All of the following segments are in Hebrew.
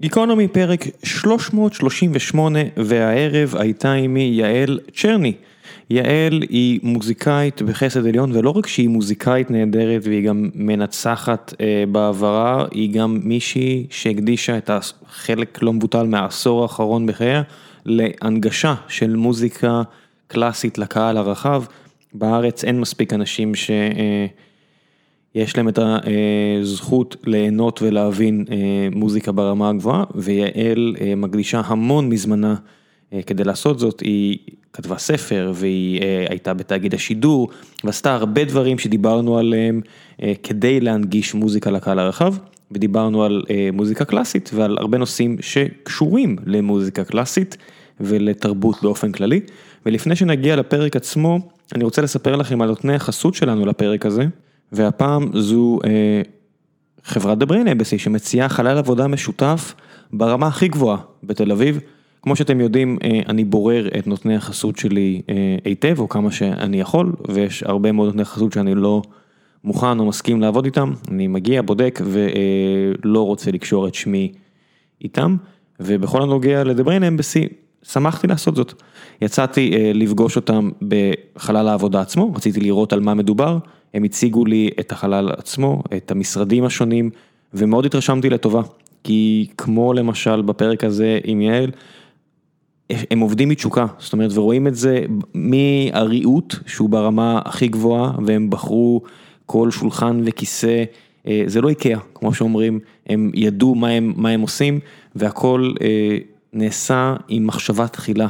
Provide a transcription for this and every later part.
גיקונומי פרק 338 והערב הייתה עימי יעל צ'רני. יעל היא מוזיקאית בחסד עליון ולא רק שהיא מוזיקאית נהדרת והיא גם מנצחת אה, בעברה, היא גם מישהי שהקדישה את החלק לא מבוטל מהעשור האחרון בחייה להנגשה של מוזיקה קלאסית לקהל הרחב. בארץ אין מספיק אנשים ש... אה, יש להם את הזכות ליהנות ולהבין אה, מוזיקה ברמה הגבוהה, ויעל אה, מקדישה המון מזמנה אה, כדי לעשות זאת, היא כתבה ספר והיא הייתה בתאגיד השידור, ועשתה הרבה דברים שדיברנו עליהם כדי להנגיש מוזיקה לקהל הרחב, ודיברנו על מוזיקה קלאסית ועל הרבה נושאים שקשורים למוזיקה קלאסית ולתרבות באופן כללי, ולפני שנגיע לפרק עצמו, אני רוצה לספר לכם על נותני החסות שלנו לפרק הזה. והפעם זו אה, חברת The Brain Embassy שמציעה חלל עבודה משותף ברמה הכי גבוהה בתל אביב. כמו שאתם יודעים, אה, אני בורר את נותני החסות שלי אה, היטב, או כמה שאני יכול, ויש הרבה מאוד נותני חסות שאני לא מוכן או מסכים לעבוד איתם. אני מגיע, בודק, ולא רוצה לקשור את שמי איתם. ובכל הנוגע ל-The Brain Embassy, שמחתי לעשות זאת. יצאתי לפגוש אותם בחלל העבודה עצמו, רציתי לראות על מה מדובר. הם הציגו לי את החלל עצמו, את המשרדים השונים, ומאוד התרשמתי לטובה. כי כמו למשל בפרק הזה עם יעל, הם עובדים מתשוקה, זאת אומרת, ורואים את זה מהריהוט, שהוא ברמה הכי גבוהה, והם בחרו כל שולחן וכיסא, אה, זה לא איקאה, כמו שאומרים, הם ידעו מה הם, מה הם עושים, והכל אה, נעשה עם מחשבה תחילה.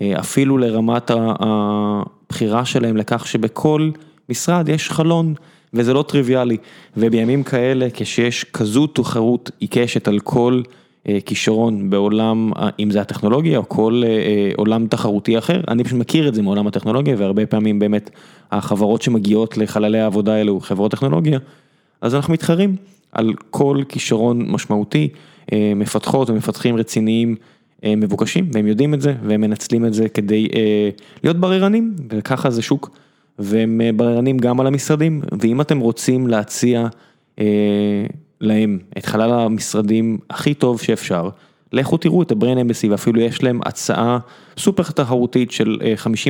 אה, אפילו לרמת הבחירה שלהם לכך שבכל משרד יש חלון, וזה לא טריוויאלי, ובימים כאלה כשיש כזו תחרות עיקשת על כל אה, כישרון בעולם, אם זה הטכנולוגיה או כל אה, אה, עולם תחרותי אחר, אני פשוט מכיר את זה מעולם הטכנולוגיה והרבה פעמים באמת החברות שמגיעות לחללי העבודה האלו חברות טכנולוגיה, אז אנחנו מתחרים על כל כישרון משמעותי, מפתחות ומפתחים רציניים מבוקשים והם יודעים את זה והם מנצלים את זה כדי להיות בררנים וככה זה שוק. והם אה, בררנים גם על המשרדים, ואם אתם רוצים להציע אה, להם את חלל המשרדים הכי טוב שאפשר, לכו תראו את הבריין אמבסי ואפילו יש להם הצעה סופר תחרותית של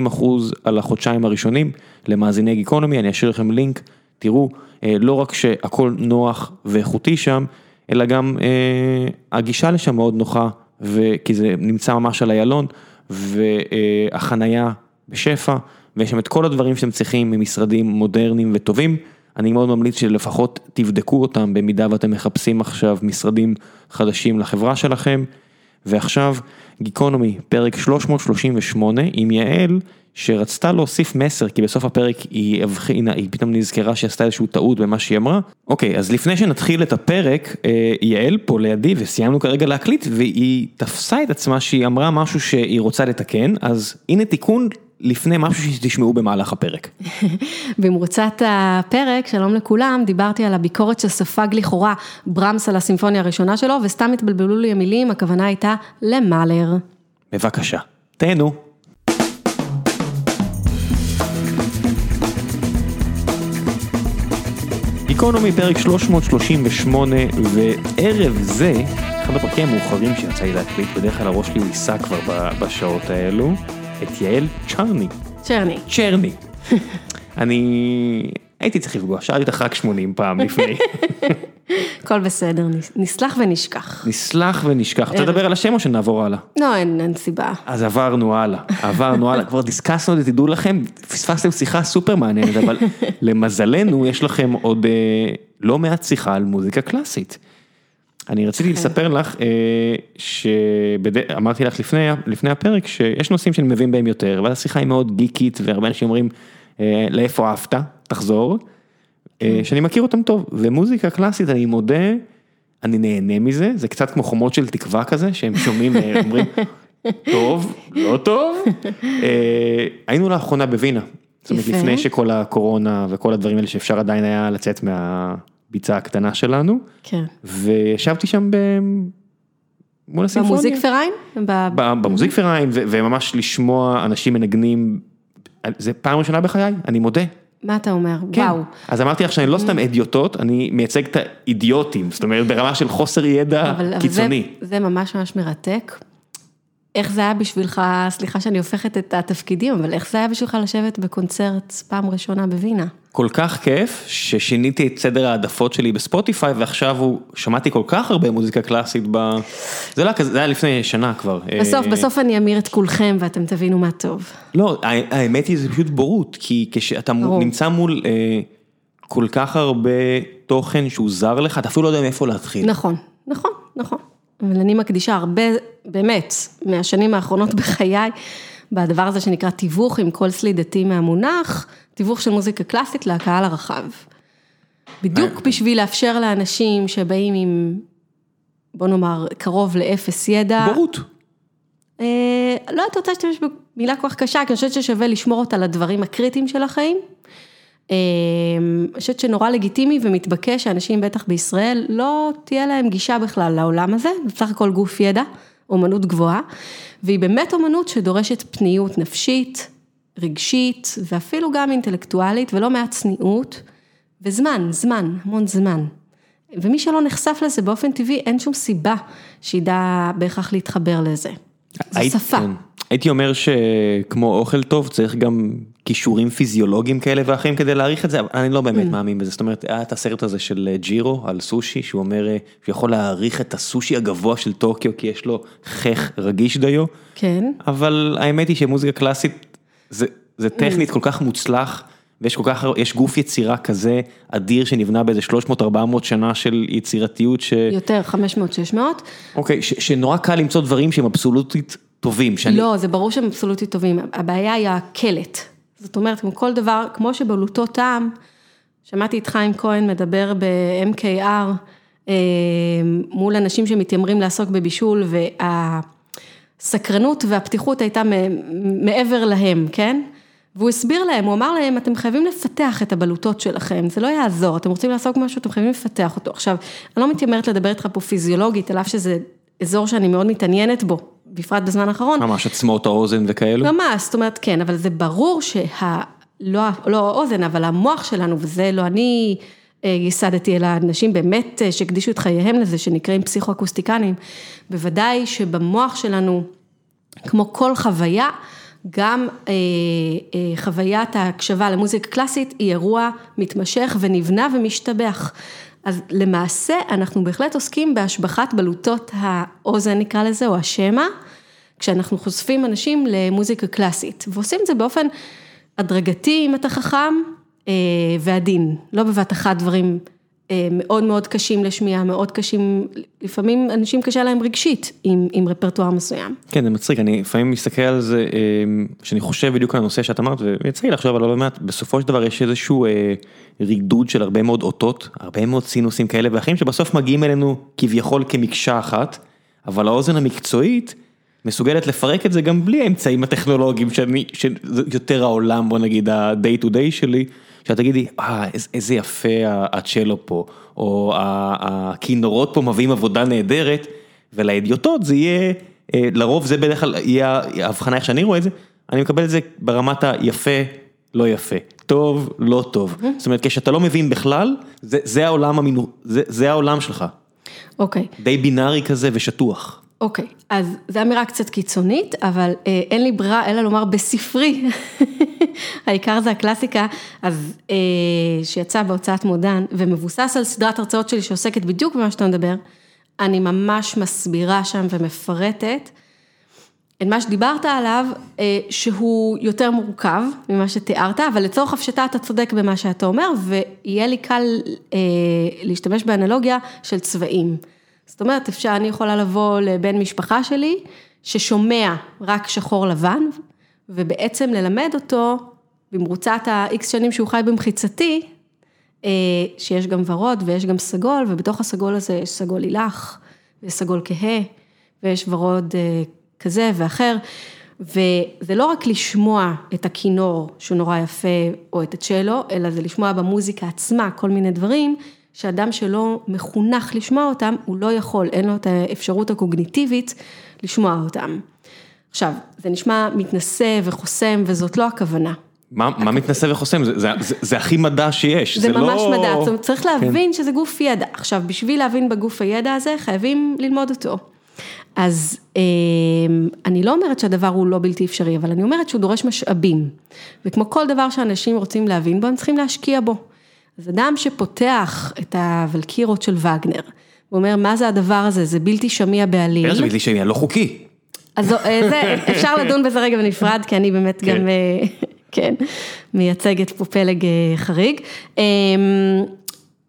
50% אה, על החודשיים הראשונים למאזיני גיקונומי, אני אשאיר לכם לינק, תראו, אה, לא רק שהכל נוח ואיכותי שם, אלא גם אה, הגישה לשם מאוד נוחה, כי זה נמצא ממש על איילון, והחנייה בשפע. ויש שם את כל הדברים שאתם צריכים ממשרדים מודרניים וטובים. אני מאוד ממליץ שלפחות תבדקו אותם במידה ואתם מחפשים עכשיו משרדים חדשים לחברה שלכם. ועכשיו גיקונומי, פרק 338 עם יעל, שרצתה להוסיף מסר, כי בסוף הפרק היא הבחינה, היא פתאום נזכרה שעשתה איזושהי טעות במה שהיא אמרה. אוקיי, אז לפני שנתחיל את הפרק, אה, יעל פה לידי וסיימנו כרגע להקליט, והיא תפסה את עצמה שהיא אמרה משהו שהיא רוצה לתקן, אז הנה תיקון לפני משהו שתשמעו במהלך הפרק. במרוצת הפרק, שלום לכולם, דיברתי על הביקורת שספג לכאורה ברמס על הסימפוניה הראשונה שלו, וסתם התבלבלו לי המילים, הכוונה הייתה למאלר. בבקשה, תהנו. גיקונומי פרק 338, וערב זה, אחד הפרקים המאוחרים שיצא לי להקליט, בדרך כלל הראש שלי ייסע כבר בשעות האלו. את יעל צ'רני. צ'רני. צ'רני. אני הייתי צריך לפגוע, שאלתי אותך רק 80 פעם לפני. הכל בסדר, נסלח ונשכח. נסלח ונשכח. רוצה לדבר על השם או שנעבור הלאה? לא, אין, אין סיבה. אז עברנו הלאה, עברנו הלאה, כבר דיסקסנו את זה, תדעו לכם, פספסתם שיחה סופר מעניינת, אבל למזלנו יש לכם עוד אה, לא מעט שיחה על מוזיקה קלאסית. אני רציתי כן. לספר לך אה, שאמרתי לך לפני לפני הפרק שיש נושאים שאני מבין בהם יותר, ואז השיחה היא מאוד גיקית והרבה אנשים אומרים אה, לאיפה אהבת, תחזור, אה, כן. שאני מכיר אותם טוב, ומוזיקה קלאסית אני מודה, אני נהנה מזה, זה קצת כמו חומות של תקווה כזה, שהם שומעים ואומרים, טוב, לא טוב, היינו לאחרונה בווינה, זאת אומרת לפני שכל הקורונה וכל הדברים האלה שאפשר עדיין היה לצאת מה... הביצה הקטנה שלנו. כן. וישבתי שם ב... מול הסימפוניה. במוזיק פריים? במוזיק פריים, וממש לשמוע אנשים מנגנים, זה פעם ראשונה בחיי, אני מודה. מה אתה אומר? כן. וואו. אז אמרתי לך שאני לא סתם אדיוטות, אני מייצג את האידיוטים, זאת אומרת ברמה של חוסר ידע אבל, אבל קיצוני. זה, זה ממש ממש מרתק. איך זה היה בשבילך, סליחה שאני הופכת את התפקידים, אבל איך זה היה בשבילך לשבת בקונצרט פעם ראשונה בווינה? כל כך כיף, ששיניתי את סדר העדפות שלי בספוטיפיי, ועכשיו הוא, שמעתי כל כך הרבה מוזיקה קלאסית ב... זה לא כזה, זה היה לפני שנה כבר. בסוף, אה, בסוף אני אמיר את כולכם ואתם תבינו מה טוב. לא, האמת היא זה פשוט בורות, כי כשאתה. נמצא מול אה, כל כך הרבה תוכן שהוא זר לך, אתה אפילו לא יודע מאיפה להתחיל. נכון, נכון, נכון. אבל אני מקדישה הרבה, באמת, מהשנים האחרונות בחיי, בדבר הזה שנקרא תיווך עם כל סלידתי מהמונח, תיווך של מוזיקה קלאסית לקהל הרחב. בדיוק בשביל לאפשר לאנשים שבאים עם, בוא נאמר, קרוב לאפס ידע. בורות. אה, לא הייתי רוצה להשתמש במילה כל כך קשה, כי אני חושבת ששווה לשמור אותה לדברים הקריטיים של החיים. אה, אני חושבת שנורא לגיטימי ומתבקש שאנשים, בטח בישראל, לא תהיה להם גישה בכלל לעולם הזה, זה בסך הכל גוף ידע, אומנות גבוהה, והיא באמת אומנות שדורשת פניות נפשית, רגשית, ואפילו גם אינטלקטואלית, ולא מעט צניעות, וזמן, זמן, המון זמן. ומי שלא נחשף לזה באופן טבעי, אין שום סיבה שידע בהכרח להתחבר לזה. זו שפה. כן. הייתי אומר שכמו אוכל טוב צריך גם כישורים פיזיולוגיים כאלה ואחרים כדי להעריך את זה, אבל אני לא באמת Mm. מאמין בזה, זאת אומרת היה את הסרט הזה של אה, ג'ירו על סושי שהוא אומר אה, שהוא יכול להעריך את הסושי הגבוה של טוקיו כי יש לו חך רגיש דיו, כן, אבל האמת היא שמוזיקה קלאסית זה, זה Mm. טכנית כל כך מוצלח. ויש כל כך, יש גוף יצירה כזה אדיר שנבנה באיזה 300-400 שנה של יצירתיות ש... יותר, 500-600. אוקיי, ש, שנורא קל למצוא דברים שהם אבסולוטית טובים, שאני... לא, זה ברור שהם אבסולוטית טובים, הבעיה היא הקלט. זאת אומרת, כמו כל דבר, כמו שבלוטו טעם, שמעתי את חיים כהן מדבר ב-MKR, אה, מול אנשים שמתיימרים לעסוק בבישול, והסקרנות והפתיחות הייתה מעבר להם, כן? והוא הסביר להם, הוא אמר להם, אתם חייבים לפתח את הבלוטות שלכם, זה לא יעזור, אתם רוצים לעסוק במשהו, אתם חייבים לפתח אותו. עכשיו, אני לא מתיימרת לדבר איתך פה פיזיולוגית, על אף שזה אזור שאני מאוד מתעניינת בו, בפרט בזמן האחרון. ממש עצמות האוזן וכאלו. ממש, זאת אומרת, כן, אבל זה ברור שה... לא, לא האוזן, אבל המוח שלנו, וזה לא אני אה, ייסדתי, אלא אנשים באמת אה, שהקדישו את חייהם לזה, שנקראים פסיכואקוסטיקנים, בוודאי שבמוח שלנו, כמו כל חוויה, גם אה, אה, חוויית ההקשבה למוזיקה קלאסית היא אירוע מתמשך ונבנה ומשתבח. אז למעשה אנחנו בהחלט עוסקים בהשבחת בלוטות האוזן נקרא לזה, או השמע, כשאנחנו חושפים אנשים למוזיקה קלאסית, ועושים את זה באופן הדרגתי אם אתה חכם אה, ועדין, לא בבת אחת דברים מאוד מאוד קשים לשמיעה, מאוד קשים, לפעמים אנשים קשה להם רגשית עם, עם רפרטואר מסוים. כן, זה מצחיק, אני לפעמים מסתכל על זה, אה, שאני חושב בדיוק על הנושא שאת אמרת, ויצא לי לחשוב על לא מעט, בסופו של דבר יש איזשהו אה, רידוד של הרבה מאוד אותות, הרבה מאוד סינוסים כאלה ואחרים, שבסוף מגיעים אלינו כביכול כמקשה אחת, אבל האוזן המקצועית מסוגלת לפרק את זה גם בלי האמצעים הטכנולוגיים, שאני, שזה יותר העולם, בוא נגיד, ה-day to day שלי, שאת תגידי, אה, איזה, יפה הצ'לו פה, או הכינורות פה מביאים עבודה נהדרת, ולאדיוטות זה יהיה, אה, לרוב זה בדרך כלל יהיה ההבחנה איך שאני רואה את זה, אני מקבל את זה ברמת היפה, לא יפה, טוב, לא טוב. זאת אומרת, כשאתה לא מבין בכלל, זה, זה העולם המינו... זה, זה העולם שלך. אוקיי. די בינארי כזה ושטוח. אוקיי, אז זו אמירה קצת קיצונית, אבל אה, אין לי ברירה אלא לומר בספרי, העיקר זה הקלאסיקה, אז אה, שיצא בהוצאת מודן ומבוסס על סדרת הרצאות שלי שעוסקת בדיוק במה שאתה מדבר, אני ממש מסבירה שם ומפרטת את מה שדיברת עליו, אה, שהוא יותר מורכב ממה שתיארת, אבל לצורך הפשטה אתה צודק במה שאתה אומר, ויהיה לי קל אה, להשתמש באנלוגיה של צבעים. זאת אומרת, אפשר, אני יכולה לבוא לבן משפחה שלי, ששומע רק שחור לבן, ובעצם ללמד אותו, במרוצת ה-X שנים שהוא חי במחיצתי, אה, שיש גם ורוד ויש גם סגול, ובתוך הסגול הזה יש סגול לילך, ויש סגול כהה, ויש ורוד אה, כזה ואחר, וזה לא רק לשמוע את הכינור שהוא נורא יפה, או את הצ'לו, אלא זה לשמוע במוזיקה עצמה כל מיני דברים, שאדם שלא מחונך לשמוע אותם, הוא לא יכול, אין לו את האפשרות הקוגניטיבית לשמוע אותם. עכשיו, זה נשמע מתנשא וחוסם, וזאת לא הכוונה. מה מתנשא וחוסם? זה הכי מדע שיש, זה ממש מדע, זאת אומרת צריך להבין שזה גוף ידע. עכשיו, בשביל להבין בגוף הידע הזה, חייבים ללמוד אותו. אז אני לא אומרת שהדבר הוא לא בלתי אפשרי, אבל אני אומרת שהוא דורש משאבים. וכמו כל דבר שאנשים רוצים להבין בו, הם צריכים להשקיע בו. אז אדם שפותח את הוולקירות של וגנר, הוא אומר, מה זה הדבר הזה, זה בלתי שמיע בעליל. זה בלתי שמיע? לא חוקי. אז זה, אפשר לדון בזה רגע בנפרד, כי אני באמת גם, כן, מייצגת פה פלג חריג.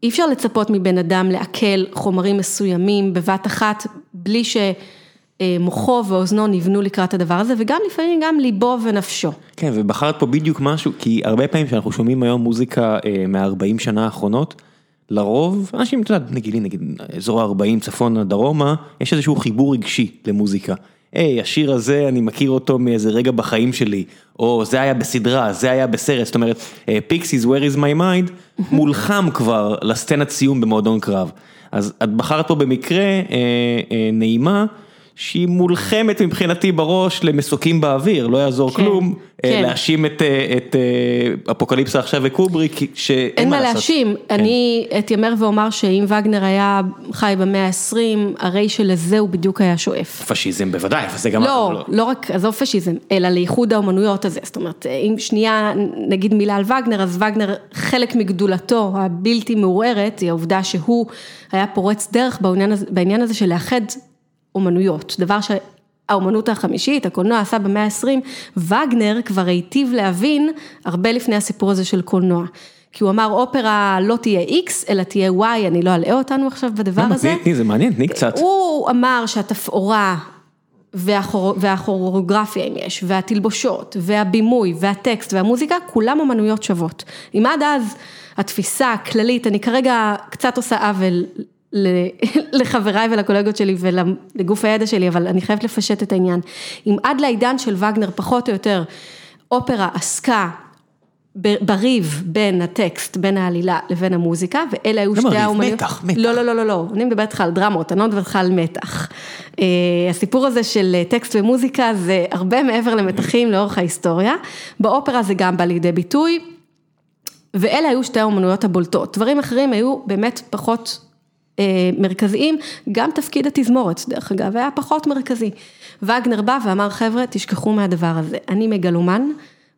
אי אפשר לצפות מבן אדם לעכל חומרים מסוימים בבת אחת, בלי שמוחו ואוזנו נבנו לקראת הדבר הזה, וגם לפעמים גם ליבו ונפשו. כן, ובחרת פה בדיוק משהו, כי הרבה פעמים שאנחנו שומעים היום מוזיקה מה-40 שנה האחרונות, לרוב, אנשים, אתה יודע, נגיד, נגיד, אזור ה-40 צפונה דרומה, יש איזשהו חיבור רגשי למוזיקה. היי, השיר הזה, אני מכיר אותו מאיזה רגע בחיים שלי, או זה היה בסדרה, זה היה בסרט, זאת אומרת, פיקסיס, where is my mind, מולחם כבר לסצנת סיום במועדון קרב. אז את בחרת פה במקרה נעימה. שהיא מולחמת מבחינתי בראש למסוקים באוויר, לא יעזור כלום, להאשים את אפוקליפסה עכשיו וקובריק, שאין מה לעשות. אין מה להאשים, אני אתיימר ואומר שאם וגנר היה חי במאה ה-20, הרי שלזה הוא בדיוק היה שואף. פשיזם בוודאי, זה גם... לא, לא רק, עזוב פשיזם, אלא לאיחוד האומנויות הזה, זאת אומרת, אם שנייה נגיד מילה על וגנר, אז וגנר חלק מגדולתו הבלתי מעורערת, היא העובדה שהוא היה פורץ דרך בעניין הזה של לאחד אומנויות, דבר שהאומנות החמישית, הקולנוע עשה במאה ה-20, וגנר כבר היטיב להבין הרבה לפני הסיפור הזה של קולנוע. כי הוא אמר אופרה לא תהיה X, אלא תהיה Y, אני לא אלאה אותנו עכשיו בדבר הזה. תני, זה מעניין, תני קצת. הוא אמר שהתפאורה והכוריאוגרפיה אם יש, והתלבושות, והבימוי, והטקסט, והמוזיקה, כולם אומנויות שוות. אם עד אז התפיסה הכללית, אני כרגע קצת עושה עוול לחבריי ולקולגות שלי ולגוף הידע שלי, אבל אני חייבת לפשט את העניין. אם עד לעידן של וגנר פחות או יותר, אופרה עסקה בריב בין הטקסט, בין העלילה לבין המוזיקה, ואלה היו שתי האומניות. מתח, מתח. לא, לא, לא, לא, לא, אני מדברת איתך על דרמות, אני לא מדברת איתך על מתח. הסיפור הזה של טקסט ומוזיקה זה הרבה מעבר למתחים לאורך ההיסטוריה, באופרה זה גם בא לידי ביטוי, ואלה היו שתי האומנויות הבולטות. דברים אחרים היו באמת פחות מרכזיים, גם תפקיד התזמורת, דרך אגב, היה פחות מרכזי. וגנר בא ואמר, חבר'ה, תשכחו מהדבר הזה, אני מגלומן,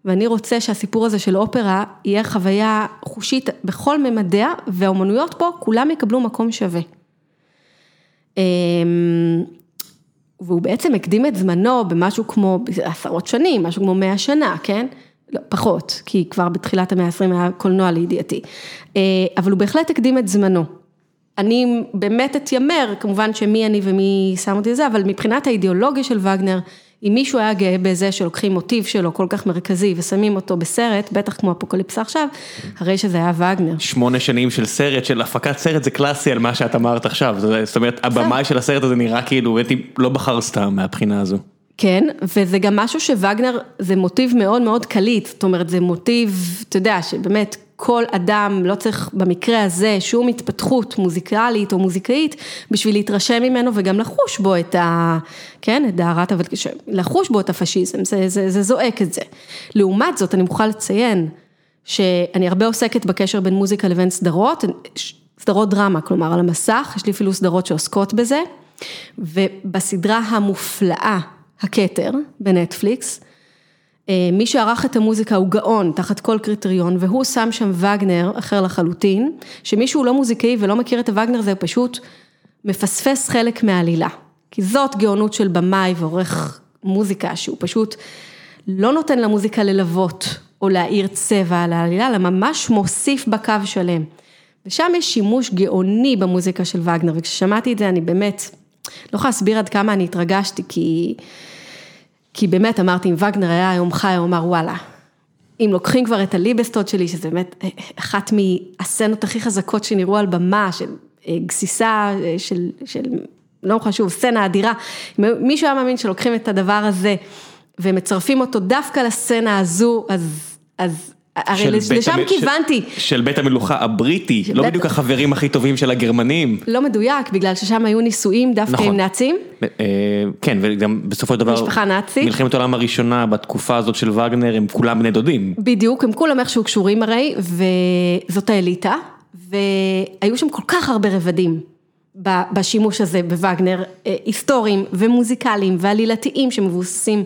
ואני רוצה שהסיפור הזה של אופרה יהיה חוויה חושית בכל ממדיה, והאומנויות פה, כולם יקבלו מקום שווה. והוא בעצם הקדים את זמנו במשהו כמו עשרות שנים, משהו כמו מאה שנה, כן? לא, פחות, כי כבר בתחילת המאה ה-20 היה קולנוע לידיעתי. אבל הוא בהחלט הקדים את זמנו. אני באמת אתיימר, כמובן שמי אני ומי שם אותי לזה, אבל מבחינת האידיאולוגיה של וגנר, אם מישהו היה גאה בזה שלוקחים מוטיב שלו כל כך מרכזי ושמים אותו בסרט, בטח כמו אפוקליפסה עכשיו, הרי שזה היה וגנר. שמונה שנים של סרט, של הפקת סרט, זה קלאסי על מה שאת אמרת עכשיו, זאת אומרת, הבמאי של הסרט הזה נראה כאילו, לא בחר סתם מהבחינה הזו. כן, וזה גם משהו שווגנר, זה מוטיב מאוד מאוד קליט, זאת אומרת, זה מוטיב, אתה יודע, שבאמת כל אדם לא צריך במקרה הזה שום התפתחות מוזיקלית או מוזיקאית בשביל להתרשם ממנו וגם לחוש בו את ה... כן, את דהרת, אבל לחוש בו את הפשיזם, זה, זה, זה זועק את זה. לעומת זאת, אני מוכרחה לציין שאני הרבה עוסקת בקשר בין מוזיקה לבין סדרות, סדרות דרמה, כלומר על המסך, יש לי אפילו סדרות שעוסקות בזה, ובסדרה המופלאה, הכתר, בנטפליקס, מי שערך את המוזיקה הוא גאון תחת כל קריטריון והוא שם שם וגנר אחר לחלוטין, שמי שהוא לא מוזיקאי ולא מכיר את הווגנר זה פשוט מפספס חלק מהעלילה, כי זאת גאונות של במאי ועורך מוזיקה שהוא פשוט לא נותן למוזיקה ללוות או להאיר צבע על העלילה, אלא ממש מוסיף בקו שלם. ושם יש שימוש גאוני במוזיקה של וגנר וכששמעתי את זה אני באמת לא יכולה להסביר עד כמה אני התרגשתי כי כי באמת אמרתי, אם וגנר היה היום חי, הוא אמר וואלה, אם לוקחים כבר את הליבסטוד שלי, שזה באמת אחת מהסצנות הכי חזקות שנראו על במה, של גסיסה, של, של, לא חשוב, סצנה אדירה, מישהו היה מאמין שלוקחים את הדבר הזה ומצרפים אותו דווקא לסצנה הזו, אז, אז הרי לשם כיוונתי. של בית המלוכה הבריטי, לא בדיוק החברים הכי טובים של הגרמנים. לא מדויק, בגלל ששם היו נישואים דווקא נכון. עם נאצים. אה, כן, וגם בסופו של דבר, משפחה נאצית. מלחמת העולם הראשונה בתקופה הזאת של וגנר הם כולם בני דודים. בדיוק, הם כולם איכשהו קשורים הרי, וזאת האליטה, והיו שם כל כך הרבה רבדים בשימוש הזה בווגנר, אה, היסטוריים ומוזיקליים ועלילתיים שמבוססים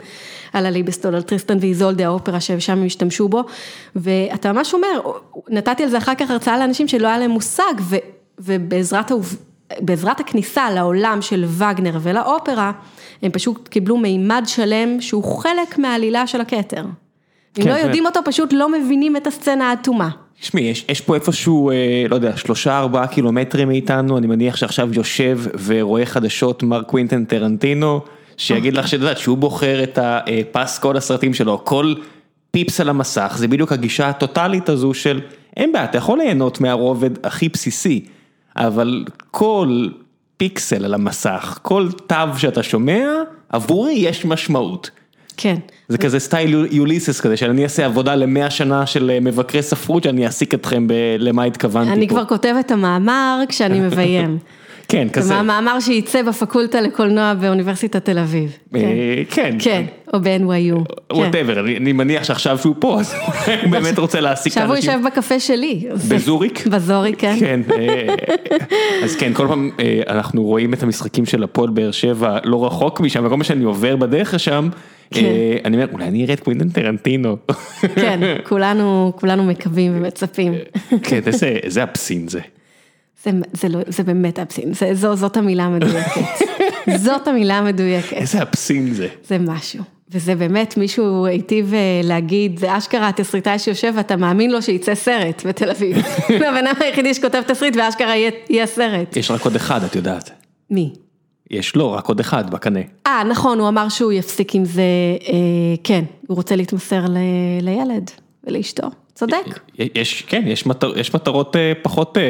על ה Liebestod, על טריסטן ואיזולדה, האופרה ששם הם השתמשו בו, ואתה ממש אומר, נתתי על זה אחר כך הרצאה לאנשים שלא היה להם מושג, ו, ובעזרת בעזרת הכניסה לעולם של וגנר ולאופרה, הם פשוט קיבלו מימד שלם שהוא חלק מהעלילה של הכתר. אם כן, לא כן. יודעים אותו, פשוט לא מבינים את הסצנה האטומה. תשמעי, יש, יש פה איפשהו, אה, לא יודע, שלושה ארבעה קילומטרים מאיתנו, אני מניח שעכשיו יושב ורואה חדשות מר קווינטן טרנטינו, שיגיד לך שאת יודעת שהוא בוחר את הפס כל הסרטים שלו, כל פיפס על המסך, זה בדיוק הגישה הטוטאלית הזו של, אין בעיה, אתה יכול ליהנות מהרובד הכי בסיסי, אבל כל פיקסל על המסך, כל תו שאתה שומע, עבורי יש משמעות. כן. זה כזה סטייל יוליסס כזה, שאני אעשה עבודה למאה שנה של אה, מבקרי ספרות, שאני אעסיק אתכם למה התכוונתי פה. אני כבר כותבת את המאמר כשאני מביים. כן, זה כזה. מאמר שייצא בפקולטה לקולנוע באוניברסיטת תל אביב. כן. אה, כן. כן, או ב-NYU. כן. whatever, אני אני מניח שעכשיו שהוא פה, אז הוא באמת רוצה להעסיק את עכשיו הוא האנשים. יושב בקפה שלי. בזוריק? בזוריק, כן. כן, אה, אז כן, כל פעם אה, אנחנו רואים את המשחקים של הפועל באר שבע לא רחוק משם, וכל פעם שאני עובר בדרך לשם, כן. אה, אני אומר, אולי אני אראה את קווינטן טרנטינו. כן, כולנו, מקווים ומצפים. כן, איזה- obscene זה. זה, זה, לא, זה באמת obscene, זה, זו, זאת המילה המדויקת. זאת המילה המדויקת. איזה אבסין זה. זה משהו. וזה באמת, מישהו היטיב אה, להגיד, זה אשכרה התסריטאי שיושב ואתה מאמין לו שיצא סרט בתל אביב. זה הבן אדם היחידי שכותב תסריט ואשכרה יהיה, סרט. יש רק עוד אחד, את יודעת. מי? יש לו רק עוד אחד בקנה. אה, נכון, הוא אמר שהוא יפסיק עם זה, אה, כן, הוא רוצה להתמסר ל, לילד ולאשתו. צודק. יש, כן, יש, מטר, יש מטרות אה, פחות אה,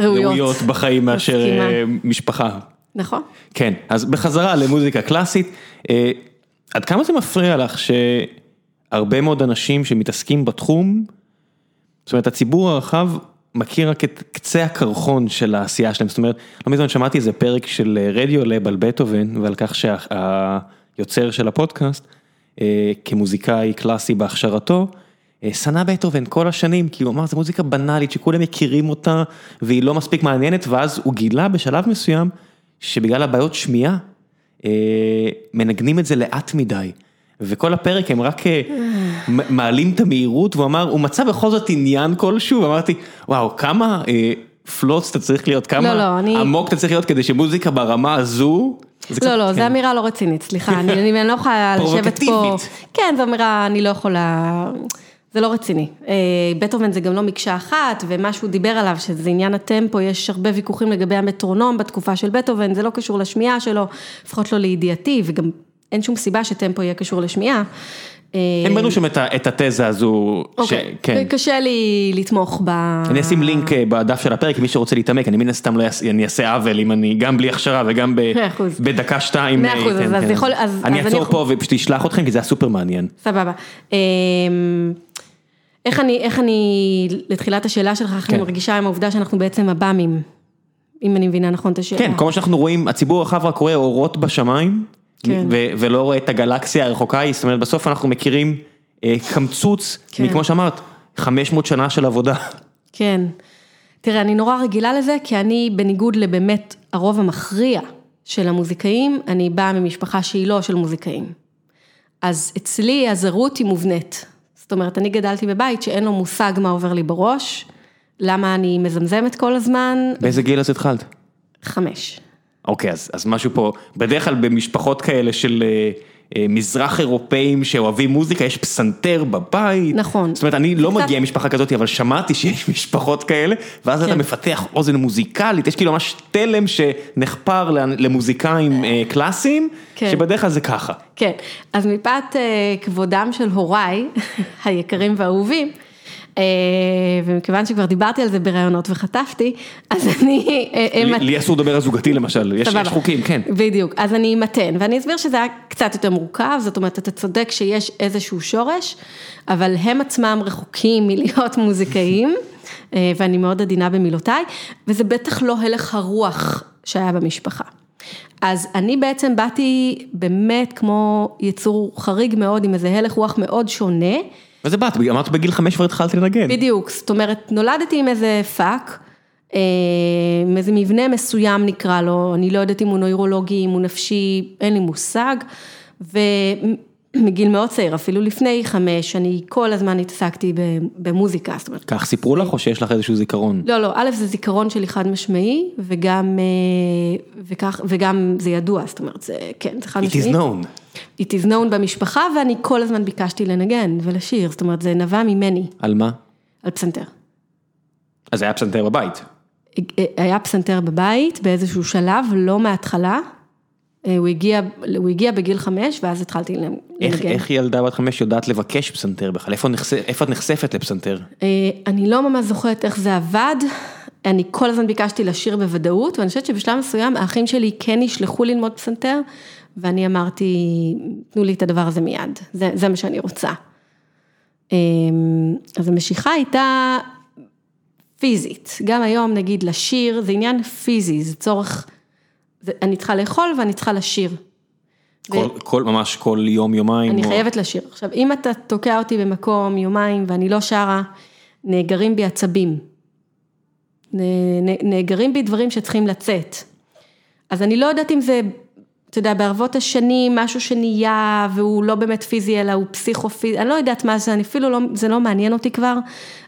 ראויות. בחיים מאשר. אה, משפחה. נכון. כן, אז בחזרה למוזיקה קלאסית, אה, עד כמה זה מפריע לך שהרבה מאוד אנשים שמתעסקים בתחום, זאת אומרת הציבור הרחב מכיר רק את קצה הקרחון של העשייה שלהם, זאת אומרת, לא מזמן שמעתי איזה פרק של אה, רדיו לב על בטהובן ועל כך שהיוצר של הפודקאסט, כמוזיקאי קלאסי בהכשרתו, שנא בטהובן כל השנים, כי הוא אמר, זו מוזיקה בנאלית שכולם מכירים אותה והיא לא מספיק מעניינת, ואז הוא גילה בשלב מסוים שבגלל הבעיות שמיעה, אה, מנגנים את זה לאט מדי. וכל הפרק הם רק אה, מעלים את המהירות, והוא אמר, הוא מצא בכל זאת עניין כלשהו, ואמרתי, וואו, כמה אה, פלוץ אתה צריך להיות, כמה לא, לא, אני- עמוק אתה צריך להיות כדי שמוזיקה ברמה הזו, זה קצת- לא, לא, כן. זו אמירה לא רצינית, סליחה, אני, אני, אני לא יכולה לשבת פה, פרובוקטיבית. כן, זו אמירה, אני לא יכולה, זה לא רציני. אה, בטהובן זה גם לא מקשה אחת, ומה שהוא דיבר עליו, שזה עניין הטמפו, יש הרבה ויכוחים לגבי המטרונום בתקופה של בטהובן, זה לא קשור לשמיעה שלו, לפחות לא לידיעתי, וגם אין שום סיבה שטמפו יהיה קשור לשמיעה. אה, הם בנו שם את התזה הזו, אוקיי, כן. קשה לי לתמוך ב... אני אשים לינק אה, בדף של הפרק, מי שרוצה להתעמק, אני מן הסתם לא אעשה, עוול אם אני, גם בלי הכשרה וגם. בדקה שתיים. מאה אה, אחוז, כן, אז כן. יכול- אז- אני אעצור פה ופשוט אשלח אתכם, כי זה היה סופר מעניין. סבבה. איך אני, איך אני, לתחילת השאלה שלך, איך אני כן. מרגישה עם העובדה שאנחנו בעצם עב"מים, אם אני מבינה נכון את השאלה. כן, כל מה שאנחנו רואים, הציבור הרחב רק רואה אורות בשמיים, כן. ו- ולא רואה את הגלקסיה הרחוקה ההיא, זאת אומרת, בסוף אנחנו מכירים אה, קמצוץ, כן. מכמו שאמרת, 500 שנה של עבודה. כן. תראה, אני נורא רגילה לזה, כי אני, בניגוד לבאמת הרוב המכריע של המוזיקאים, אני באה ממשפחה שהיא לא של מוזיקאים. אז אצלי הזרות היא מובנית. זאת אומרת, אני גדלתי בבית שאין לו מושג מה עובר לי בראש, למה אני מזמזמת כל הזמן, באיזה גיל אז התחלת? חמש. אוקיי, אז, אז משהו פה, בדרך כלל במשפחות כאלה של אה, מזרח אירופאים שאוהבים מוזיקה, יש פסנתר בבית. נכון. זאת אומרת, אני לא קצת- מגיע ממשפחה כזאת, אבל שמעתי שיש משפחות כאלה, ואז אתה כן. מפתח אוזן מוזיקלית, יש כאילו ממש תלם שנחפר למוזיקאים אה, קלאסיים, כן. שבדרך כלל זה ככה. כן, אז מפאת אה, כבודם של הוריי, היקרים והאהובים, אה, ומכיוון שכבר דיברתי על זה בראיונות וחטפתי, אז אני... אה, לי לי אסור לדבר על זוגתי למשל, יש חוקים, כן. בדיוק, אז אני אמתן, ואני אסביר שזה היה קצת יותר מורכב, זאת אומרת, אתה צודק שיש איזשהו שורש, אבל הם עצמם רחוקים מלהיות מוזיקאים, אה, ואני מאוד עדינה במילותיי, וזה בטח לא הלך הרוח שהיה במשפחה. אז אני בעצם באתי באמת כמו יצור חריג מאוד, עם איזה הלך רוח מאוד שונה. וזה באת, אמרת בגיל חמש כבר התחלתי לנגן. בדיוק, זאת אומרת, נולדתי עם איזה פאק, אה, עם איזה מבנה מסוים נקרא לו, אני לא יודעת אם הוא נוירולוגי, אם הוא נפשי, אין לי מושג, ומגיל מאוד צעיר, אפילו לפני חמש, אני כל הזמן התעסקתי במוזיקה, זאת אומרת. כך סיפרו לך או שיש לך איזשהו זיכרון? לא, לא, א', זה זיכרון שלי חד משמעי, וגם, אה, וכך, וגם זה ידוע, זאת אומרת, זה, כן, זה חד It משמעי. is known. It is known במשפחה, ואני כל הזמן ביקשתי לנגן ולשיר, זאת אומרת, זה נבע ממני, על מה? על פסנתר. אז היה פסנתר בבית. היה פסנתר בבית באיזשהו שלב, לא מההתחלה. אה, הוא הגיע, הוא הגיע בגיל חמש, ואז התחלתי לנגן. איך, איך ילדה בת חמש יודעת לבקש פסנתר בכלל? איפה, נחש... איפה את נחשפת לפסנתר? אה, אני לא ממש זוכרת איך זה עבד, אני כל הזמן ביקשתי לשיר בוודאות, ואני חושבת שבשלב מסוים האחים שלי כן נשלחו ללמוד פסנתר, ואני אמרתי, תנו לי את הדבר הזה מיד, זה, זה מה שאני רוצה. אה, אז המשיכה הייתה פיזית, גם היום נגיד לשיר, זה עניין פיזי, זה צורך, זה, אני צריכה לאכול ואני צריכה לשיר. כל, כל, ממש כל יום, יומיים? אני או... חייבת לשיר. עכשיו, אם אתה תוקע אותי במקום יומיים ואני לא שרה, נאגרים בי עצבים. נאגרים בי דברים שצריכים לצאת. אז אני לא יודעת אם זה, אתה יודע, בערבות השנים, משהו שנהיה והוא לא באמת פיזי, אלא הוא פסיכו-פיזי, אני לא יודעת מה זה, אני אפילו לא, זה לא מעניין אותי כבר.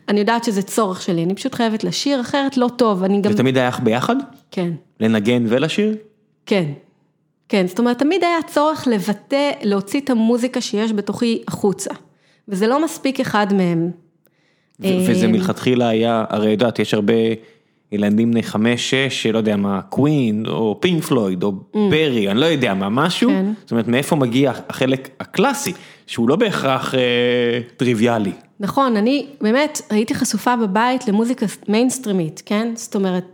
אני יודעת שזה צורך שלי, אני פשוט חייבת לשיר, אחרת לא טוב, אני גם... זה תמיד היה לך ביחד? כן. לנגן ולשיר? כן, כן, זאת אומרת, תמיד היה צורך לבטא, להוציא את המוזיקה שיש בתוכי החוצה, וזה לא מספיק אחד מהם. וזה מלכתחילה היה, הרי יודעת, יש הרבה ילדים בני חמש, שש, שלא יודע מה, Queen, או Pink Floyd, או ברי, אני לא יודע מה, משהו. כן. זאת אומרת, מאיפה מגיע החלק הקלאסי, שהוא לא בהכרח אה, טריוויאלי. נכון, אני באמת הייתי חשופה בבית למוזיקה מיינסטרימית, כן? זאת אומרת,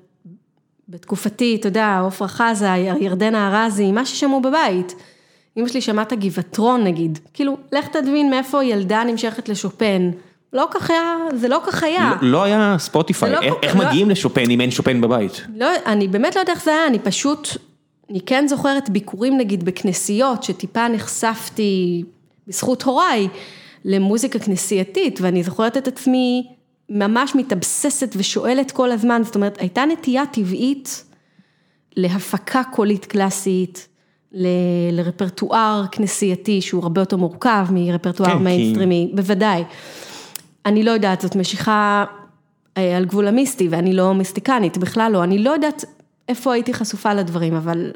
בתקופתי, אתה יודע, עפרה חזה, ירדנה ארזי, מה ששמעו בבית. אמא שלי שמעת גבעטרון נגיד, כאילו, לך תדמין מאיפה ילדה נמשכת לשופן. לא כך היה, זה לא כך היה. לא, לא היה ספוטיפיי, לא איך, כל- איך לא- מגיעים לשופן אם אין שופן בבית? לא, אני באמת לא יודעת איך זה היה, אני פשוט, אני כן זוכרת ביקורים נגיד בכנסיות, שטיפה נחשפתי בזכות הוריי למוזיקה כנסייתית, ואני זוכרת את עצמי ממש מתאבססת ושואלת כל הזמן, זאת אומרת, הייתה נטייה טבעית להפקה קולית קלאסית, ל- לרפרטואר כנסייתי שהוא הרבה יותר מורכב מרפרטואר כן, כי- מיינסטרימי, בוודאי. אני לא יודעת, זאת משיכה אה, על גבול המיסטי, ואני לא מיסטיקנית, בכלל לא, אני לא יודעת איפה הייתי חשופה לדברים, אבל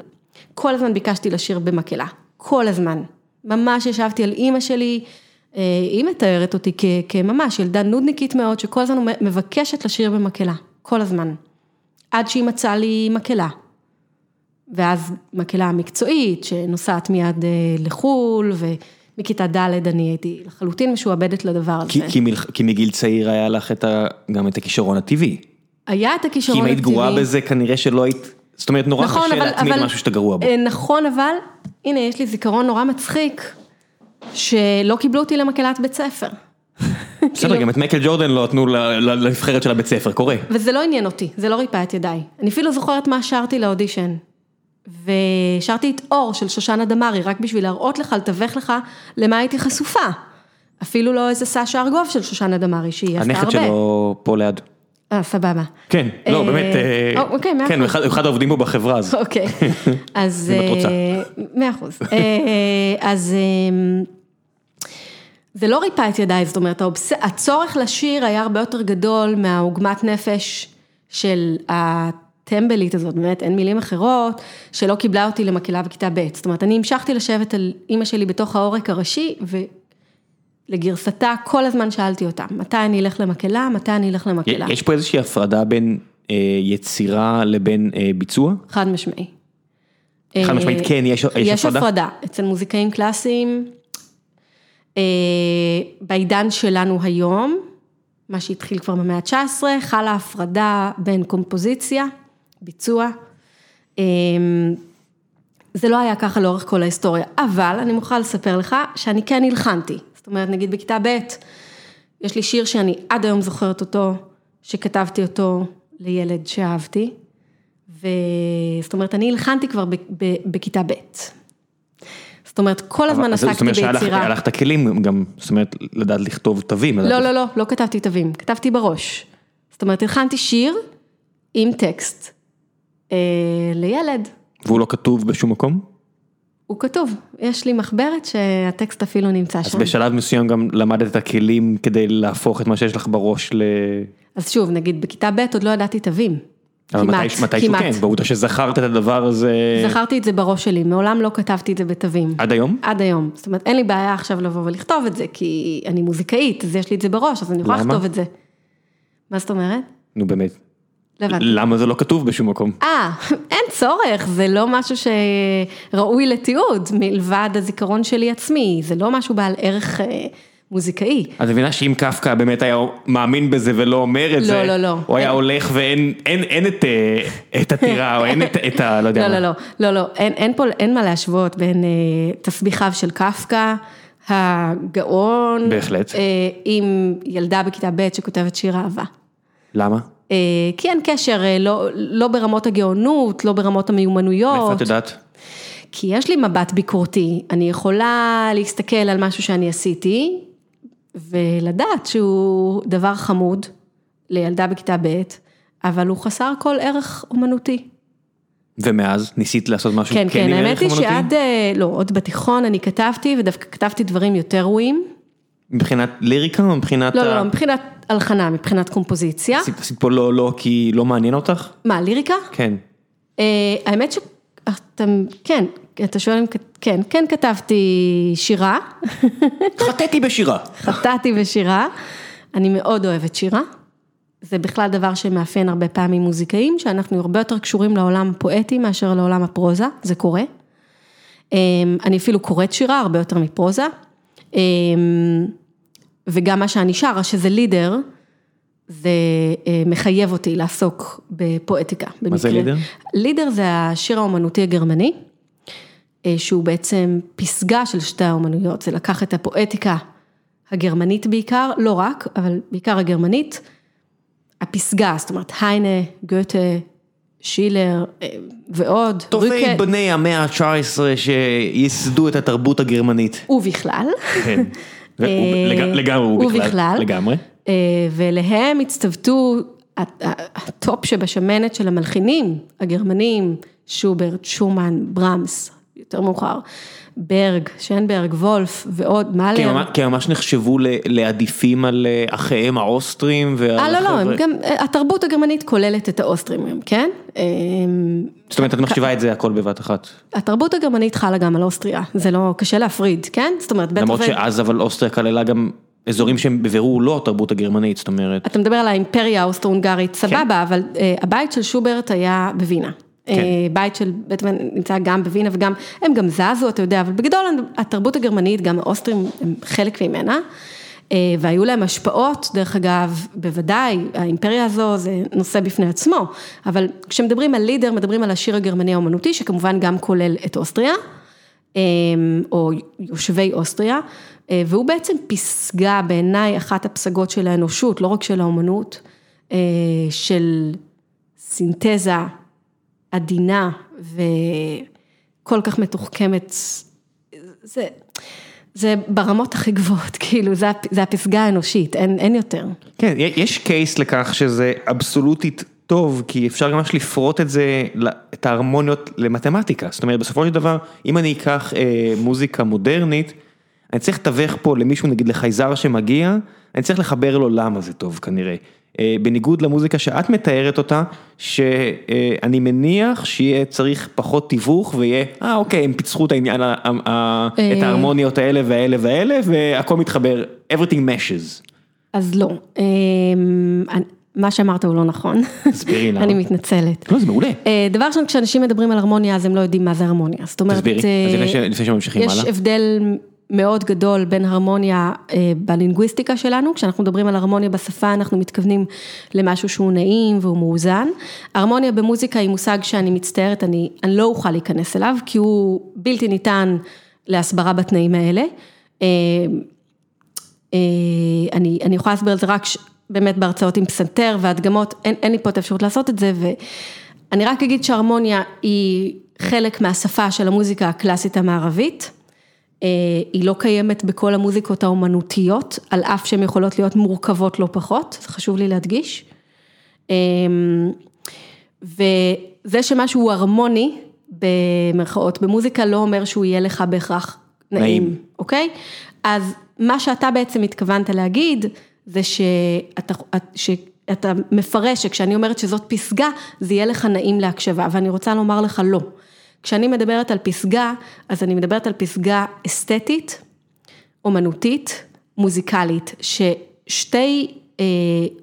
כל הזמן ביקשתי לשיר במקהלה, כל הזמן. ממש ישבתי על אימא שלי, אה, היא מתארת אותי כ- כממש ילדה נודניקית מאוד, שכל הזמן מבקשת לשיר במקהלה, כל הזמן. עד שהיא מצאה לי מקהלה. ואז מקהלה מקצועית, שנוסעת מיד אה, לחו"ל, ומכיתה ד' אני הייתי לחלוטין משועבדת לדבר הזה. כי, כי, מל, כי מגיל צעיר היה לך את ה, גם את הכישרון הטבעי. היה את כי הכישרון אם היית הטבעי. גרועה בזה כנראה שלא היית, זאת אומרת נורא נכון, קשה להתמיד אבל- משהו שאתה גרוע בו. אה, נכון, אבל, הנה, יש לי זיכרון נורא מצחיק, שלא קיבלו אותי למקהלת בית ספר. בסדר, כאילו- גם את מייקל ג'ורדן לא נתנו לנבחרת של הבית ספר, קורה. וזה לא עניין אותי, זה לא ריפא את ידיי. אני אפילו זוכרת מה שרתי לאודישן. ושרתי את אור של שושנה דמארי, רק בשביל להראות לך, לתווך לך למה הייתי חשופה. אפילו לא איזה סשה ארגוב של שושנה דמארי, שהיא עשתה הרבה. הנכד שלו פה ליד. אה, סבבה. כן, לא אה, באמת, אה, אוקיי, מאה כן. אחד- העובדים פה בחברה הזו. אוקיי, אז... אם את רוצה. אה, מאה אחוז. אה, אז אה, זה לא ריפא את ידיי, זאת אומרת, האובס... הצורך לשיר היה הרבה יותר גדול מהעוגמת נפש של הטמבלית הזאת, באמת, אין מילים אחרות, שלא קיבלה אותי למקהלה בכיתה ב'. זאת אומרת, אני המשכתי לשבת על אימא שלי בתוך העורק הראשי, ולגרסתה כל הזמן שאלתי אותה, מתי אני אלך למקהלה, מתי אני אלך למקהלה. יש פה איזושהי הפרדה בין אה, יצירה לבין אה, ביצוע? חד משמעי. חד משמעית אה, כן, יש יש יש הפרדה? הפרדה, אצל מוזיקאים קלאסיים, אה, בעידן שלנו היום, מה שהתחיל כבר במאה ה-19, חלה הפרדה בין קומפוזיציה, ביצוע. אמ, זה לא היה ככה לאורך כל ההיסטוריה, אבל אני מוכרחה לספר לך שאני כן הלחנתי. זאת אומרת, נגיד בכיתה ב', יש לי שיר שאני עד היום זוכרת אותו, שכתבתי אותו לילד שאהבתי, וזאת אומרת, אני הלחנתי כבר בכיתה ב'. זאת אומרת, כל הזמן עסקתי ביצירה. זאת אומרת שהיה לך את הכלים גם, זאת אומרת, לדעת לכתוב תווים. לא, לא, לא, לא כתבתי תווים, כתבתי בראש. זאת אומרת, הלחנתי שיר עם טקסט לילד. והוא לא כתוב בשום מקום? הוא כתוב, יש לי מחברת שהטקסט אפילו נמצא אז שם. אז בשלב מסוים גם למדת את הכלים כדי להפוך את מה שיש לך בראש ל... אז שוב, נגיד בכיתה ב' עוד לא ידעתי תווים. אבל כמעט, מתישהו מתי כן, בעובדה שזכרת את הדבר הזה. זכרתי את זה בראש שלי, מעולם לא כתבתי את זה בתווים. עד היום? עד היום. זאת אומרת, אין לי בעיה עכשיו לבוא ולכתוב את זה, כי אני מוזיקאית, אז יש לי את זה בראש, אז אני יכולה לכתוב את זה. מה זאת אומרת? נו באמת. למה זה לא כתוב בשום מקום? אה, אין צורך, זה לא משהו שראוי לתיעוד, מלבד הזיכרון שלי עצמי, זה לא משהו בעל ערך... אה, מוזיקאי. את מבינה שאם קפקא באמת היה מאמין בזה ולא אומר את לא, זה, לא, לא. הוא היה הולך ואין אין, אין את, אה, את הטירה או אין את, את ה... לא יודע לא, מה. לא, לא, לא, לא, אין, אין פה, אין מה להשוות בין אה, תסביכיו של קפקא, הגאון, בהחלט. אה, עם ילדה בכיתה ב' שכותבת שיר אהבה. למה? אה, כי אין קשר, אה, לא, לא ברמות הגאונות, לא ברמות המיומנויות. מאיפה את יודעת? כי יש לי מבט ביקורתי, אני יכולה להסתכל על משהו שאני עשיתי, ולדעת שהוא דבר חמוד לילדה בכיתה ב', אבל הוא חסר כל ערך אומנותי. ומאז ניסית לעשות משהו כן, כן כן, עם האמת היא? שעד, אה, לא, עוד בתיכון אני כתבתי, ודווקא כתבתי דברים יותר ראויים. מבחינת ליריקה או מבחינת... לא, ה- לא, לא, מבחינת הלחנה, מבחינת קומפוזיציה. עשית פה לא, לא, כי לא מעניין אותך? מה, ליריקה? כן. אה, האמת שאתה, כן, אתה שואל אם, כן, כן כתבתי שירה, חטאתי בשירה. חטאתי בשירה, אני מאוד אוהבת שירה. זה בכלל דבר שמאפיין הרבה פעמים מוזיקאים, שאנחנו הרבה יותר קשורים לעולם הפואטי מאשר לעולם הפרוזה, זה קורה. אה, אני אפילו קוראת שירה הרבה יותר מפרוזה. וגם מה שאני שרה, שזה לידר, זה אה, מחייב אותי לעסוק בפואטיקה. מה זה במקרה. לידר? לידר זה השיר האומנותי הגרמני, אה, שהוא בעצם פסגה של שתי האומנויות, זה לקח את הפואטיקה הגרמנית בעיקר, לא רק, אבל בעיקר הגרמנית, הפסגה, זאת אומרת היינה, גוטה, שילר אה, ועוד, טובי ריקה, בני המאה ה-19 שייסדו את התרבות הגרמנית. ובכלל. כן. אה, לג- לגמרי הוא בכלל. ובכלל. לגמרי. אה, ואליהם הצטוותו הט- הטופ שבשמנת של המלחינים הגרמנים, שוברט, שומן, ברמס, יותר מאוחר, ברג, שנברג, וולף ועוד, מאלר. כי ממש נחשבו לעדיפים על אה, אחיהם האוסטרים ועל אה, לא, לא, גם, התרבות הגרמנית כוללת את האוסטרים, כן? אה, זאת אומרת, את מחשיבה את זה הכל בבת אחת. התרבות הגרמנית חלה גם על אוסטריה, זה לא, קשה להפריד, כן? זאת אומרת, למרות בטהובן, שאז אבל אוסטריה כללה גם אזורים שהם בבירור לא התרבות הגרמנית, זאת אומרת. אתה מדבר על האימפריה האוסטרו-הונגרית, סבבה, אבל אה, הבית של שוברט היה בווינה. כן. אה, בית של בטמן נמצא גם בווינה וגם, הם גם זזו, אתה יודע, אבל בגדול התרבות הגרמנית, גם האוסטרים הם חלק ממנה. אה, והיו להם השפעות, דרך אגב, בוודאי, האימפריה הזו זה נושא בפני עצמו, אבל כשמדברים על לידר, מדברים על השיר הגרמני האומנותי, שכמובן גם כולל את אוסטריה, אה, או יושבי אוסטריה, אה, והוא בעצם פסגה בעיניי אחת הפסגות של האנושות, לא רק של האומנות, של סינתזה עדינה וכל כך מתוחכמת, זה, זה ברמות הכי גבוהות, כאילו, זה, זה הפסגה האנושית, אין, אין יותר. כן, יש קייס לכך שזה אבסולוטית טוב, כי אפשר ממש לפרוט את זה, את ההרמוניות למתמטיקה. זאת אומרת, בסופו של דבר, אם אני אקח אה, מוזיקה מודרנית, אני צריך לתווך פה למישהו, נגיד לחייזר שמגיע, אני צריך לחבר לו למה זה טוב כנראה. אה, בניגוד למוזיקה שאת מתארת אותה, שאני מניח שיהיה צריך פחות תיווך ויהיה, אה אוקיי, הם פיצחו את העניין, את ההרמוניות האלה והאלה והאלה, והכל מתחבר, everything meshes. אז לא, אמ, מה שאמרת הוא לא נכון. תסבירי למה. אני מתנצלת. לא, זה מעולה. אה, דבר ראשון, כשאנשים מדברים על הרמוניה, אז הם לא יודעים מה זה הרמוניה. זאת אומרת, תסבירי, אה, אז לפני שממשיכים יש הלאה. הבדל מאוד גדול בין הרמוניה בלינגוויסטיקה שלנו, כשאנחנו מדברים על הרמוניה בשפה אנחנו מתכוונים למשהו שהוא נעים והוא מאוזן. הרמוניה במוזיקה היא מושג שאני מצטערת, אני, אני לא אוכל להיכנס אליו, כי הוא בלתי ניתן להסברה בתנאים האלה. אני, אני יכולה להסביר את זה רק באמת בהרצאות עם פסנתר והדגמות, אין, אין לי פה את האפשרות לעשות את זה, ואני רק אגיד שהרמוניה היא חלק מהשפה של המוזיקה הקלאסית המערבית. אה, היא לא קיימת בכל המוזיקות האומנותיות, על אף שהן יכולות להיות מורכבות לא פחות, זה חשוב לי להדגיש. אה, וזה שמשהו הוא הרמוני, במרכאות, במוזיקה לא אומר שהוא יהיה לך בהכרח נעים, נעים. אוקיי? אז מה שאתה בעצם התכוונת להגיד, זה שאתה, שאתה מפרש שכשאני אומרת שזאת פסגה, זה יהיה לך נעים להקשבה, ואני רוצה לומר לך לא. כשאני מדברת על פסגה, אז אני מדברת על פסגה אסתטית, אומנותית, מוזיקלית, ששתי אה,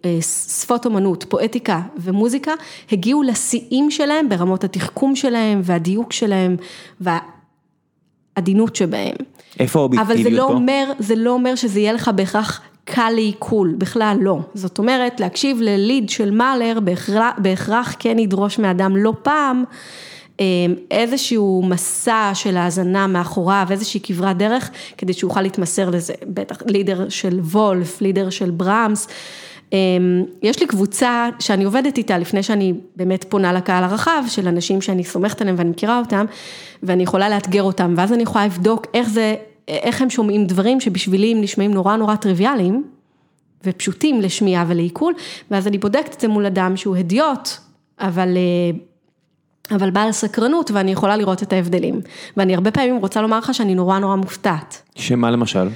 אה, שפות אומנות, פואטיקה ומוזיקה, הגיעו לשיאים שלהם ברמות התחכום שלהם והדיוק שלהם והעדינות שבהם. איפה האובייקטיביות פה? אבל זה לא אומר, זה לא אומר שזה יהיה לך בהכרח קל לעיכול, בכלל לא. זאת אומרת, להקשיב לליד של מאלר בהכרח, בהכרח כן ידרוש מאדם לא פעם. אמ, איזשהו מסע של האזנה מאחוריו, איזושהי כברת דרך, כדי שהוא יוכל להתמסר לזה, בטח לידר של וולף, לידר של ברמס. אמ, יש לי קבוצה שאני עובדת איתה לפני שאני באמת פונה לקהל הרחב, של אנשים שאני סומכת עליהם ואני מכירה אותם, ואני יכולה לאתגר אותם, ואז אני יכולה לבדוק איך זה, איך הם שומעים דברים שבשבילי הם נשמעים נורא נורא טריוויאליים, ופשוטים לשמיעה ולעיכול, ואז אני בודקת את זה מול אדם שהוא הדיוט, אבל אה, אבל בעל סקרנות ואני יכולה לראות את ההבדלים. ואני הרבה פעמים רוצה לומר לך שאני נורא נורא מופתעת. שמה למשל?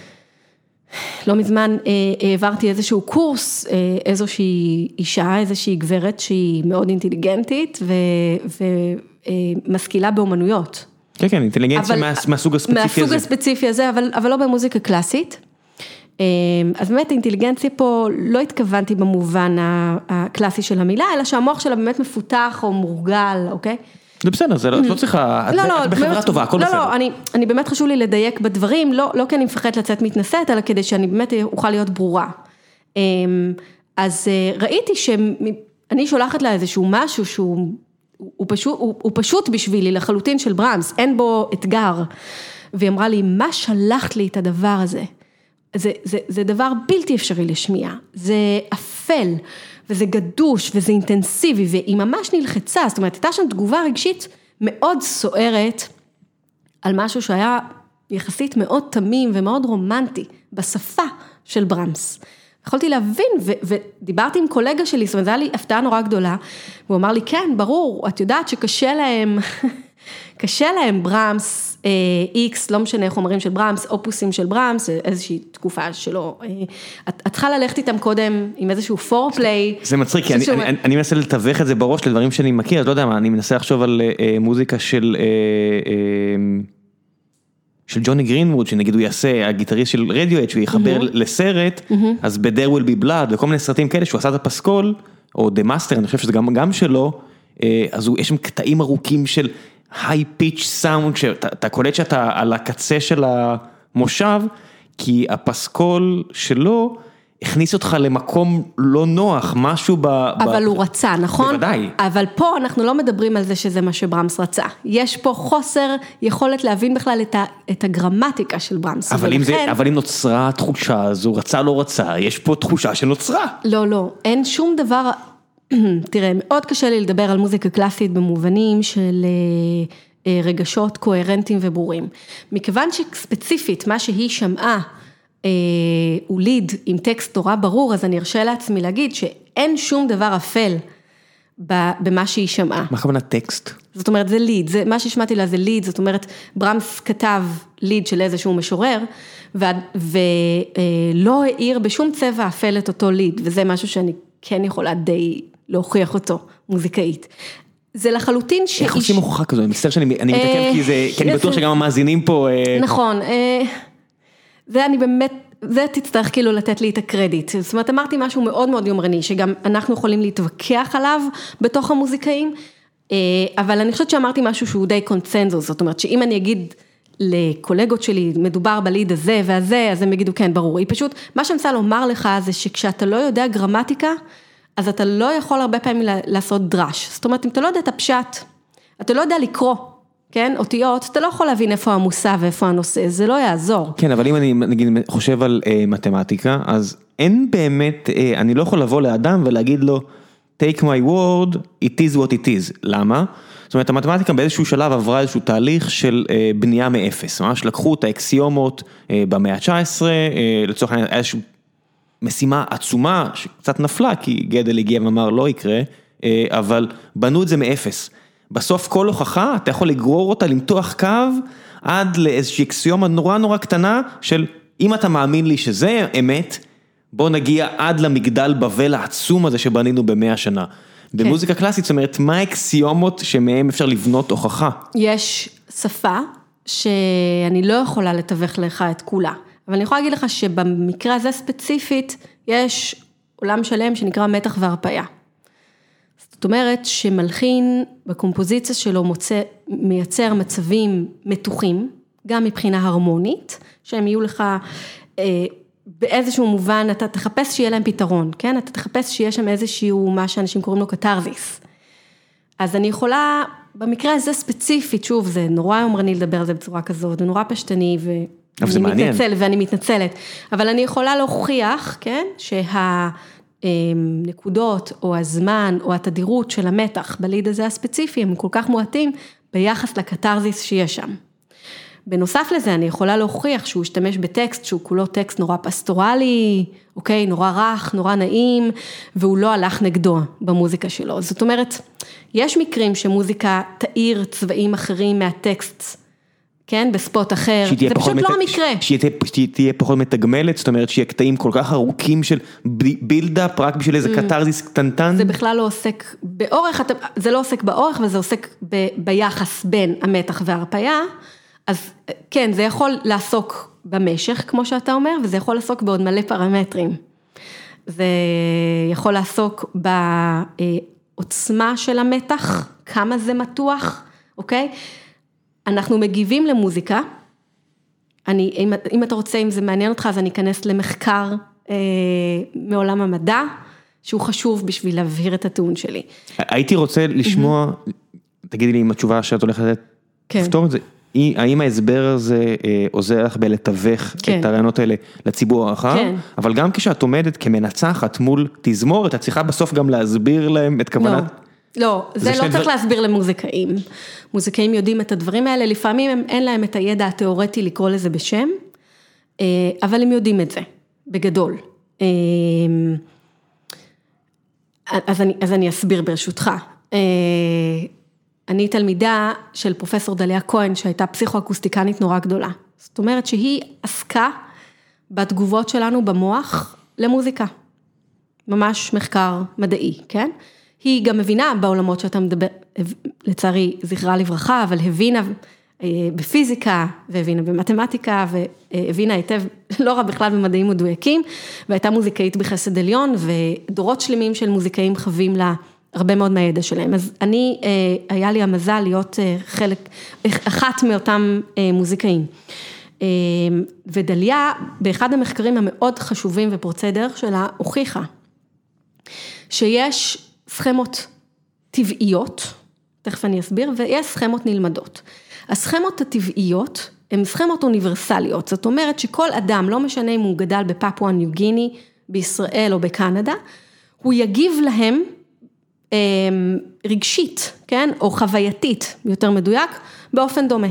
לא מזמן אה, העברתי איזשהו קורס, אה, איזושהי אישה, איזושהי גברת שהיא מאוד אינטליגנטית ומשכילה אה, באומנויות. כן, כן, אינטליגנציה מה, מהסוג הספציפי מהסוג הזה. מהסוג הספציפי הזה, אבל, אבל לא במוזיקה קלאסית. אה, אז באמת אינטליגנציה פה, לא התכוונתי במובן הקלאסי של המילה, אלא שהמוח שלה באמת מפותח או מורגל, אוקיי? זה בסדר, זה לא, את לא צריכה, את, לא, לא, בחברה באמת, טובה, הכל לא, בסדר. לא, לא, אני, אני באמת חשוב לי לדייק בדברים, לא, לא כי אני מפחדת לצאת מתנשאת, אלא כדי שאני באמת אוכל להיות ברורה. אמ, אז אה, ראיתי שאני שולחת לה איזשהו משהו שהוא הוא פשוט, הוא, הוא פשוט בשבילי לחלוטין של ברמס, אין בו אתגר. והיא אמרה לי, מה שלחת לי את הדבר הזה? זה, זה, זה דבר בלתי אפשרי לשמיעה, זה אפל, וזה גדוש, וזה אינטנסיבי, והיא ממש נלחצה, זאת אומרת, הייתה שם תגובה רגשית מאוד סוערת, על משהו שהיה יחסית מאוד תמים ומאוד רומנטי, בשפה של ברמס. יכולתי להבין, ו- ודיברתי עם קולגה שלי, זאת אומרת, זו הייתה לי הפתעה נורא גדולה, והוא אמר לי, כן, ברור, את יודעת שקשה להם, קשה להם ברמס, איקס, לא משנה חומרים של ברמס, אופוסים של ברמס, איזושהי תקופה שלא, אה, את צריכה ללכת איתם קודם עם איזשהו פורפליי. זה מצחיק, כי אני מנסה לתווך את זה בראש לדברים שאני מכיר, אז לא יודע מה, אני מנסה לחשוב על אה, מוזיקה של... אה, של ג'וני גרינווד, שנגיד הוא יעשה, הגיטריסט של רדיואט, שהוא יחבר mm-hmm. לסרט, mm-hmm. אז ב-There will be blood, וכל מיני סרטים כאלה, שהוא עשה את הפסקול, או The Master, אני חושב שזה גם, גם שלו, אז הוא, יש שם קטעים ארוכים של היי פיץ' סאונד, שאתה קולט שאתה על הקצה של המושב, כי הפסקול שלו הכניס אותך למקום לא נוח, משהו ב... אבל ב... הוא רצה, נכון? בוודאי. אבל פה אנחנו לא מדברים על זה שזה מה שברמס רצה. יש פה חוסר יכולת להבין בכלל את, ה... את הגרמטיקה של ברמס. אבל, ולכן... אם זה, אבל אם נוצרה התחושה הזו, רצה לא רצה, יש פה תחושה שנוצרה. לא, לא, אין שום דבר תראה, מאוד קשה לי לדבר על מוזיקה קלאסית במובנים של אה, אה, רגשות קוהרנטיים וברורים. מכיוון שספציפית מה שהיא שמעה אה, הוא ליד עם טקסט נורא ברור, אז אני ארשה לעצמי להגיד שאין שום דבר אפל במה שהיא שמעה. מה הכוונה טקסט? זאת אומרת, זה ליד, זה, מה שהשמעתי לה זה ליד, זאת אומרת, ברמס כתב ליד של איזשהו משורר, ולא העיר בשום צבע אפל את אותו ליד, וזה משהו שאני כן יכולה די להוכיח אותו מוזיקאית. זה לחלוטין שאיש... איך עושים הוכחה כזו? אני מצטער שאני מתעכב אה, כי זה, כי אני בטוח שגם המאזינים פה... אה, נכון, אה, זה אני באמת, זה תצטרך כאילו לתת לי את הקרדיט. זאת אומרת, אמרתי משהו מאוד מאוד יומרני, שגם אנחנו יכולים להתווכח עליו בתוך המוזיקאים, אבל אני חושבת שאמרתי משהו שהוא די קונצנזוס, זאת אומרת שאם אני אגיד לקולגות שלי, מדובר בליד הזה והזה, אז הם יגידו כן, ברור. היא פשוט, מה שאני רוצה לומר לך זה שכשאתה לא יודע גרמטיקה, אז אתה לא יכול הרבה פעמים לעשות דרש. זאת אומרת, אם אתה לא יודע את הפשט, אתה לא יודע לקרוא, כן, אותיות, אתה לא יכול להבין איפה המושא ואיפה הנושא, זה לא יעזור. כן, אבל אם אני נגיד חושב על אה, מתמטיקה, אז אין באמת, אה, אני לא יכול לבוא לאדם ולהגיד לו, take my word, it is what it is. למה? זאת אומרת, המתמטיקה באיזשהו שלב עברה איזשהו תהליך של אה, בנייה מאפס, ממש לקחו את האקסיומות אה, במאה ה-19, אה, לצורך העניין איזושהי משימה עצומה שקצת נפלה, כי גדל הגיע ואמר לא יקרה, אבל בנו את זה מאפס. בסוף כל הוכחה, אתה יכול לגרור אותה, למתוח קו, עד לאיזושהי אקסיומה נורא נורא קטנה של אם אתה מאמין לי שזה אמת, בוא נגיע עד למגדל בבל העצום הזה שבנינו במאה שנה. במוזיקה קלאסית, זאת אומרת, מה האקסיומות שמהם אפשר לבנות הוכחה? יש שפה שאני לא יכולה לתווך לך את כולה, אבל אני יכולה להגיד לך שבמקרה הזה ספציפית, יש עולם שלם שנקרא מתח והרפאיה. זאת אומרת שמלחין בקומפוזיציה שלו מוצא, מייצר מצבים מתוחים, גם מבחינה הרמונית, שהם יהיו לך אה, באיזשהו מובן, אתה תחפש שיהיה להם פתרון, כן? אתה תחפש שיהיה שם איזשהו, מה שאנשים קוראים לו קתרזיס. אז אני יכולה, במקרה הזה ספציפית, שוב, זה נורא יומרני לדבר על זה בצורה כזאת, זה נורא פשטני, ואני מתנצל, ואני מתנצלת, אבל אני יכולה להוכיח, כן, שהנקודות, או הזמן, או התדירות של המתח בליד הזה הספציפי, הם כל כך מועטים ביחס לקתרזיס שיש שם. בנוסף לזה, אני יכולה להוכיח שהוא השתמש בטקסט שהוא כולו טקסט נורא פסטורלי, אוקיי, נורא רך, נורא נעים, והוא לא הלך נגדו במוזיקה שלו. זאת אומרת, יש מקרים שמוזיקה תאיר צבעים אחרים מהטקסט. כן, בספוט אחר, זה פשוט מת... לא המקרה. שהיא תהיה פחות מתגמלת, זאת אומרת שיהיה קטעים כל כך ארוכים של בילדאפ רק בשביל איזה mm. קתרזיס קטנטן? זה בכלל לא עוסק באורך, זה לא עוסק באורך וזה עוסק ב... ביחס בין המתח וההרפאיה. אז כן, זה יכול לעסוק במשך, כמו שאתה אומר, וזה יכול לעסוק בעוד מלא פרמטרים. זה יכול לעסוק בעוצמה של המתח, כמה זה מתוח, אוקיי? אנחנו מגיבים למוזיקה. אני, אם, אם אתה רוצה, אם זה מעניין אותך, אז אני אכנס למחקר אה, מעולם המדע, שהוא חשוב בשביל להבהיר את הטיעון שלי. הייתי רוצה לשמוע, תגידי לי אם התשובה שאת הולכת לתת, כן. תפתור את זה. האם ההסבר הזה אה, עוזר לך בלתווך כן. את הרעיונות האלה לציבור הרחב? כן. אבל גם כשאת עומדת כמנצחת מול תזמורת, את צריכה בסוף גם להסביר להם את כוונת... לא, לא, זה, זה לא צריך דבר... להסביר למוזיקאים. מוזיקאים יודעים את הדברים האלה, לפעמים הם, אין להם את הידע התיאורטי לקרוא לזה בשם, אה, אבל הם יודעים את זה, בגדול. אה, אז אני, אז אני אסביר ברשותך. אני תלמידה של פרופסור דליה כהן, שהייתה פסיכואקוסטיקנית נורא גדולה. זאת אומרת שהיא עסקה בתגובות שלנו במוח למוזיקה. ממש מחקר מדעי, כן? היא גם מבינה בעולמות שאתה מדבר, לצערי, זכרה לברכה, אבל הבינה אה, בפיזיקה, והבינה במתמטיקה, והבינה היטב, לא רע בכלל במדעים מדויקים, והייתה מוזיקאית בחסד עליון, ודורות שלמים של מוזיקאים חווים לה הרבה מאוד מהידע שלהם. אז אני, אה, היה לי המזל להיות אה, חלק, אחת מאותם מוזיקאים. ודליה, באחד המחקרים המאוד חשובים ופורצי דרך שלה, הוכיחה שיש סכמות טבעיות, תכף אני אסביר, ויש סכמות נלמדות. הסכמות הטבעיות הן סכמות אוניברסליות, זאת אומרת שכל אדם, לא משנה אם הוא גדל בפפואה ניו גיני, בישראל או בקנדה, הוא יגיב להם אמ, רגשית, כן, או חווייתית, יותר מדויק, באופן דומה.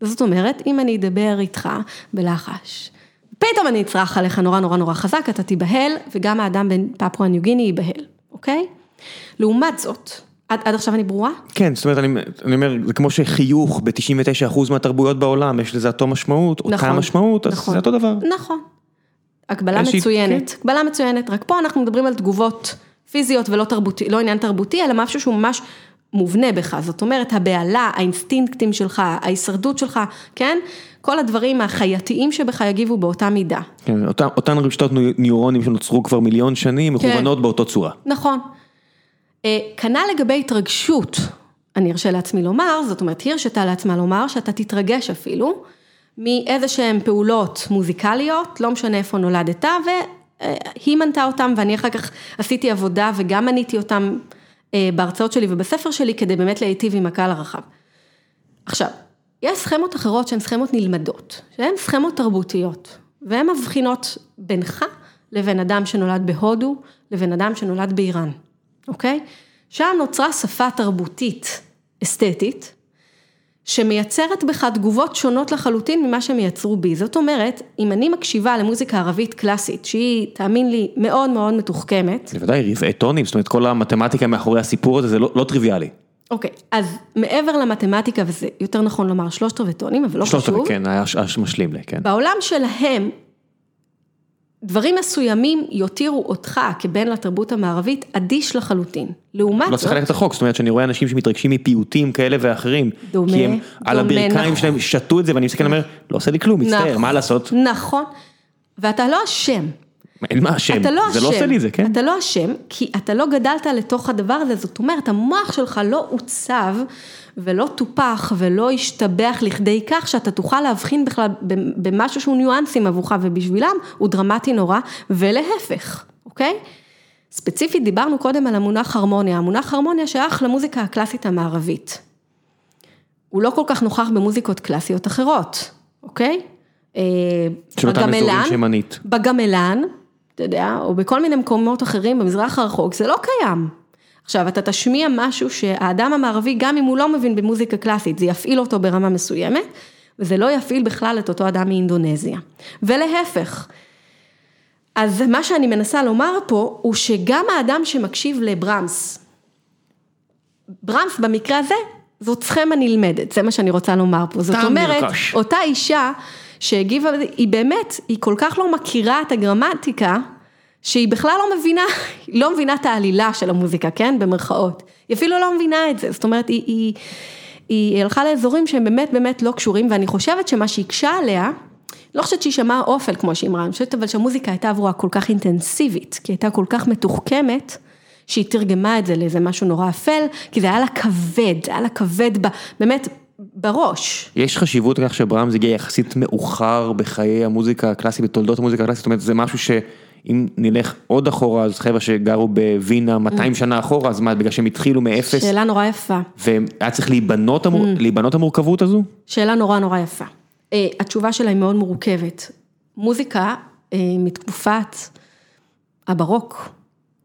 זאת אומרת, אם אני אדבר איתך בלחש, פתאום אני אצרח עליך נורא נורא נורא חזק, אתה תיבהל, וגם האדם בין פפואה ניו גיני ייבהל, אוקיי? לעומת זאת, עד, עד עכשיו אני ברורה? כן, זאת אומרת, אני, אני אומר, זה כמו שחיוך ב-99% מהתרבויות בעולם, יש לזה אותו משמעות, נכון, אותה משמעות, אז נכון, זה אותו דבר. נכון. הקבלה מצוינת, כן. הקבלה מצוינת, רק פה אנחנו מדברים על תגובות פיזיות ולא תרבותי, לא עניין תרבותי, אלא משהו שהוא ממש מובנה בך, זאת אומרת, הבהלה, האינסטינקטים שלך, ההישרדות שלך, כן? כל הדברים החייתיים שבך יגיבו באותה מידה. כן, אותן, אותן רשתות ניורונים שנוצרו כבר מיליון שנים, כן. מכוונות באותו צורה. נכון. אה, כנ"ל לגבי התרגשות, אני ארשה לעצמי לומר, זאת אומרת, היא הרשתה לעצמה לומר שאתה תתרגש אפילו מאיזה שהן פעולות מוזיקליות, לא משנה איפה נולדת, והיא מנתה אותם ואני אחר כך עשיתי עבודה וגם מניתי אותם אה, בהרצאות שלי ובספר שלי כדי באמת להיטיב עם הקהל הרחב. עכשיו, יש סכמות אחרות שהן סכמות נלמדות, שהן סכמות תרבותיות, והן מבחינות בינך לבין אדם שנולד בהודו, לבין אדם שנולד באיראן, אוקיי? שם נוצרה שפה תרבותית אסתטית, שמייצרת בך תגובות שונות לחלוטין ממה שהם יצרו בי. זאת אומרת, אם אני מקשיבה למוזיקה ערבית קלאסית, שהיא, תאמין לי, מאוד מאוד מתוחכמת. בוודאי, רבעי טונים, זאת אומרת, כל המתמטיקה מאחורי הסיפור הזה, זה לא, לא טריוויאלי. אוקיי, אז מעבר למתמטיקה, וזה יותר נכון לומר שלושת רבעי טונים, אבל לא שלושת חשוב. רבעי, כן, היה משלים לי, כן. בעולם שלהם, דברים מסוימים יותירו אותך כבן לתרבות המערבית אדיש לחלוטין. לעומת לא צריך ללכת רחוק, זאת אומרת שאני רואה אנשים שמתרגשים מפיוטים כאלה ואחרים. דומה, כי הם על דומה, הברכיים נכון. שלהם שתו את זה ואני מסתכל ואומר, לא עושה לי כלום, מצטער, נכון, מה לעשות? נכון, ואתה לא אשם. אין מה אשם, אתה לא זה לא עושה לי את זה, כן? אתה לא אשם, כי אתה לא גדלת לתוך הדבר הזה, זאת אומרת, המוח שלך לא עוצב ולא טופח ולא השתבח לכדי כך שאתה תוכל להבחין בכלל במשהו שהוא ניואנסים עבורך ובשבילם הוא דרמטי נורא, ולהפך, אוקיי? ספציפית דיברנו קודם על המונח הרמוניה, המונח הרמוניה שייך למוזיקה הקלאסית המערבית. הוא לא כל כך נוכח במוזיקות קלאסיות אחרות, אוקיי? אה, בגמלן. בגמלן, אתה יודע, או בכל מיני מקומות אחרים במזרח הרחוק, זה לא קיים. עכשיו, אתה תשמיע משהו שהאדם המערבי, גם אם הוא לא מבין במוזיקה קלאסית, זה יפעיל אותו ברמה מסוימת, וזה לא יפעיל בכלל את אותו אדם מאינדונזיה. ולהפך. אז מה שאני מנסה לומר פה, הוא שגם האדם שמקשיב לברמס, ברמס במקרה הזה, זאת סכמה נלמדת, זה מה שאני רוצה לומר פה. זאת אומרת, נרכש. אותה אישה שהגיבה, היא באמת, היא כל כך לא מכירה את הגרמטיקה, שהיא בכלל לא מבינה, לא מבינה את העלילה של המוזיקה, כן? במרכאות. היא אפילו לא מבינה את זה, זאת אומרת, היא, היא, היא הלכה לאזורים שהם באמת באמת לא קשורים, ואני חושבת שמה שהקשה עליה, לא חושבת שהיא שמעה אופל כמו שהיא אמרה, אני חושבת אבל שהמוזיקה הייתה עבורה כל כך אינטנסיבית, כי הייתה כל כך מתוחכמת, שהיא תרגמה את זה לאיזה משהו נורא אפל, כי זה היה לה כבד, היה לה כבד ב, באמת בראש. יש חשיבות לכך שברמס הגיע יחסית מאוחר בחיי המוזיקה הקלאסית, בתולדות המוזיקה הקלאסית, זאת אומרת, זה משהו שאם נלך עוד אחורה, אז חבר'ה שגרו בווינה 200 שנה אחורה, אז מה, בגלל שהם התחילו מאפס, שאלה נורא יפה. והיה צריך להיבנות, המור... להיבנות המורכבות הזו? שאלה נורא נורא יפה. אה, התשובה שלה היא מאוד מורכבת. מוזיקה אה, מתקופת הברוק,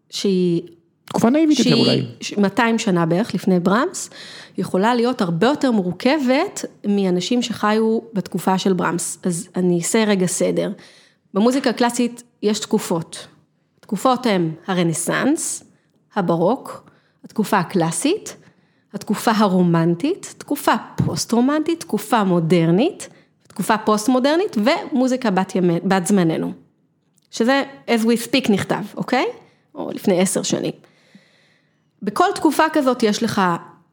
שהיא תקופה נאיבית יותר אולי. שהיא 200 שנה בערך לפני ברמס, יכולה להיות הרבה יותר מורכבת מאנשים שחיו בתקופה של ברמס. אז אני אעשה רגע סדר. במוזיקה הקלאסית יש תקופות. התקופות הן הרנסאנס, הברוק, התקופה הקלאסית, התקופה הרומנטית, תקופה פוסט-רומנטית, תקופה מודרנית, תקופה פוסט-מודרנית ומוזיקה בת, ימי, בת זמננו. שזה as we speak נכתב, אוקיי? או לפני עשר שנים. בכל תקופה כזאת יש לך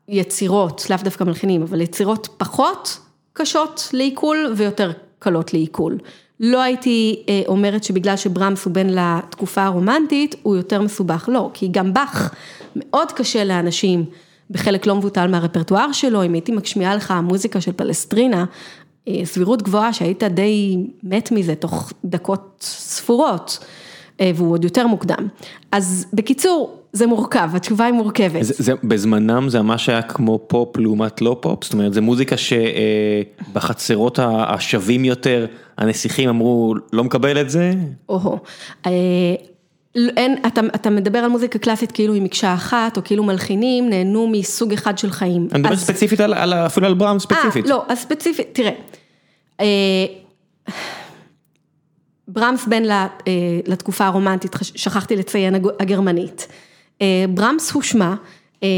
יצירות, לאו דווקא מלחינים, אבל יצירות פחות קשות לעיכול ויותר קלות לעיכול. לא הייתי אה, אומרת שבגלל שברמס הוא בן לתקופה הרומנטית, הוא יותר מסובך, לא, כי גם באך מאוד קשה לאנשים, בחלק לא מבוטל מהרפרטואר שלו, אם הייתי משמיעה לך מוזיקה של פלסטרינה, אה, סבירות גבוהה שהיית די מת מזה תוך דקות ספורות, והוא עוד יותר מוקדם. אז בקיצור, זה מורכב, התשובה היא מורכבת. זה, זה, בזמנם זה ממש היה כמו פופ לעומת לא פופ, זאת אומרת, זה מוזיקה שבחצרות השווים יותר, הנסיכים אמרו, לא מקבל את זה. או-הו. אה, אין, אתה, אתה מדבר על מוזיקה קלאסית כאילו עם מקשה אחת, או כאילו מלחינים נהנו מסוג אחד של חיים. אני מדבר אז- ספציפית על, על, אפילו על בראם ספציפית. אה, לא, אז ספציפית, תראה. אה, ברמס בן אה, לתקופה הרומנטית, שכחתי לציין הג- הגרמנית. אה, ברמס הוא שמה, אה,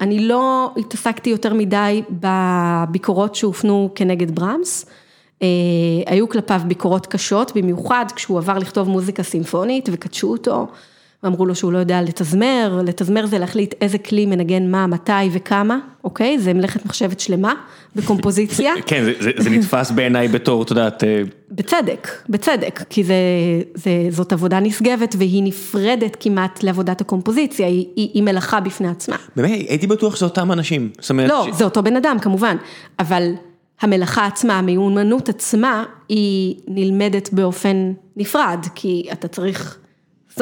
אני לא התעסקתי יותר מדי בביקורות שהופנו כנגד ברמס. היו כלפיו ביקורות קשות, במיוחד כשהוא עבר לכתוב מוזיקה סימפונית וקדשו אותו. ואמרו לו שהוא לא יודע לתזמר, לתזמר זה להחליט איזה כלי מנגן מה, מתי וכמה, אוקיי? זה מלאכת מחשבת שלמה בקומפוזיציה. כן, זה, זה, זה נתפס בעיניי בתור, את יודעת... אה, בצדק, בצדק, כי זה, זה, זאת עבודה נשגבת והיא נפרדת כמעט לעבודת הקומפוזיציה, היא, היא, היא מלאכה בפני עצמה. באמת, הייתי בטוח שזה אותם אנשים. זאת אומרת לא, ש... זה אותו בן אדם כמובן, אבל המלאכה עצמה, המיומנות עצמה, היא נלמדת באופן נפרד, כי אתה צריך,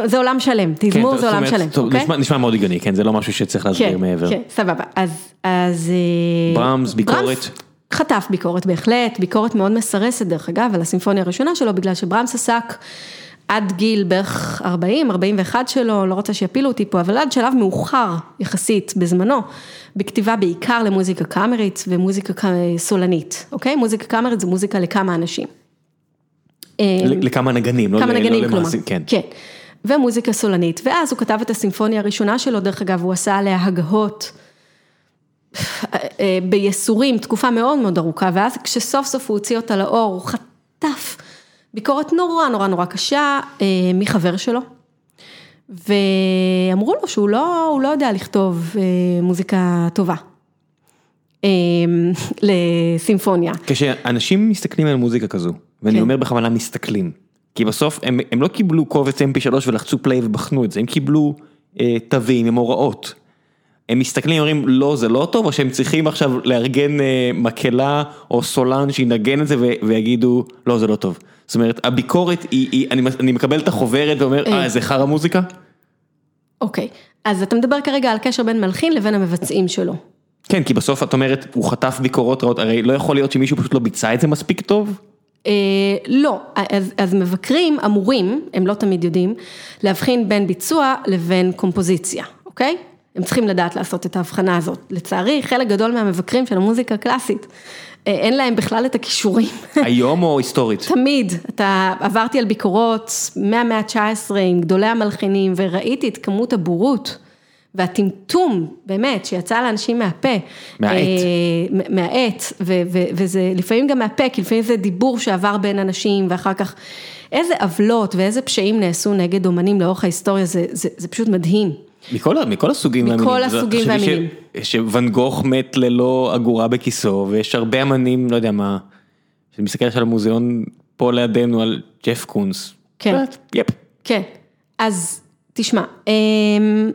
זה עולם שלם, כן, תזמור זה עולם שלם, אוקיי? נשמע, מאוד הגיוני, כן, זה לא משהו שצריך להסביר כן, מעבר. כן, סבבה, אז, אז... אה, ברמס, ביקורת? חטף ביקורת בהחלט, ביקורת מאוד מסרסת דרך אגב, על הסימפוניה הראשונה שלו, בגלל שברמס עסק עד גיל בערך 40, 41 שלו, לא רוצה שיפילו אותי פה, אבל עד שלב מאוחר יחסית בזמנו, בכתיבה בעיקר למוזיקה קאמרית ומוזיקה סולנית, אוקיי? מוזיקה קאמרית זה מוזיקה לכמה אנשים. לכמה נגנים, לא לא למעשים, כן. כן, ומוזיקה סולנית, ואז הוא כתב את הסימפוניה הראשונה שלו, דרך אגב, הוא עשה עליה הגהות אה, בייסורים, תקופה מאוד מאוד ארוכה, ואז כשסוף סוף הוא הוציא אותה לאור, הוא חטף ביקורת נורא נורא נורא קשה אה, מחבר שלו, ואמרו לו שהוא לא, לא יודע לכתוב אה, מוזיקה טובה. לסימפוניה. כשאנשים מסתכלים על מוזיקה כזו, ואני כן. אומר בכוונה מסתכלים, כי בסוף הם, הם לא קיבלו קובץ mp3 ולחצו פליי ובחנו את זה, הם קיבלו אה, תווים עם הוראות. הם מסתכלים ואומרים לא זה לא טוב, או שהם צריכים עכשיו לארגן אה, מקהלה או סולן שינגן את זה ויגידו לא זה לא טוב. זאת אומרת הביקורת היא, היא אני, אני מקבל את החוברת ואומר אה זה חרא מוזיקה? אוקיי, אז אתה מדבר כרגע על קשר בין מלחין לבין המבצעים שלו. כן כי בסוף את אומרת הוא חטף ביקורות רעות, הרי לא יכול להיות שמישהו פשוט לא ביצע את זה מספיק טוב? אה, לא, אז, אז מבקרים אמורים, הם לא תמיד יודעים, להבחין בין ביצוע לבין קומפוזיציה, אוקיי? הם צריכים לדעת לעשות את ההבחנה הזאת. לצערי, חלק גדול מהמבקרים של המוזיקה הקלאסית, אה, אין להם בכלל את הכישורים. היום או היסטורית? תמיד, אתה, עברתי על ביקורות מהמאה ה-19 עם גדולי המלחינים וראיתי את כמות הבורות והטמטום, באמת, שיצא לאנשים מהפה. מהעט. אה, מהעט, וזה לפעמים גם מהפה, כי לפעמים זה דיבור שעבר בין אנשים ואחר כך, איזה עוולות ואיזה פשעים נעשו נגד אומנים לאורך ההיסטוריה, זה, זה, זה פשוט מדהים. מכל, מכל הסוגים מכל והמינים. הסוגים תחשבי ש- והמינים. שוואן גוך מת ללא אגורה בכיסו, ויש הרבה אמנים, לא יודע מה, שאני מסתכל עכשיו על המוזיאון פה לידינו על ג'ף קונס. כן. יפ. כן, אז תשמע, אמ,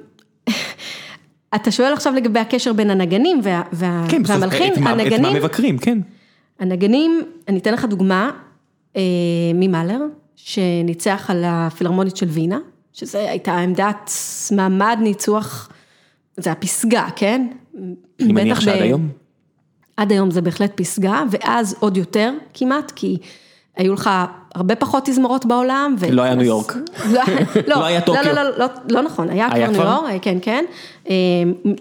אתה שואל עכשיו לגבי הקשר בין הנגנים וה, וה, כן, והמלחין, את מה- את מה הנגנים, מבקרים, כן. הנגנים, אני אתן לך דוגמה אה, ממאלר, שניצח על הפילהרמונית של וינה, שזה הייתה עמדת מעמד ניצוח, זה הפסגה, כן? אני מניח שעד ב- היום. עד היום זה בהחלט פסגה, ואז עוד יותר כמעט, כי היו לך הרבה פחות תזמורות בעולם. ו- לא היה ניו יורק. לא, לא היה טוקיו. לא, לא, לא, לא, לא נכון, היה היה כבר ניו? יורק, כן, כן. אה,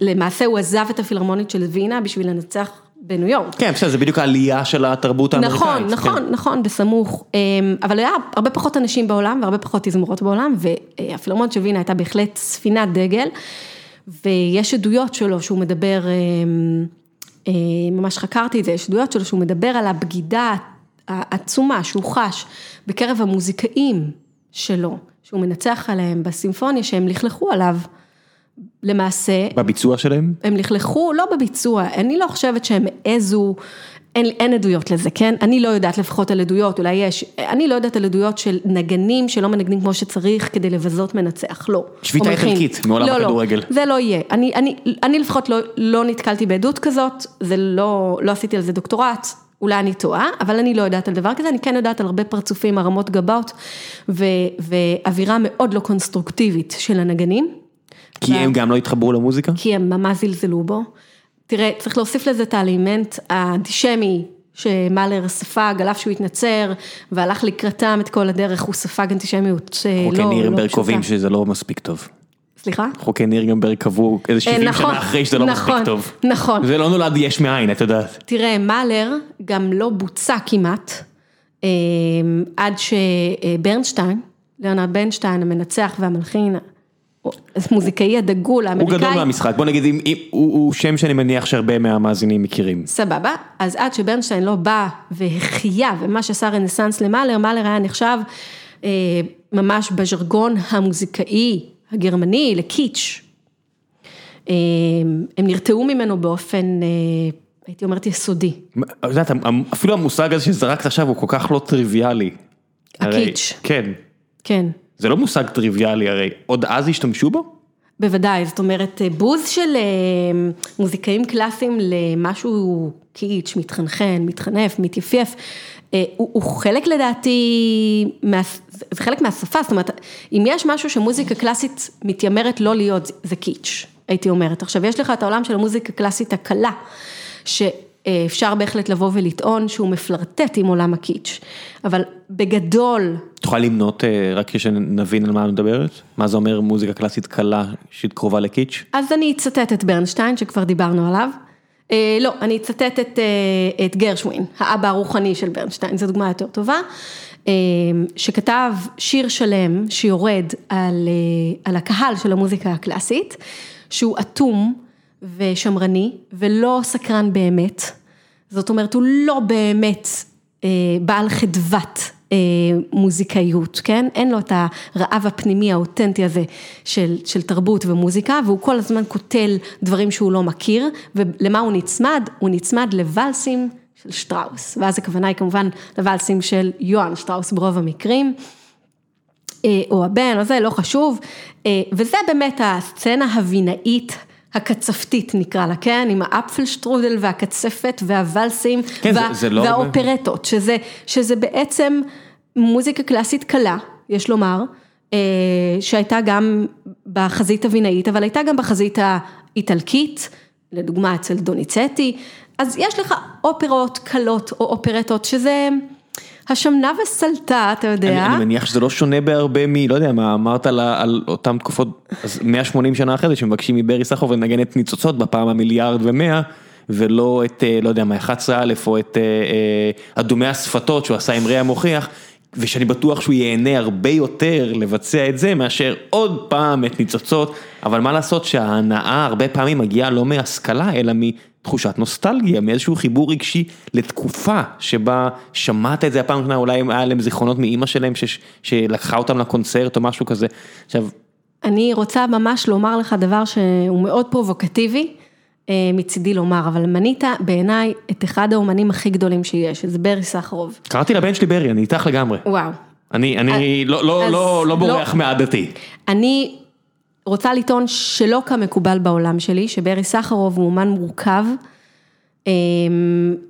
למעשה הוא עזב את הפילהרמונית של וינה בשביל לנצח בניו יורק. כן, בסדר, זה בדיוק העלייה של התרבות האמריקאית. נכון, כן. נכון, נכון, בסמוך, אמ, אבל היה הרבה פחות אנשים בעולם והרבה פחות תזמורות בעולם, והפילהרמונית של וינה הייתה בהחלט ספינת דגל, ויש עדויות שלו שהוא מדבר, אמ, אה, ממש חקרתי את זה, יש עדויות שלו שהוא מדבר על הבגידה העצומה שהוא חש בקרב המוזיקאים שלו, שהוא מנצח עליהם בסימפוניה, שהם לכלכו עליו. למעשה, בביצוע שלהם? הם לכלכו, לא בביצוע, אני לא חושבת שהם העזו, אין, אין עדויות לזה, כן? אני לא יודעת לפחות על עדויות, אולי יש, אני לא יודעת על עדויות של נגנים שלא מנגנים כמו שצריך כדי לבזות מנצח, לא. שביתה. איטלקית מעולם לא, הכדורגל. לא, זה לא יהיה. אני, אני, אני לפחות לא, לא נתקלתי בעדות כזאת, זה לא, לא עשיתי על זה דוקטורט. אולי אני טועה, אבל אני לא יודעת על דבר כזה, אני כן יודעת על הרבה פרצופים, הרמות גבות, ו, ואווירה מאוד לא קונסטרוקטיבית של הנגנים. כי הם גם לא התחברו למוזיקה? כי הם ממש זלזלו בו. תראה, צריך להוסיף לזה את האלימנט האנטישמי שמאלר ספג, על אף שהוא התנצר והלך לקראתם את כל הדרך, הוא ספג אנטישמיות אה, לא, חוקי לא נירנברג פשוטה. קובעים שזה לא מספיק טוב. סליחה? חוקי נירנברג קבעו איזה 70 נכון, שנה אחרי שזה לא מספיק נכון, טוב. נכון. זה לא נולד יש מאין, את יודעת. תראה, מאלר גם לא בוצע כמעט, אה, עד שברנשטיין, ליאונרד ברנשטיין, המנצח והמלחין, המוזיקאי הדגול, הוא האמריקאי. גדול מהמשחק, בוא נגיד, אם- אם- הוא הוא שם שאני מניח שהרבה מהמאזינים מכירים. סבבה, אז עד שברנשטיין לא בא והחיה ומה שעשה רנסאנס למאלר, מאלר היה נחשב אה, ממש בז'רגון המוזיקאי הגרמני לקיץ'. אה, הם נרתעו ממנו באופן, אה, הייתי אומרת, יסודי. את יודעת, אפילו המושג הזה שזרקת עכשיו הוא כל כך לא טריוויאלי. הרי- הקיץ'. כן. כן. זה לא מושג טריוויאלי הרי, עוד אז השתמשו בו? בוודאי, זאת אומרת, בוז של אה, מוזיקאים קלאסיים למשהו קיץ', מתחנחן, מתחנף, מתייפייף, אה, הוא, הוא חלק לדעתי, מה, זה חלק מהשפה, זאת אומרת, אם יש משהו שמוזיקה קלאסית מתיימרת לא להיות, זה קיץ', הייתי אומרת. עכשיו, יש לך את העולם של המוזיקה הקלאסית הקלה, שאפשר בהחלט לבוא ולטעון שהוא מפלרטט עם עולם הקיץ', אבל בגדול, יכולה למנות אה, רק כדי שנבין על מה את מדברת? מה זה אומר מוזיקה קלאסית קלה שהיא קרובה לקיץ'? אז אני אצטט את ברנשטיין, שכבר דיברנו עליו. אה, לא, אני אצטט את, אה, את גרשווין, האבא הרוחני של ברנשטיין, זו דוגמה יותר טובה, אה, שכתב שיר שלם שיורד על, הקהל של המוזיקה הקלאסית, שהוא אטום ושמרני ולא סקרן באמת, זאת אומרת, הוא לא באמת בעל חדוות מוזיקאיות, כן? אין לו את הרעב הפנימי האותנטי הזה של, של תרבות ומוזיקה, והוא כל הזמן קוטל דברים שהוא לא מכיר, ולמה הוא נצמד? הוא נצמד לוואלסים של שטראוס, ואז הכוונה היא כמובן לוואלסים של יוהאן שטראוס ברוב המקרים. אה, או הבן, או זה, לא חשוב, אה, וזה באמת הסצנה הבינאית הקצפתית נקרא לה, כן? עם האפפלשטרודל והקצפת והוואלסים כן, וה- זה לא- והאופרטות, שזה, שזה בעצם מוזיקה קלאסית קלה, יש לומר, אה, שהייתה גם בחזית הבינאית, אבל הייתה גם בחזית האיטלקית, לדוגמה אצל דוניצטי, אז יש לך אופרות קלות או אופרטות, שזה השמנה וסלטה, אתה יודע. אני, אני מניח שזה לא שונה בהרבה מ... לא יודע מה, אמרת על, על אותם תקופות, אז 180 שנה אחרי זה שמבקשים מברי סחרוף לנגן את ניצוצות בפעם המיליארד ומאה. ולא את, אה, לא יודע מה, 11א או את אה, אה, אדומי השפתות שהוא עשה עם ראי המוכיח, ושאני בטוח שהוא ייהנה הרבה יותר לבצע את זה מאשר עוד פעם את ניצוצות, אבל מה לעשות שההנאה הרבה פעמים מגיעה לא מהשכלה אלא מתחושת נוסטלגיה, מאיזשהו חיבור רגשי לתקופה שבה שמעת את זה הפעם ראשונה, אולי היה להם זיכרונות מאימא שלהם שלקחה אותם לקונצרט או משהו כזה. עכשיו, אני רוצה ממש לומר לך דבר שהוא מאוד פרובוקטיבי אה, מצידי לומר, אבל מנית בעיניי את אחד האומנים הכי גדולים שיש, שזה ברי סחרוב. קראתי לבן שלי ברי, אני איתך לגמרי. וואו. אני, אני לא, לא, אז לא, לא לא- בורח מעדתי. אני רוצה לטעון שלא כמקובל בעולם שלי, שברי סחרוב הוא אומן מורכב, אה,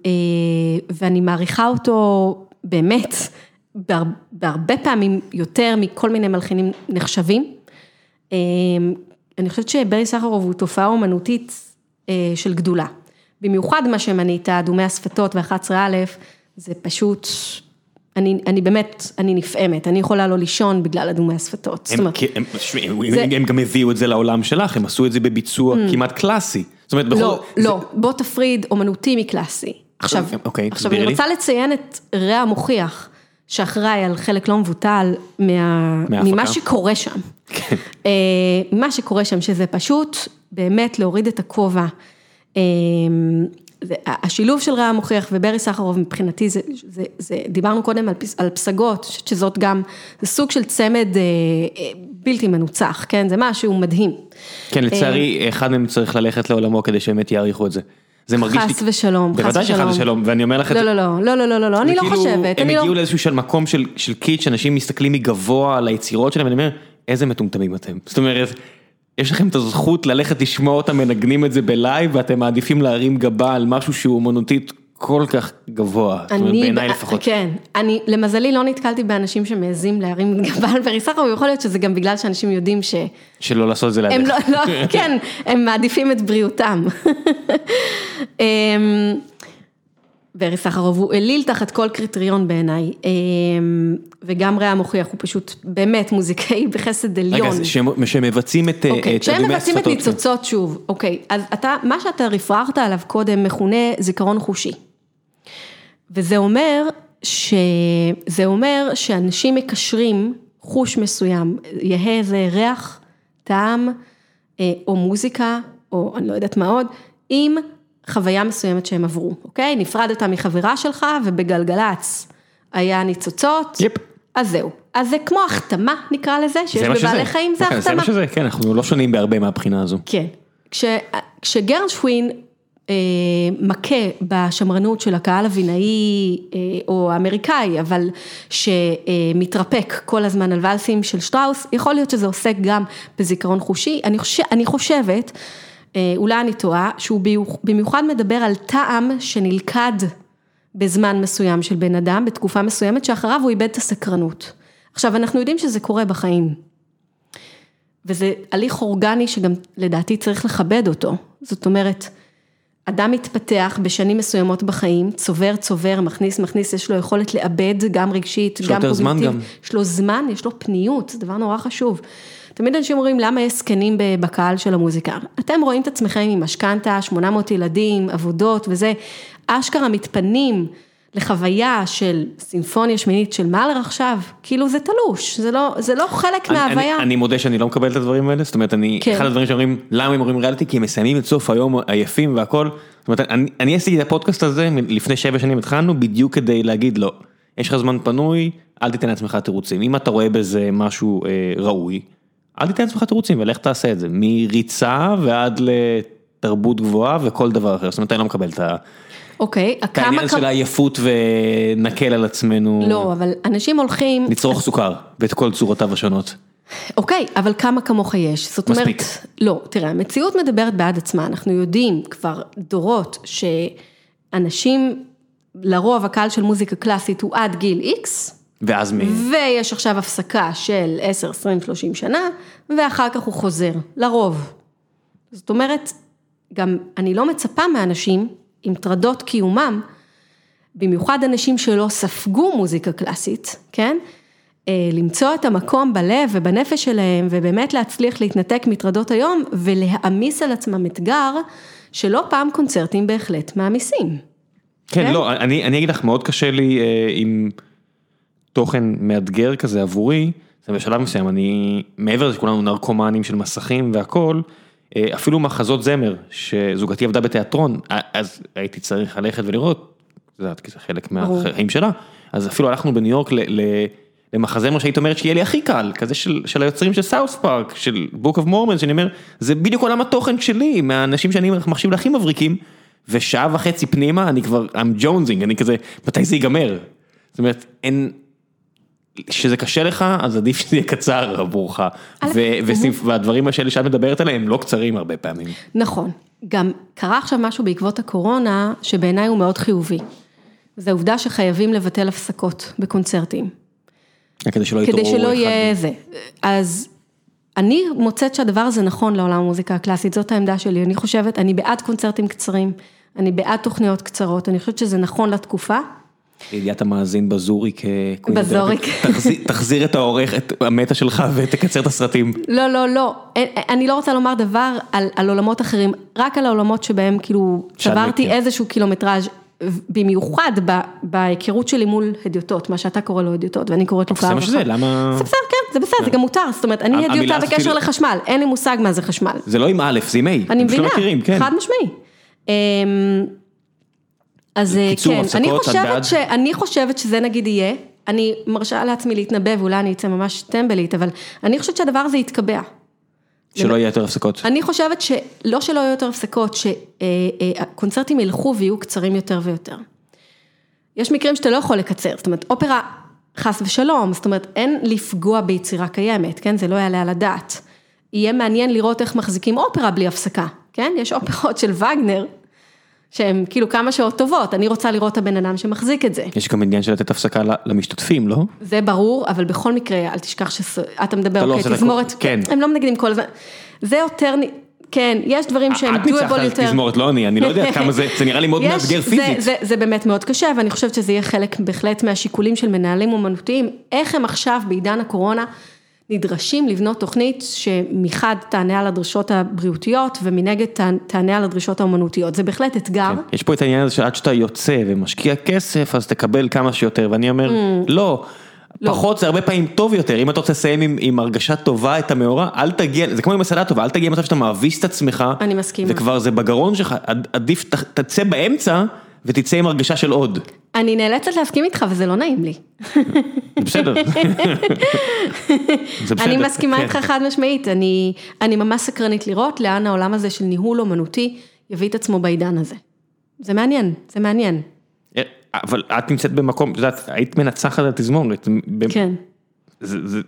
אה, ואני מעריכה אותו באמת בהר, בהרבה פעמים יותר מכל מיני מלחינים נחשבים. אה, אני חושבת שברי סחרוב הוא תופעה אומנותית אה, של גדולה. במיוחד מה שמנית, דומי השפתות ו-11א, זה פשוט, אני, אני באמת, אני נפעמת, אני יכולה לא לישון בגלל אדומי השפתות. הם, אומרת, הם, זה- הם גם הביאו את זה לעולם שלך, הם עשו את זה בביצוע כמעט קלאסי. אומרת. לא, לא, בוא תפריד אומנותי מקלאסי. עכשיו, אוקיי, עכשיו תסבירי אני. רוצה לציין את רע המוכיח, שאחראי על חלק לא מבוטל מה. ממה שקורה שם. כן. אה, מה שקורה שם, שזה פשוט באמת להוריד את הכובע. אה, השילוב של רע המוכיח וברי סחרוב מבחינתי זה, זה, זה, דיברנו קודם על, פס- על פסגות, שזאת גם, זה סוג של צמד אה, אה, בלתי מנוצח, כן, זה משהו מדהים. כן, לצערי, אחד מהם צריך ללכת לעולמו כדי שבאמת יעריכו את זה. זה מרגיש לי... חס ושלום, חס בוודאי שחס ושלום. ושלום, ואני אומר לך את לא, זה. לא, לא, לא, לא, לא, לא, אני לא חושבת, הם לא... הגיעו לאיזשהו של מקום של, של קיץ', שאנשים מסתכלים מגבוה על היצירות שלהם, ואני אומר, איזה מטומטמים אתם. זאת אומרת, יש לכם את הזכות ללכת לשמוע אותם מנגנים את זה בלייב, ואתם מעדיפים להרים גבה על משהו שהוא אומנותית כל כך גבוה. בעיניי לפחות. כן, אני, למזלי לא נתקלתי באנשים שמעזים להרים גבה על ברי סחרוב, ויכול להיות שזה גם בגלל שאנשים יודעים שהם שלא לעשות את זה לידך. לא, לא, כן, הם מעדיפים את בריאותם. ברי סחרוב הוא אליל תחת כל קריטריון בעיניי, אמ, וגם רע המוכיח, הוא פשוט באמת מוזיקאי בחסד עליון. רגע, שמבצעים את אוקיי, כשהם מבצעים את השפתות. ניצוצות שוב, אוקיי, אז אתה, מה שאתה רפררת עליו קודם מכונה זיכרון חושי. וזה אומר ש... זה אומר שאנשים מקשרים חוש מסוים, יהא זה ריח, טעם, אה, או מוזיקה, או אני לא יודעת מה עוד, עם חוויה מסוימת שהם עברו, אוקיי? נפרדת מחברה שלך ובגלגלצ היה ניצוצות, יפ. אז זהו. אז זה כמו החתמה נקרא לזה, שיש זה מה שזה. בבעלי חיים זה אוקיי, זה החתמה. מה שזה, כן, אנחנו לא שונים בהרבה מהבחינה הזו. כן. כש, כשגרשווין אה, מכה בשמרנות של הקהל הבינאי אה, או האמריקאי, אבל שמתרפק כל הזמן על ואלסים של שטראוס, יכול להיות שזה עוסק גם בזיכרון חושי. אני, חושב, אני חושבת, אולי אני טועה, שהוא במיוחד מדבר על טעם שנלכד בזמן מסוים של בן אדם, בתקופה מסוימת, שאחריו הוא איבד את הסקרנות. עכשיו, אנחנו יודעים שזה קורה בחיים. וזה הליך אורגני שגם לדעתי צריך לכבד אותו. זאת אומרת, אדם מתפתח בשנים מסוימות בחיים, צובר, צובר, מכניס, מכניס, יש לו יכולת לאבד גם רגשית, יש לו גם יותר זמן קוגניטיב. גם. יש לו זמן, יש לו פניות, זה דבר נורא חשוב. תמיד אנשים אומרים, למה יש זקנים בקהל של המוזיקה? אתם רואים את עצמכם עם משכנתה, 800 ילדים, עבודות וזה, אשכרה מתפנים לחוויה של סימפוניה שמינית של מאלר עכשיו, כאילו זה תלוש, זה לא, זה לא חלק אני- מההוויה. אני, אני מודה שאני לא מקבל את הדברים האלה, זאת אומרת, אני, כן. אחד הדברים שאומרים, למה הם אומרים ריאליטי? כי הם מסיימים את סוף היום עייפים והכל. זאת אומרת, אני, אני עשיתי את הפודקאסט הזה, לפני שבע שנים התחלנו, בדיוק כדי להגיד, לא, יש לך זמן פנוי, אל תיתן לעצמך תירוצים. אם אתה רואה בזה משהו אה, ראוי, אל תיתן לעצמך תירוצים ולך תעשה את זה. מריצה ועד לתרבות גבוהה וכל דבר אחר. זאת אומרת, אני לא מקבל את ה- אוקיי, את כמה... העניין כ- של העייפות ונקל על עצמנו. לא, אבל אנשים הולכים, לצרוך סוכר, ואת כל צורותיו השונות. אוקיי, אבל כמה כמוך יש? זאת אומרת, מספיק. לא, תראה, המציאות מדברת בעד עצמה, אנחנו יודעים כבר דורות שאנשים, לרוב הקהל של מוזיקה קלאסית הוא עד גיל איקס, ואז מ... ויש עכשיו הפסקה של 10, 20, 30 שנה, ואחר כך הוא חוזר, לרוב. זאת אומרת, גם אני לא מצפה מאנשים עם טרדות קיומם, במיוחד אנשים שלא ספגו מוזיקה קלאסית, כן? אה, למצוא את המקום בלב ובנפש שלהם, ובאמת להצליח להתנתק מטרדות היום, ולהעמיס על עצמם אתגר, שלא פעם קונצרטים בהחלט מעמיסים. כן, כן? לא, אני, אני אגיד לך, מאוד קשה לי אה, עם תוכן מאתגר כזה עבורי, זה בשלב מסוים, אני, מעבר לזה שכולנו נרקומנים של מסכים והכל, אה, אפילו מחזות זמר, שזוגתי עבדה בתיאטרון, אז הייתי צריך ללכת ולראות, את יודעת, כי זה חלק. מהחיים שלה, אז אפילו הלכנו בניו יורק ל... ל למחזמר שהיית אומרת שיהיה לי הכי קל, כזה של, של היוצרים של סאוס פארק, של Book of Mormon, שאני אומר, זה בדיוק עולם התוכן שלי, מהאנשים שאני מחשיב להכי מבריקים, ושעה וחצי פנימה אני כבר, I'm jonesing, אני כזה, מתי זה ייגמר? זאת אומרת, אין, כשזה קשה לך, אז עדיף שזה יהיה קצר עבורך, והדברים האלה שאת מדברת עליהם הם לא קצרים הרבה פעמים. נכון, גם קרה עכשיו משהו בעקבות הקורונה, שבעיניי הוא מאוד חיובי. זה העובדה שחייבים לבטל הפסקות בקונצרטים. כדי שלא כדי יתעוררו שלא אחד- יהיה זה. אז אני מוצאת שהדבר הזה נכון לעולם המוזיקה הקלאסית, זאת העמדה שלי. אני חושבת, אני בעד קונצרטים קצרים, אני בעד תוכניות קצרות, אני חושבת שזה נכון לתקופה. לידיעת המאזין בזוריק, אה, בזוריק. תחזיר- תחזיר את העורך, את המטה שלך ותקצר את הסרטים. לא, לא, לא, אין- אני לא רוצה לומר דבר על, על עולמות אחרים, רק על העולמות שבהם כאילו צברתי. איזשהו קילומטראז', במיוחד בהיכרות שלי מול הדיוטות, מה שאתה קורא לו הדיוטות ואני קוראת לו זה מה שזה, למה... זה בסדר, כן, זה בסדר, זה גם מותר, זאת אומרת, אני הדיוטה בקשר לחשמל, אין לי מושג מה זה חשמל. זה לא עם א', זה עם A. אני מבינה, לא מכירים, כן. חד משמעי. אז אה, קיצור כן, הפסקות, אני חושבת? ש, אני חושבת שזה נגיד יהיה, אני מרשה לעצמי להתנבא ואולי אני אצא ממש טמבלית, אבל אני חושבת שהדבר הזה יתקבע. שלא יהיה יותר הפסקות. אני חושבת שלא שלא יהיו יותר הפסקות, שהקונצרטים ילכו ויהיו קצרים יותר ויותר. יש מקרים שאתה לא יכול לקצר, זאת אומרת, אופרה, חס ושלום, זאת אומרת, אין לפגוע ביצירה קיימת, כן? זה לא יעלה על הדעת. יהיה מעניין לראות איך מחזיקים אופרה בלי הפסקה, כן? יש אופרות של וגנר, שהן כאילו כמה שעות טובות, אני רוצה לראות את הבן אדם שמחזיק את זה. יש גם עניין של לתת הפסקה למשתתפים, לא? זה ברור, אבל בכל מקרה, אל תשכח שאתה מדבר, אתה לא אוקיי, את תזמורת, כן. הם לא מנגנים כל הזמן, זה יותר, כן, יש דברים שהם את ניצחת doable על יותר. תזמורת, לא אני, אני לא יודע כמה זה, זה נראה לי מאוד מאתגר זה- פיזית. זה, זה באמת מאוד קשה, ואני חושבת שזה יהיה חלק בהחלט מהשיקולים של מנהלים אומנותיים, איך הם עכשיו בעידן הקורונה נדרשים לבנות תוכנית שמחד תענה על הדרישות הבריאותיות, ומנגד תע- תענה על הדרישות האומנותיות, זה בהחלט אתגר. יש פה את העניין הזה שעד שאתה יוצא ומשקיע כסף, אז תקבל כמה שיותר, ואני אומר, Mm. לא. פחות זה הרבה פעמים טוב יותר, אם אתה רוצה לסיים עם, עם הרגשה טובה את המאורע, אל תגיע, זה כמו עם מסעדה טובה, אל תגיע למצב שאתה מאביס את עצמך, אני מסכימה. וכבר זה בגרון שלך, עד- עדיף ת- תצא באמצע, ותצא עם הרגשה של עוד. אני נאלצת להסכים איתך וזה לא נעים לי. זה בסדר. זה בסדר. אני מסכימה כן. איתך חד משמעית, אני, אני ממש סקרנית לראות לאן העולם הזה של ניהול אומנותי יביא את עצמו בעידן הזה. זה מעניין, זה מעניין. אה, אבל את נמצאת במקום, את יודעת, היית מנצחת על תזמורת. כן. זה- זה-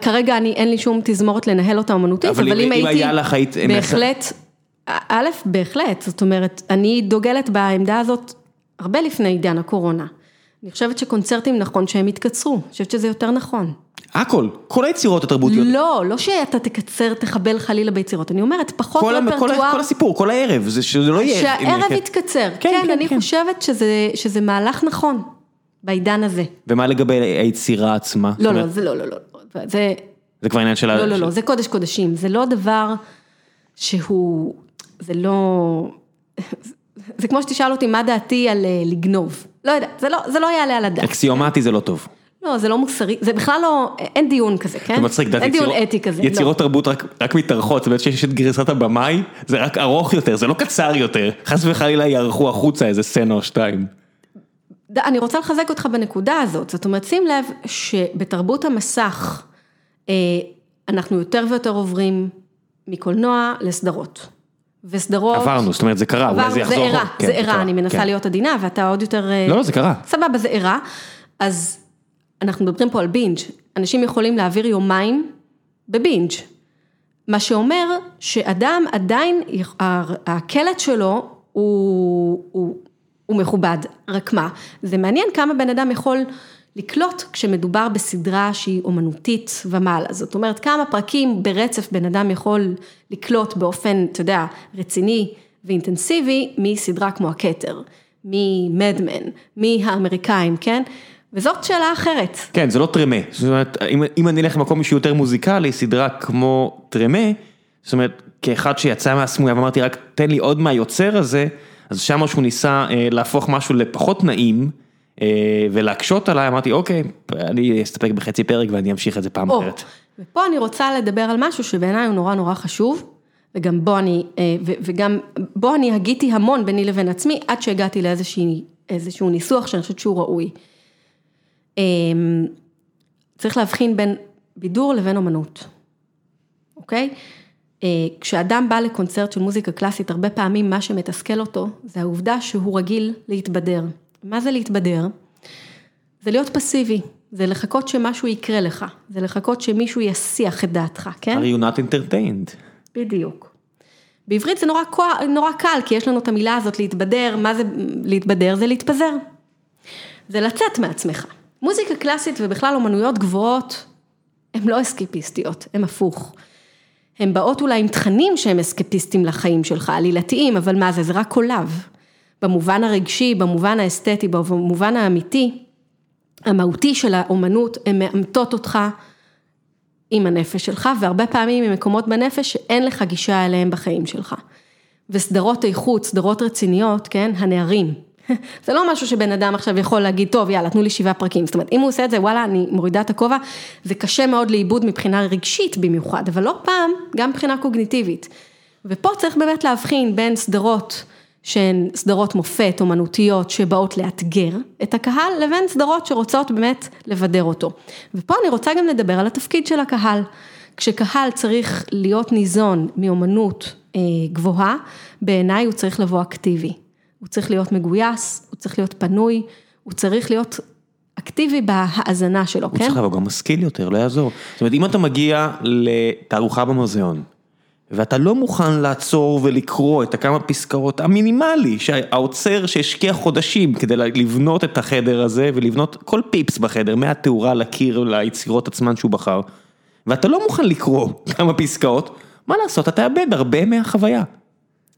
כרגע אני, אין לי שום תזמורת לנהל אותה אומנותית, אבל אבל, אם- אם הייתי... היה לך, היית בהחלט, א', בהחלט, זאת אומרת, אני דוגלת בעמדה הזאת הרבה לפני עידן הקורונה. אני חושבת שקונצרטים נכון שהם יתקצרו, אני חושבת שזה יותר נכון. הכל, כל היצירות התרבותיות. לא, לא שאתה תקצר, תחבל חלילה ביצירות, אני אומרת, פחות כל, המ- כל, כל הסיפור, כל הערב, זה שזה לא יהיה. שהערב כן. יתקצר, כן, כן, כן, אני כן. חושבת שזה, שזה מהלך נכון בעידן הזה. ומה לגבי היצירה עצמה? לא, אומרת, לא, זה לא, לא, לא, זה, זה כבר עניין של... לא, לא, לא, זה קודש קודשים, זה לא דבר שהוא, זה לא, זה כמו שתשאל אותי מה דעתי על אה, לגנוב, לא יודע, זה לא, זה לא יעלה על הדעת. אקסיומטי זה לא טוב. לא, זה לא מוסרי, זה בכלל לא, אין דיון כזה, כן? זה מצחיק, יודעת, אין דיון אתי כזה, לא. יצירות תרבות רק, רק מתארחות, זאת אומרת שיש את גרסת הבמאי, זה רק ארוך יותר, זה לא קצר יותר, חס וחלילה יערכו החוצה איזה סצנה או שתיים. אני רוצה לחזק אותך בנקודה הזאת, זאת אומרת, שים לב שבתרבות המסך, אה, אנחנו יותר ויותר עוברים מקולנוע לסדרות. וסדרות... עברנו, זאת אומרת זה קרה, אולי זה יחזור. אירע, כן, זה אירע, אני מנסה כן. להיות עדינה, ואתה עוד יותר... אה, לא, לא, זה קרה. סבבה, זה אירע. אז אנחנו מדברים פה על בינג', אנשים יכולים להעביר יומיים בבינג'. מה שאומר שאדם עדיין, הקלט שלו הוא, הוא, הוא מכובד, רק מה, זה מעניין כמה בן אדם יכול לקלוט כשמדובר בסדרה שהיא אומנותית ומעלה, זאת אומרת כמה פרקים ברצף בן אדם יכול לקלוט באופן, אתה יודע, רציני ואינטנסיבי מסדרה כמו הכתר, ממדמן, מהאמריקאים, כן? וזאת שאלה אחרת. כן, זה לא טרמה, זאת אומרת, אם, אם אני אלך למקום שהוא יותר מוזיקלי, סדרה כמו טרמה, זאת אומרת, כאחד שיצא מהסמויה ואמרתי רק תן לי עוד מהיוצר הזה, אז שם שהוא ניסה אה, להפוך משהו לפחות נעים ולהקשות עליי, אמרתי אוקיי, אני אסתפק בחצי פרק ואני אמשיך את זה פעם או, אחרת. ופה אני רוצה לדבר על משהו שבעיניי הוא נורא נורא חשוב, וגם בו אני, אה, וגם בו אני הגיתי המון ביני לבין עצמי, עד שהגעתי לאיזשהו ניסוח שאני חושבת שהוא ראוי. אמ, צריך להבחין בין בידור לבין אומנות, אוקיי? אה, כשאדם בא לקונצרט של מוזיקה קלאסית, הרבה פעמים מה שמתסכל אותו, זה העובדה שהוא רגיל להתבדר. מה זה להתבדר? זה להיות פסיבי, זה לחכות שמשהו יקרה לך, זה לחכות שמישהו יסיח את דעתך, כן? are you not entertained? בדיוק. בעברית זה נורא, נורא קל, כי יש לנו את המילה הזאת להתבדר, מה זה להתבדר? זה להתפזר. זה לצאת מעצמך. מוזיקה קלאסית ובכלל אומנויות גבוהות, הן לא אסקפיסטיות, הן הפוך. הן באות אולי עם תכנים שהם אסקפיסטים לחיים שלך, עלילתיים, אבל מה זה, זה רק קולב. במובן הרגשי, במובן האסתטי, במובן האמיתי, המהותי של האומנות, הן מאמתות אותך עם הנפש שלך, והרבה פעמים ממקומות בנפש שאין לך גישה אליהם בחיים שלך. וסדרות איכות, סדרות רציניות, כן, הנערים. זה לא משהו שבן אדם עכשיו יכול להגיד, טוב, יאללה, תנו לי שבעה פרקים. זאת אומרת, אם הוא עושה את זה, וואלה, אני מורידה את הכובע, זה קשה מאוד לאיבוד מבחינה רגשית במיוחד, אבל לא פעם, גם מבחינה קוגניטיבית. ופה צריך באמת להבחין בין סדרות שהן סדרות מופת, אומנותיות, שבאות לאתגר את הקהל, לבין סדרות שרוצות באמת לבדר אותו. ופה אני רוצה גם לדבר על התפקיד של הקהל. כשקהל צריך להיות ניזון מאומנות אה, גבוהה, בעיניי הוא צריך לבוא אקטיבי. הוא צריך להיות מגויס, הוא צריך להיות פנוי, הוא צריך להיות אקטיבי בהאזנה שלו, הוא כן? צריך לבוא גם משכיל יותר, לא יעזור. זאת אומרת, אם אתה מגיע לתערוכה במוזיאון, ואתה לא מוכן לעצור ולקרוא את הכמה פסקאות המינימלי, שהאוצר שהשקיע חודשים כדי לבנות את החדר הזה, ולבנות כל פיפס בחדר, מהתאורה לקיר, ליצירות עצמן שהוא בחר, ואתה לא מוכן לקרוא כמה פסקאות, מה לעשות, אתה תאבד הרבה מהחוויה.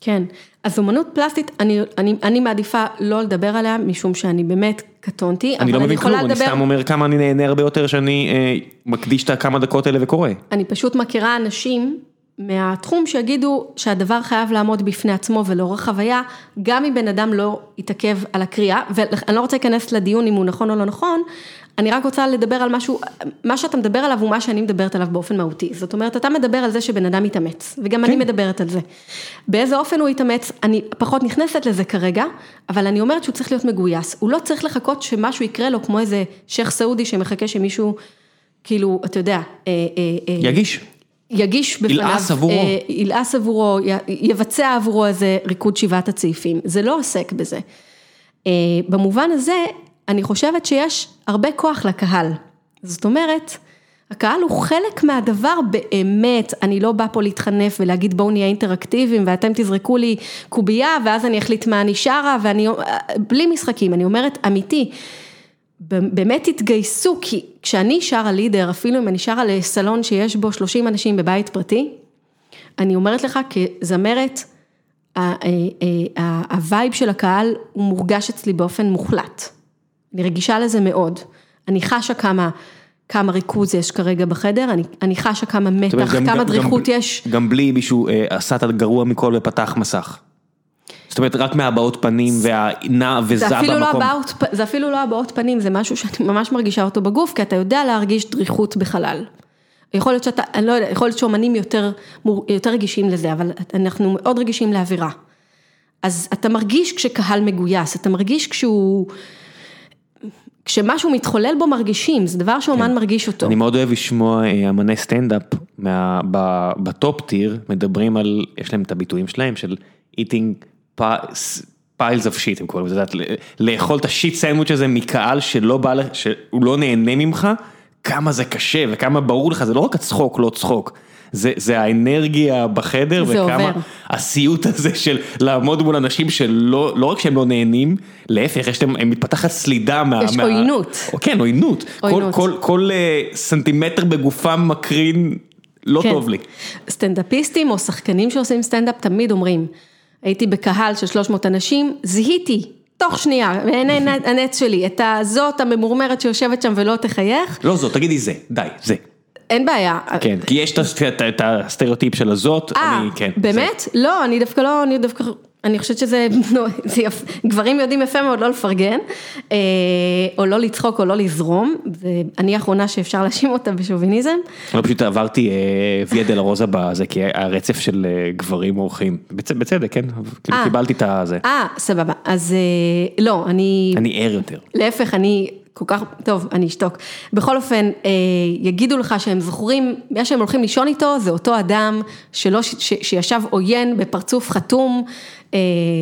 כן, אז אומנות פלסטית, אני, אני, אני מעדיפה לא לדבר עליה, משום שאני באמת קטונתי, אני לא מבין כלום, יכולה אני לדבר, סתם אומר כמה אני נהנה הרבה יותר שאני אה, מקדיש את הכמה דקות האלה וקורא. אני פשוט מכירה אנשים מהתחום שיגידו שהדבר חייב לעמוד בפני עצמו ולאורך חוויה, גם אם בן אדם לא יתעכב על הקריאה, ואני לא רוצה להיכנס לדיון אם הוא נכון או לא נכון, אני רק רוצה לדבר על משהו, מה שאתה מדבר עליו הוא מה שאני מדברת עליו באופן מהותי. זאת אומרת, אתה מדבר על זה שבן אדם יתאמץ, וגם כן. אני מדברת על זה. באיזה אופן הוא יתאמץ, אני פחות נכנסת לזה כרגע, אבל אני אומרת שהוא צריך להיות מגויס. הוא לא צריך לחכות שמשהו יקרה לו כמו איזה שייח' סעודי שמחכה שמישהו, כאילו, אתה יודע, אה, אה, אה, יגיש. יגיש בפניו, ילעס עבורו, ילעס עבורו, יבצע עבורו איזה ריקוד שבעת הצעיפים, זה לא עוסק בזה. במובן הזה, אני חושבת שיש הרבה כוח לקהל. זאת אומרת, הקהל הוא חלק מהדבר באמת, אני לא באה פה להתחנף ולהגיד בואו נהיה אינטראקטיביים ואתם תזרקו לי קובייה ואז אני אחליט מה אני שרה ואני, בלי משחקים, אני אומרת אמיתי, באמת תתגייסו, כי כשאני שרה Lieder, אפילו אם אני שרה לסלון שיש בו 30 אנשים בבית פרטי, אני אומרת לך כזמרת, ה vibe של הקהל הוא מורגש אצלי באופן מוחלט. אני רגישה לזה מאוד. אני חשה כמה, כמה ריכוז יש כרגע בחדר, אני, אני חשה כמה מתח, אומרת, כמה גם, דריכות גם, יש. גם בלי מישהו אה, עשה את הגרוע מכל ופתח מסך. זאת אומרת, רק מהבעות פנים והנע וזה במקום. לא הבעות, זה אפילו לא הבעות פנים, זה משהו שאני ממש מרגישה אותו בגוף, כי אתה יודע להרגיש דריכות בחלל. יכול להיות שאתה, אני לא יודע, יכול להיות שאומנים יותר, יותר רגישים לזה, אבל אנחנו מאוד רגישים לאווירה. אז אתה מרגיש כשקהל מגויס, אתה מרגיש כשהוא... כשמשהו מתחולל בו מרגישים, זה דבר שאומן כן. מרגיש אותו. אני מאוד אוהב לשמוע אה, אמני סטנדאפ ב top tier, מדברים על, יש להם את הביטויים שלהם של eating piles of shit, הם קוראים לזה, לאכול את ה shit sandwich הזה מקהל שלא בא, שהוא לא נהנה ממך, כמה זה קשה וכמה ברור לך, זה לא רק הצחוק, לא צחוק. זה, זה האנרגיה בחדר זה וכמה עובר. הסיוט הזה של לעמוד מול אנשים שלא, לא רק שהם לא נהנים, להפך, יש להם, מתפתחת סלידה מה... יש מה, עוינות. או, כן, עוינות. עוינות. כל, כל, כל אה, סנטימטר בגופם מקרין, לא כן. טוב לי. סטנדאפיסטים או שחקנים שעושים סטנדאפ תמיד אומרים, הייתי בקהל של 300 אנשים, זיהיתי תוך שנייה, בעיני הנץ שלי, את הזאת הממורמרת שיושבת שם ולא תחייך. לא זאת, תגידי זה, די, זה. אין בעיה. כן, כי יש את הסטריאוטיפ של הזאת, אני, כן. באמת? לא, אני דווקא לא, אני דווקא, אני חושבת שזה, זה יפ, גברים יודעים יפה מאוד לא לפרגן, אה, או לא לצחוק או לא לזרום, ואני האחרונה שאפשר להאשים אותה בשוביניזם. לא, פשוט עברתי אה, ויה דלה רוזה בזה, כי הרצף של אה, גברים אורחים, בצדק, כן, כאילו קיבלתי את הזה. אה, סבבה, אז לא, אני... אני ער יותר. להפך, אני... כל כך, טוב, אני אשתוק. בכל אופן, אה, יגידו לך שהם זוכרים, מה שהם הולכים לישון איתו זה אותו אדם שלא, ש, שישב עוין בפרצוף חתום,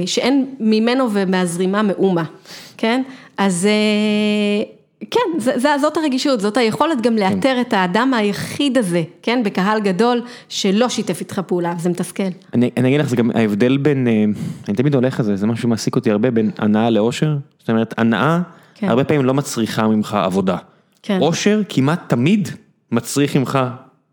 שאין ממנו ומהזרימה מאומה, כן? אז אה, כן, זאת הרגישות, זאת היכולת גם לאתר כן. את האדם היחיד הזה, כן? בקהל גדול שלא שיתף איתך פעולה, זה מתסכל. אני, אני אגיד לך, זה גם ההבדל בין, אני תמיד הולך על זה, זה משהו שמעסיק אותי הרבה, בין הנאה לאושר. זאת אומרת, הנאה... כן. הרבה פעמים לא מצריכה ממך עבודה. כן. אושר כמעט תמיד מצריך ממך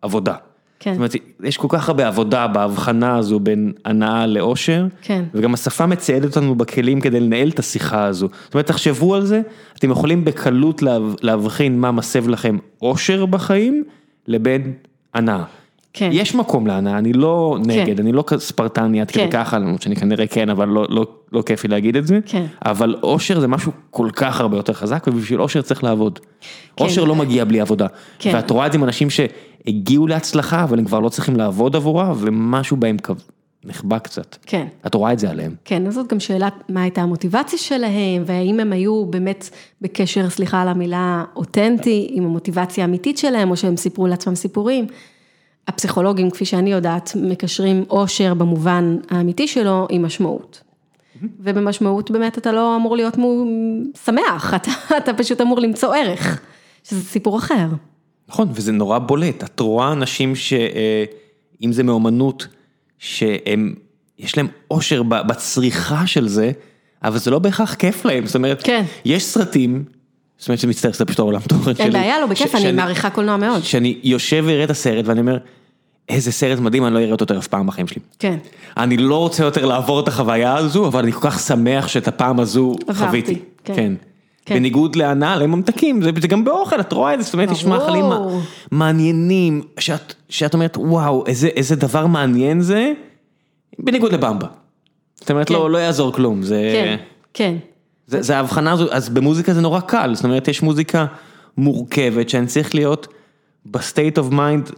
עבודה. כן. זאת אומרת, יש כל כך הרבה עבודה בהבחנה הזו בין הנאה לאושר, כן. וגם השפה מציידת אותנו בכלים כדי לנהל את השיחה הזו. זאת אומרת, תחשבו על זה, אתם יכולים בקלות להבחין מה מסב לכם אושר בחיים, לבין הנאה. כן. יש מקום להנאה, אני לא נגד, כן. אני לא ספרטני עד כדי כן. ככה, למרות שאני כנראה כן, אבל לא, לא, לא כיף לי להגיד את זה. כן. אבל אושר זה משהו כל כך הרבה יותר חזק, ובשביל אושר צריך לעבוד. כן. אושר לא מגיע בלי עבודה. כן. ואת רואה את זה עם אנשים שהגיעו להצלחה, אבל הם כבר לא צריכים לעבוד עבורה, ומשהו בהם נחבא קצת. כן. את רואה את זה עליהם. כן, אז זאת גם שאלה, מה הייתה המוטיבציה שלהם, והאם הם היו באמת בקשר, סליחה על המילה, אותנטי, עם המוטיבציה האמיתית שלהם, או שהם סיפרו לעצמם סיפורים. הפסיכולוגים, כפי שאני יודעת, מקשרים אושר במובן האמיתי שלו עם משמעות. ובמשמעות באמת אתה לא אמור להיות שמח, אתה, אתה פשוט אמור למצוא ערך, שזה סיפור אחר. נכון, וזה נורא בולט, את רואה אנשים שאם זה מאומנות, שהם, יש להם אושר בצריכה של זה, אבל זה לא בהכרח כיף להם, זאת אומרת, כן. יש סרטים, זאת אומרת שזה מצטער, זה פשוט העולם תוכן שלי. אין בעיה, לא בכיף, אני מעריכה קולנוע מאוד. שאני יושב ואראה את הסרט ואני אומר, איזה סרט מדהים, אני לא אראה אותו יותר אף פעם בחיים שלי. כן. אני לא רוצה יותר לעבור את החוויה הזו, אבל אני כל כך שמח שאת הפעם הזו חוויתי. כן. כן. בניגוד להנאה לממתקים, זה זה גם באוכל, את רואה את זה, זאת אומרת, יש. מאכלים מע- מעניינים, שאת שאת אומרת, וואו, איזה איזה דבר מעניין זה, בניגוד לבמבה. זאת אומרת, כן. לא לא יעזור כלום, זה... כן, כן. זה, זה ההבחנה הזו, אז במוזיקה זה נורא קל, זאת אומרת יש מוזיקה מורכבת שאני צריך להיות ב state of mind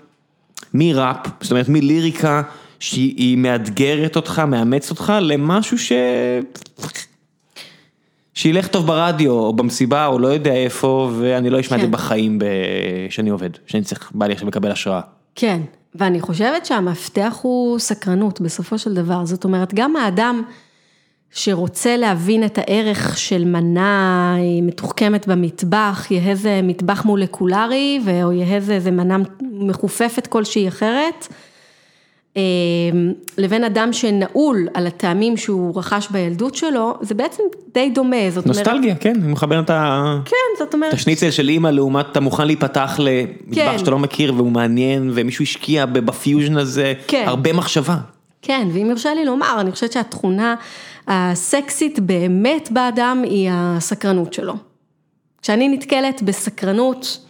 מראפ, זאת אומרת מליריקה שהיא היא מאתגרת אותך, מאמצת אותך למשהו ש... שילך טוב ברדיו או במסיבה או לא יודע איפה ואני לא אשמע את זה כן. בחיים. שאני עובד, שאני צריך, בא לי עכשיו לקבל השראה. כן, ואני חושבת שהמפתח הוא סקרנות בסופו של דבר, זאת אומרת, גם האדם שרוצה להבין את הערך של מנה מתוחכמת במטבח, יהא זה מטבח מולקולרי, או יהא זה איזה מנה מחופפת כלשהי אחרת, לבין אדם שנעול על הטעמים שהוא רכש בילדות שלו, זה בעצם די דומה, זאת אומרת, נוסטלגיה, כן, אני מחבר את ה... כן, זאת אומרת, השניצל של אימא לעומת אתה מוכן להיפתח למטבח כן. שאתה לא מכיר והוא מעניין ומישהו השקיע בפיוז'ן הזה כן. הרבה מחשבה. כן, ואם יורשה לי לומר, אני חושבת שהתכונה הסקסית באמת באדם היא הסקרנות שלו. כשאני נתקלת בסקרנות,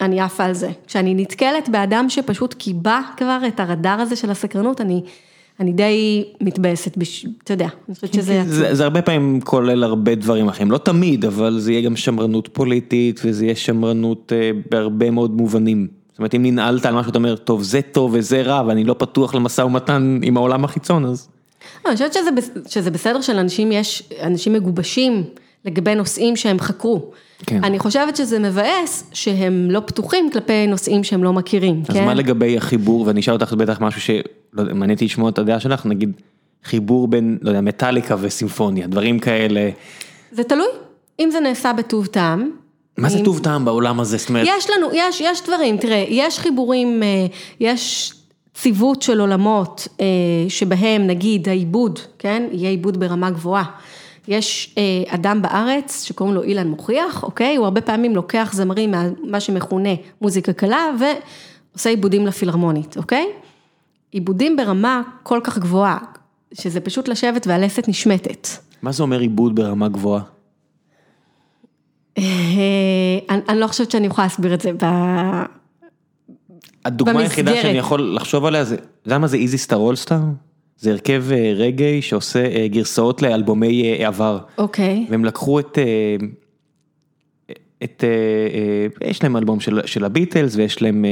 אני עפה על זה. כשאני נתקלת באדם שפשוט קיבע כבר את הרדאר הזה של הסקרנות, אני, אני די מתבאסת, בש... אתה יודע, אני חושבת שזה עצוב. זה, זה הרבה פעמים כולל הרבה דברים אחרים, לא תמיד, אבל זה יהיה גם שמרנות פוליטית וזה יהיה שמרנות אה, בהרבה מאוד מובנים. זאת אומרת, אם ננעלת על משהו, אתה אומר, טוב, זה טוב וזה רע, ואני לא פתוח למשא ומתן עם העולם החיצון, אז... לא, אני חושבת שזה, שזה בסדר שלאנשים יש, אנשים מגובשים לגבי נושאים שהם חקרו. כן. אני חושבת שזה מבאס שהם לא פתוחים כלפי נושאים שהם לא מכירים, אז כן? מה לגבי החיבור, ואני אשאל אותך בטח משהו שלא יודע, מעניין אותי לשמוע את הדעה שלך, נגיד, חיבור בין, לא יודע, מטאליקה וסימפוניה, דברים כאלה. זה תלוי, אם זה נעשה בטוב טעם. מה זה אם- טוב טעם בעולם הזה? זאת אומרת, יש לנו, יש, יש דברים, תראה, יש חיבורים, אה, יש ציוות של עולמות אה, שבהם נגיד העיבוד, כן, יהיה עיבוד ברמה גבוהה. יש אה, אדם בארץ שקוראים לו אילן מוכיח, אוקיי? הוא הרבה פעמים לוקח זמרים מה שמכונה מוזיקה קלה ועושה עיבודים לפילהרמונית, אוקיי? עיבודים ברמה כל כך גבוהה, שזה פשוט לשבת והלסת נשמטת. מה זה אומר עיבוד ברמה גבוהה? אה, אני, אני לא חושבת שאני יכולה להסביר את זה ב... הדוגמה היחידה. שאני יכול לחשוב עליה זה, אתה יודע מה זה איזי סטאר אולסטאר? זה הרכב אה, רגעי שעושה אה, גרסאות לאלבומי אה, עבר. אוקיי. והם לקחו את, את, יש להם אלבום של, של הביטלס ויש להם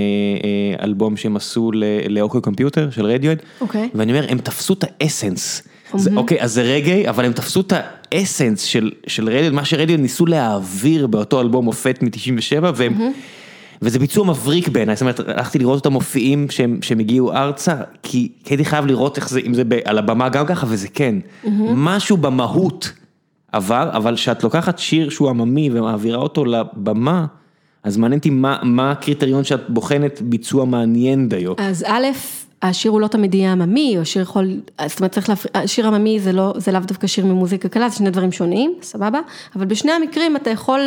אלבום שהם עשו ל- לאוקיו קומפיוטר של רדיואד. אוקיי. ואני אומר, הם תפסו את האסנס. זה, אוקיי, אז זה רגעי, אבל הם תפסו את האסנס של, של רדיואד, מה שרדיואד ניסו להעביר באותו אלבום מופת מ-97, והם... וזה ביצוע מבריק בעיניי, זאת אומרת, הלכתי לראות אותם מופיעים שהם, שהם הגיעו ארצה, כי הייתי חייב לראות איך זה, אם זה על הבמה גם ככה, וזה כן. משהו במהות עבר, אבל כשאת לוקחת שיר שהוא עממי ומעבירה אותו לבמה, אז מעניין אותי מה, מה הקריטריון שאת בוחנת ביצוע מעניין דיו. אז א', השיר הוא לא תמיד יהיה עממי, או שיר יכול, זאת אומרת צריך להפריד, שיר עממי זה לא, זה לאו דווקא שיר ממוזיקה קלה, זה שני דברים שונים, סבבה? אבל בשני המקרים אתה יכול,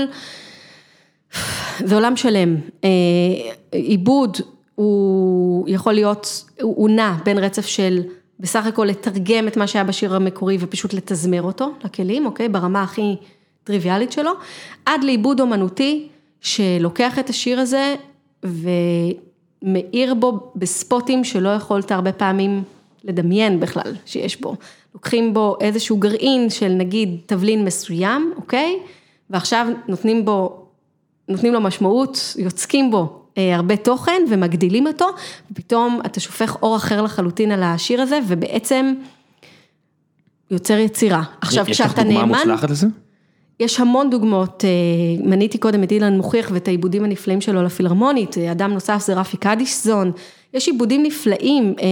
זה עולם שלם. אה, עיבוד הוא יכול להיות, הוא נע בין רצף של בסך הכל לתרגם את מה שהיה בשיר המקורי ופשוט לתזמר אותו לכלים, אוקיי? ברמה הכי טריוויאלית שלו, עד לעיבוד אומנותי שלוקח את השיר הזה ומאיר בו בספוטים שלא יכולת הרבה פעמים לדמיין בכלל שיש בו. לוקחים בו איזשהו גרעין של נגיד תבלין מסוים, אוקיי? ועכשיו נותנים בו נותנים לו משמעות, יוצקים בו אה, הרבה תוכן ומגדילים אותו, ופתאום אתה שופך אור אחר לחלוטין על השיר הזה, ובעצם יוצר יצירה. עכשיו, יש לך כשאתה דוגמה נאמן, מוצלחת לזה? יש המון דוגמאות, אה, מניתי קודם את אילן מוכיח ואת העיבודים הנפלאים שלו לפילהרמונית, אה, אדם נוסף זה רפי קדישזון, יש עיבודים נפלאים אה,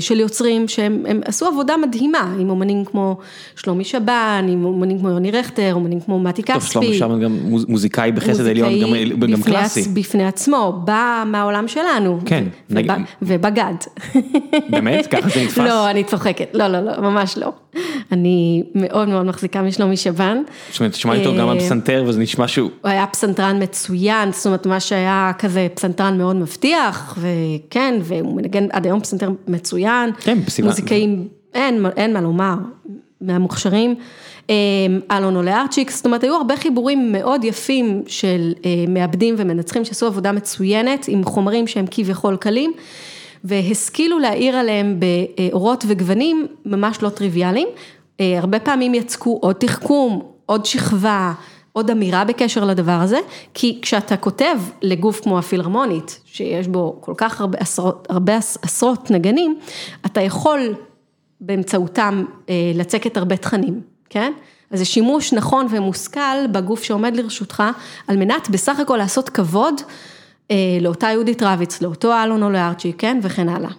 של יוצרים שהם הם עשו עבודה מדהימה, עם אומנים כמו שלומי שבן, עם אומנים כמו יוני רכטר, אומנים כמו מתי טוב, כספי. שלמה שם גם מוז- מוזיקאי בחסד עליון, גם- גם בפני קלאסי. עצ- בפני עצמו, בא מהעולם שלנו. כן, ובגד. באמת? ככה זה נתפס? לא, אני צוחקת, לא, לא, לא, ממש לא. אני מאוד מאוד מחזיקה משלומי שבן. זאת אומרת, תשמע איתו גם על פסנתר וזה נשמע שהוא... הוא היה פסנתרן מצוין, זאת אומרת, מה שהיה כזה פסנתרן מאוד מבטיח, וכן, והוא מנגן עד היום פסנתר מצוין. כן, פסיבה- מוזיקאים, אין, אין מה לומר, מהמוכשרים, אלון אולארצ'יק, זאת אומרת, היו הרבה חיבורים מאוד יפים של מעבדים ומנצחים שעשו עבודה מצוינת עם חומרים שהם כביכול קלים. והשכילו להעיר עליהם באורות וגוונים ממש לא טריוויאליים. הרבה פעמים יצקו עוד תחכום, עוד שכבה, עוד אמירה בקשר לדבר הזה, כי כשאתה כותב לגוף כמו הפילהרמונית, שיש בו כל כך הרבה עשרות, הרבה עשרות נגנים, אתה יכול באמצעותם לצקת הרבה תכנים, כן? אז זה שימוש נכון ומושכל בגוף שעומד לרשותך, על מנת בסך הכל לעשות כבוד לאותה יהודית רביץ, לאותו אלון אולארצ'י, כן? וכן הלאה.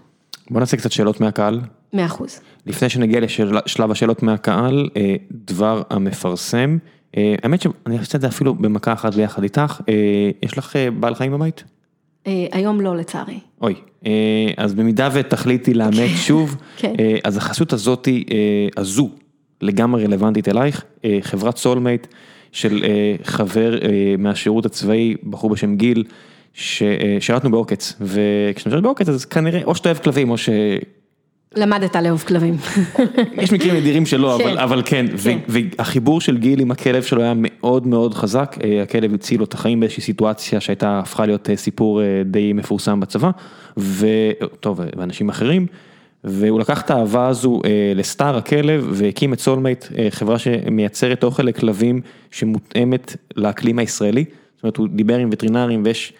בוא נעשה קצת שאלות מהקהל. מאה אחוז. לפני שנגיע לשלב השאלות מהקהל, דבר המפרסם. האמת שאני אעשה את זה אפילו במכה אחת ביחד איתך, יש לך בעל חיים בבית? היום לא לצערי. אוי, אז במידה ותחליטי לאמץ שוב, אז החסות הזאתי, הזו, לגמרי רלוונטית אלייך, חברת סולמייט של חבר מהשירות הצבאי, בחור בשם גיל, ששירתנו בעוקץ, וכשאני שרת בעוקץ אז כנראה או שאתה אוהב כלבים או ש... למדת לאהוב כלבים. יש מקרים נדירים שלא, אבל כן, והחיבור של גיל עם הכלב שלו היה מאוד מאוד חזק, הכלב הציל לו את החיים באיזושהי סיטואציה שהייתה, הפכה להיות סיפור די מפורסם בצבא, וטוב, ואנשים אחרים, והוא לקח את האהבה הזו לסטאר הכלב והקים את Soulmate, חברה שמייצרת אוכל לכלבים שמותאמת לאקלים הישראלי, זאת אומרת הוא דיבר עם וטרינרים ויש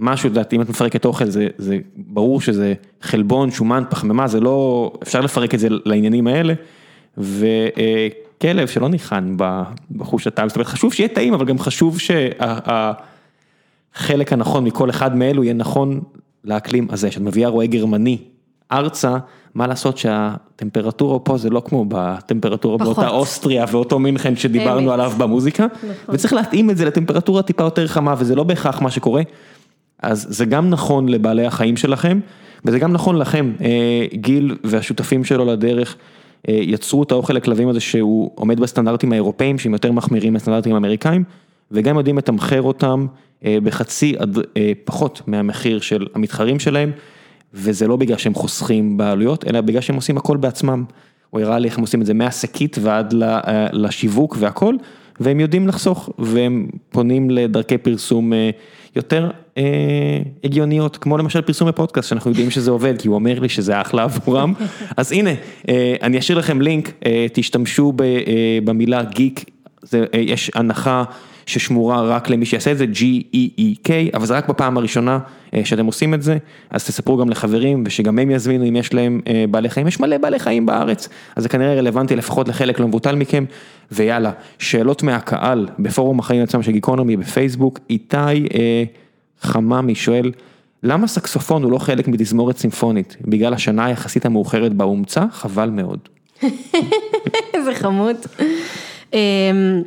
משהו, יודעת, אם את מפרקת אוכל זה ברור שזה חלבון, שומן, פחמימה, זה לא, אפשר לפרק את זה לעניינים האלה, וכלב שלא ניחן בחוש הטעם, זאת אומרת חשוב שיהיה טעים, אבל גם חשוב שהחלק הנכון מכל אחד מאלו יהיה נכון לאקלים הזה, שאת מביאה רועה גרמני ארצה, מה לעשות שהטמפרטורה פה זה לא כמו בטמפרטורה באותה אוסטריה ואותו מינכן שדיברנו עליו במוזיקה, וצריך להתאים את זה לטמפרטורה טיפה יותר חמה וזה לא בהכרח מה שקורה. אז זה גם נכון לבעלי החיים שלכם, וזה גם נכון לכם, גיל והשותפים שלו לדרך יצרו את האוכל לכלבים הזה שהוא עומד בסטנדרטים האירופאים שהם יותר מחמירים מהסטנדרטים האמריקאים, וגם יודעים לתמחר אותם בחצי עד פחות מהמחיר של המתחרים שלהם, וזה לא בגלל שהם חוסכים בעלויות, אלא בגלל שהם עושים הכל בעצמם. הוא הראה לי איך הם עושים את זה מהשקית ועד לשיווק והכל, והם יודעים לחסוך, והם פונים לדרכי פרסום יותר הגיוניות, כמו למשל פרסום בפודקאסט, שאנחנו יודעים שזה עובד, כי הוא אומר לי שזה אחלה עבורם. אז הנה, אני אשאיר לכם לינק, תשתמשו במילה גיק, יש הנחה ששמורה רק למי שיעשה את זה, G-E-E-K, אבל זה רק בפעם הראשונה שאתם עושים את זה, אז תספרו גם לחברים, ושגם הם יזמינו אם יש להם בעלי חיים, יש מלא בעלי חיים בארץ, אז זה כנראה רלוונטי לפחות לחלק לא מבוטל מכם, ויאללה, שאלות מהקהל בפורום החיים עצמם של גיקונומי בפייסבוק, איתי חממי שואל, למה סקסופון הוא לא חלק מתזמורת סימפונית? בגלל השנה היחסית המאוחרת בה הומצא? חבל מאוד. איזה חמוד.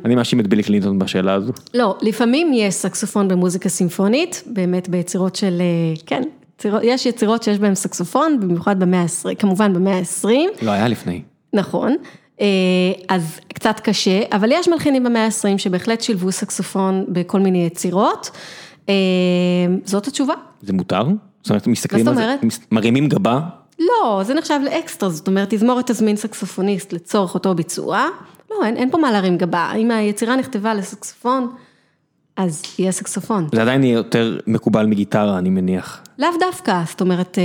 אני מאשים את בילי קלינטון בשאלה הזו. לא, לפעמים יש סקסופון במוזיקה סימפונית, באמת ביצירות של, כן, יש יצירות שיש בהן סקסופון, במיוחד במאה ה-20, כמובן במאה ה-20. לא, היה לפני. נכון, אז קצת קשה, אבל יש מלחינים במאה ה-20 שבהחלט שילבו סקסופון בכל מיני יצירות, זאת התשובה. זה מותר? זאת אומרת, מסתכלים על זה, מרימים גבה? לא, זה נחשב לאקסטרה, זאת אומרת, תזמורת תזמין סקסופוניסט לצורך אותו ביצוע. לא, אין פה מה להרים גבה, אם היצירה נכתבה לסקסופון, אז יהיה סקסופון. זה עדיין יהיה יותר מקובל מגיטרה, אני מניח. לאו דווקא, זאת אומרת,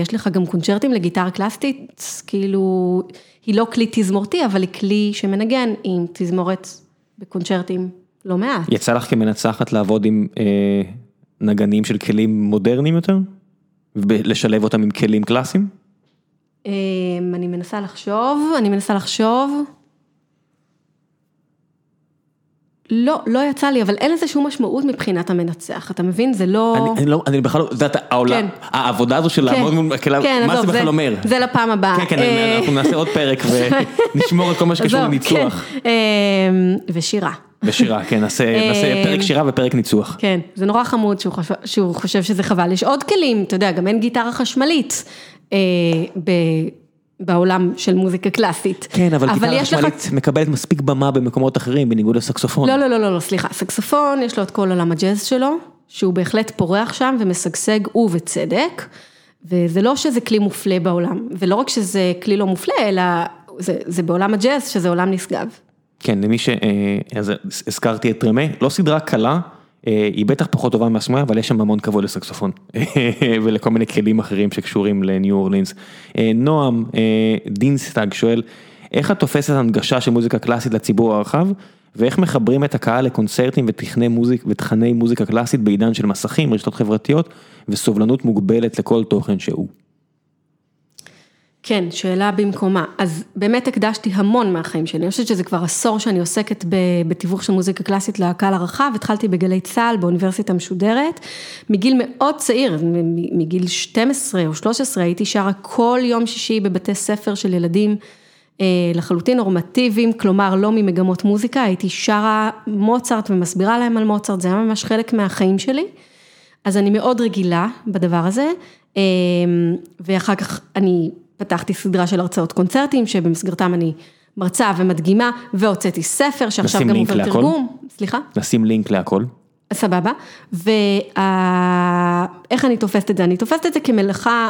יש לך גם קונצ'רטים לגיטרה קלאסטית, כאילו, היא לא כלי תזמורתי, אבל היא כלי שמנגן עם תזמורת בקונצ'רטים לא מעט. יצא לך כמנצחת לעבוד עם נגנים של כלים מודרניים יותר? ולשלב אותם עם כלים קלאסיים? אני מנסה לחשוב, אני מנסה לחשוב. לא, לא יצא לי, אבל אין לזה שום משמעות מבחינת המנצח, אתה מבין? זה לא... אני לא, אני בכלל לא, את יודעת, העבודה הזו של לעבוד מול כליו, מה זה בכלל אומר? זה לפעם הבאה. כן, כן, אנחנו נעשה עוד פרק ונשמור את כל מה שקשור לניצוח. ושירה. ושירה, כן, נעשה פרק שירה ופרק ניצוח. כן, זה נורא חמוד שהוא חושב שזה חבל, יש עוד כלים, אתה יודע, גם אין גיטרה חשמלית. בעולם של מוזיקה קלאסית. כן, אבל גיטרה חשמלית מקבלת מספיק במה במקומות אחרים, בניגוד לסקסופון. לא, לא, לא, לא, סליחה, סקסופון, יש לו את כל עולם הג'אז שלו, שהוא בהחלט פורח שם ומשגשג ובצדק, וזה לא שזה כלי מופלה בעולם, ולא רק שזה כלי לא מופלה, אלא זה, זה בעולם הג'אז, שזה עולם נשגב. כן, למי ש... אז הזכרתי את Treme, לא סדרה קלה, היא בטח פחות טובה מהסמויה, אבל יש שם המון כבוד לסקסופון, ולכל מיני כלים אחרים שקשורים לניו אורלינס. נועם, דין סטאג שואל, איך את תופסת הנגשה של מוזיקה קלאסית לציבור הרחב, ואיך מחברים את הקהל לקונצרטים ותכני מוזיק, ותכני מוזיקה קלאסית בעידן של מסכים, רשתות חברתיות, וסובלנות מוגבלת לכל תוכן שהוא. כן, שאלה במקומה. אז באמת הקדשתי המון מהחיים שלי, אני חושבת שזה כבר עשור שאני עוסקת בתיווך של מוזיקה קלאסית לקהל הרחב, התחלתי בגלי צה"ל באוניברסיטה משודרת, מגיל מאוד צעיר, מגיל 12 או 13 הייתי שרה כל יום שישי בבתי ספר של ילדים לחלוטין נורמטיביים, כלומר לא ממגמות מוזיקה, הייתי שרה מוצרט ומסבירה להם על מוצרט, זה היה ממש חלק מהחיים שלי, אז אני מאוד רגילה בדבר הזה, ואחר כך אני פתחתי סדרה של הרצאות קונצרטים, שבמסגרתם אני מרצה ומדגימה, והוצאתי ספר שעכשיו גם עובר תרגום, סליחה? נשים לינק להכל. סבבה, ואיך אני תופסת את זה? אני תופסת את זה כמלאכה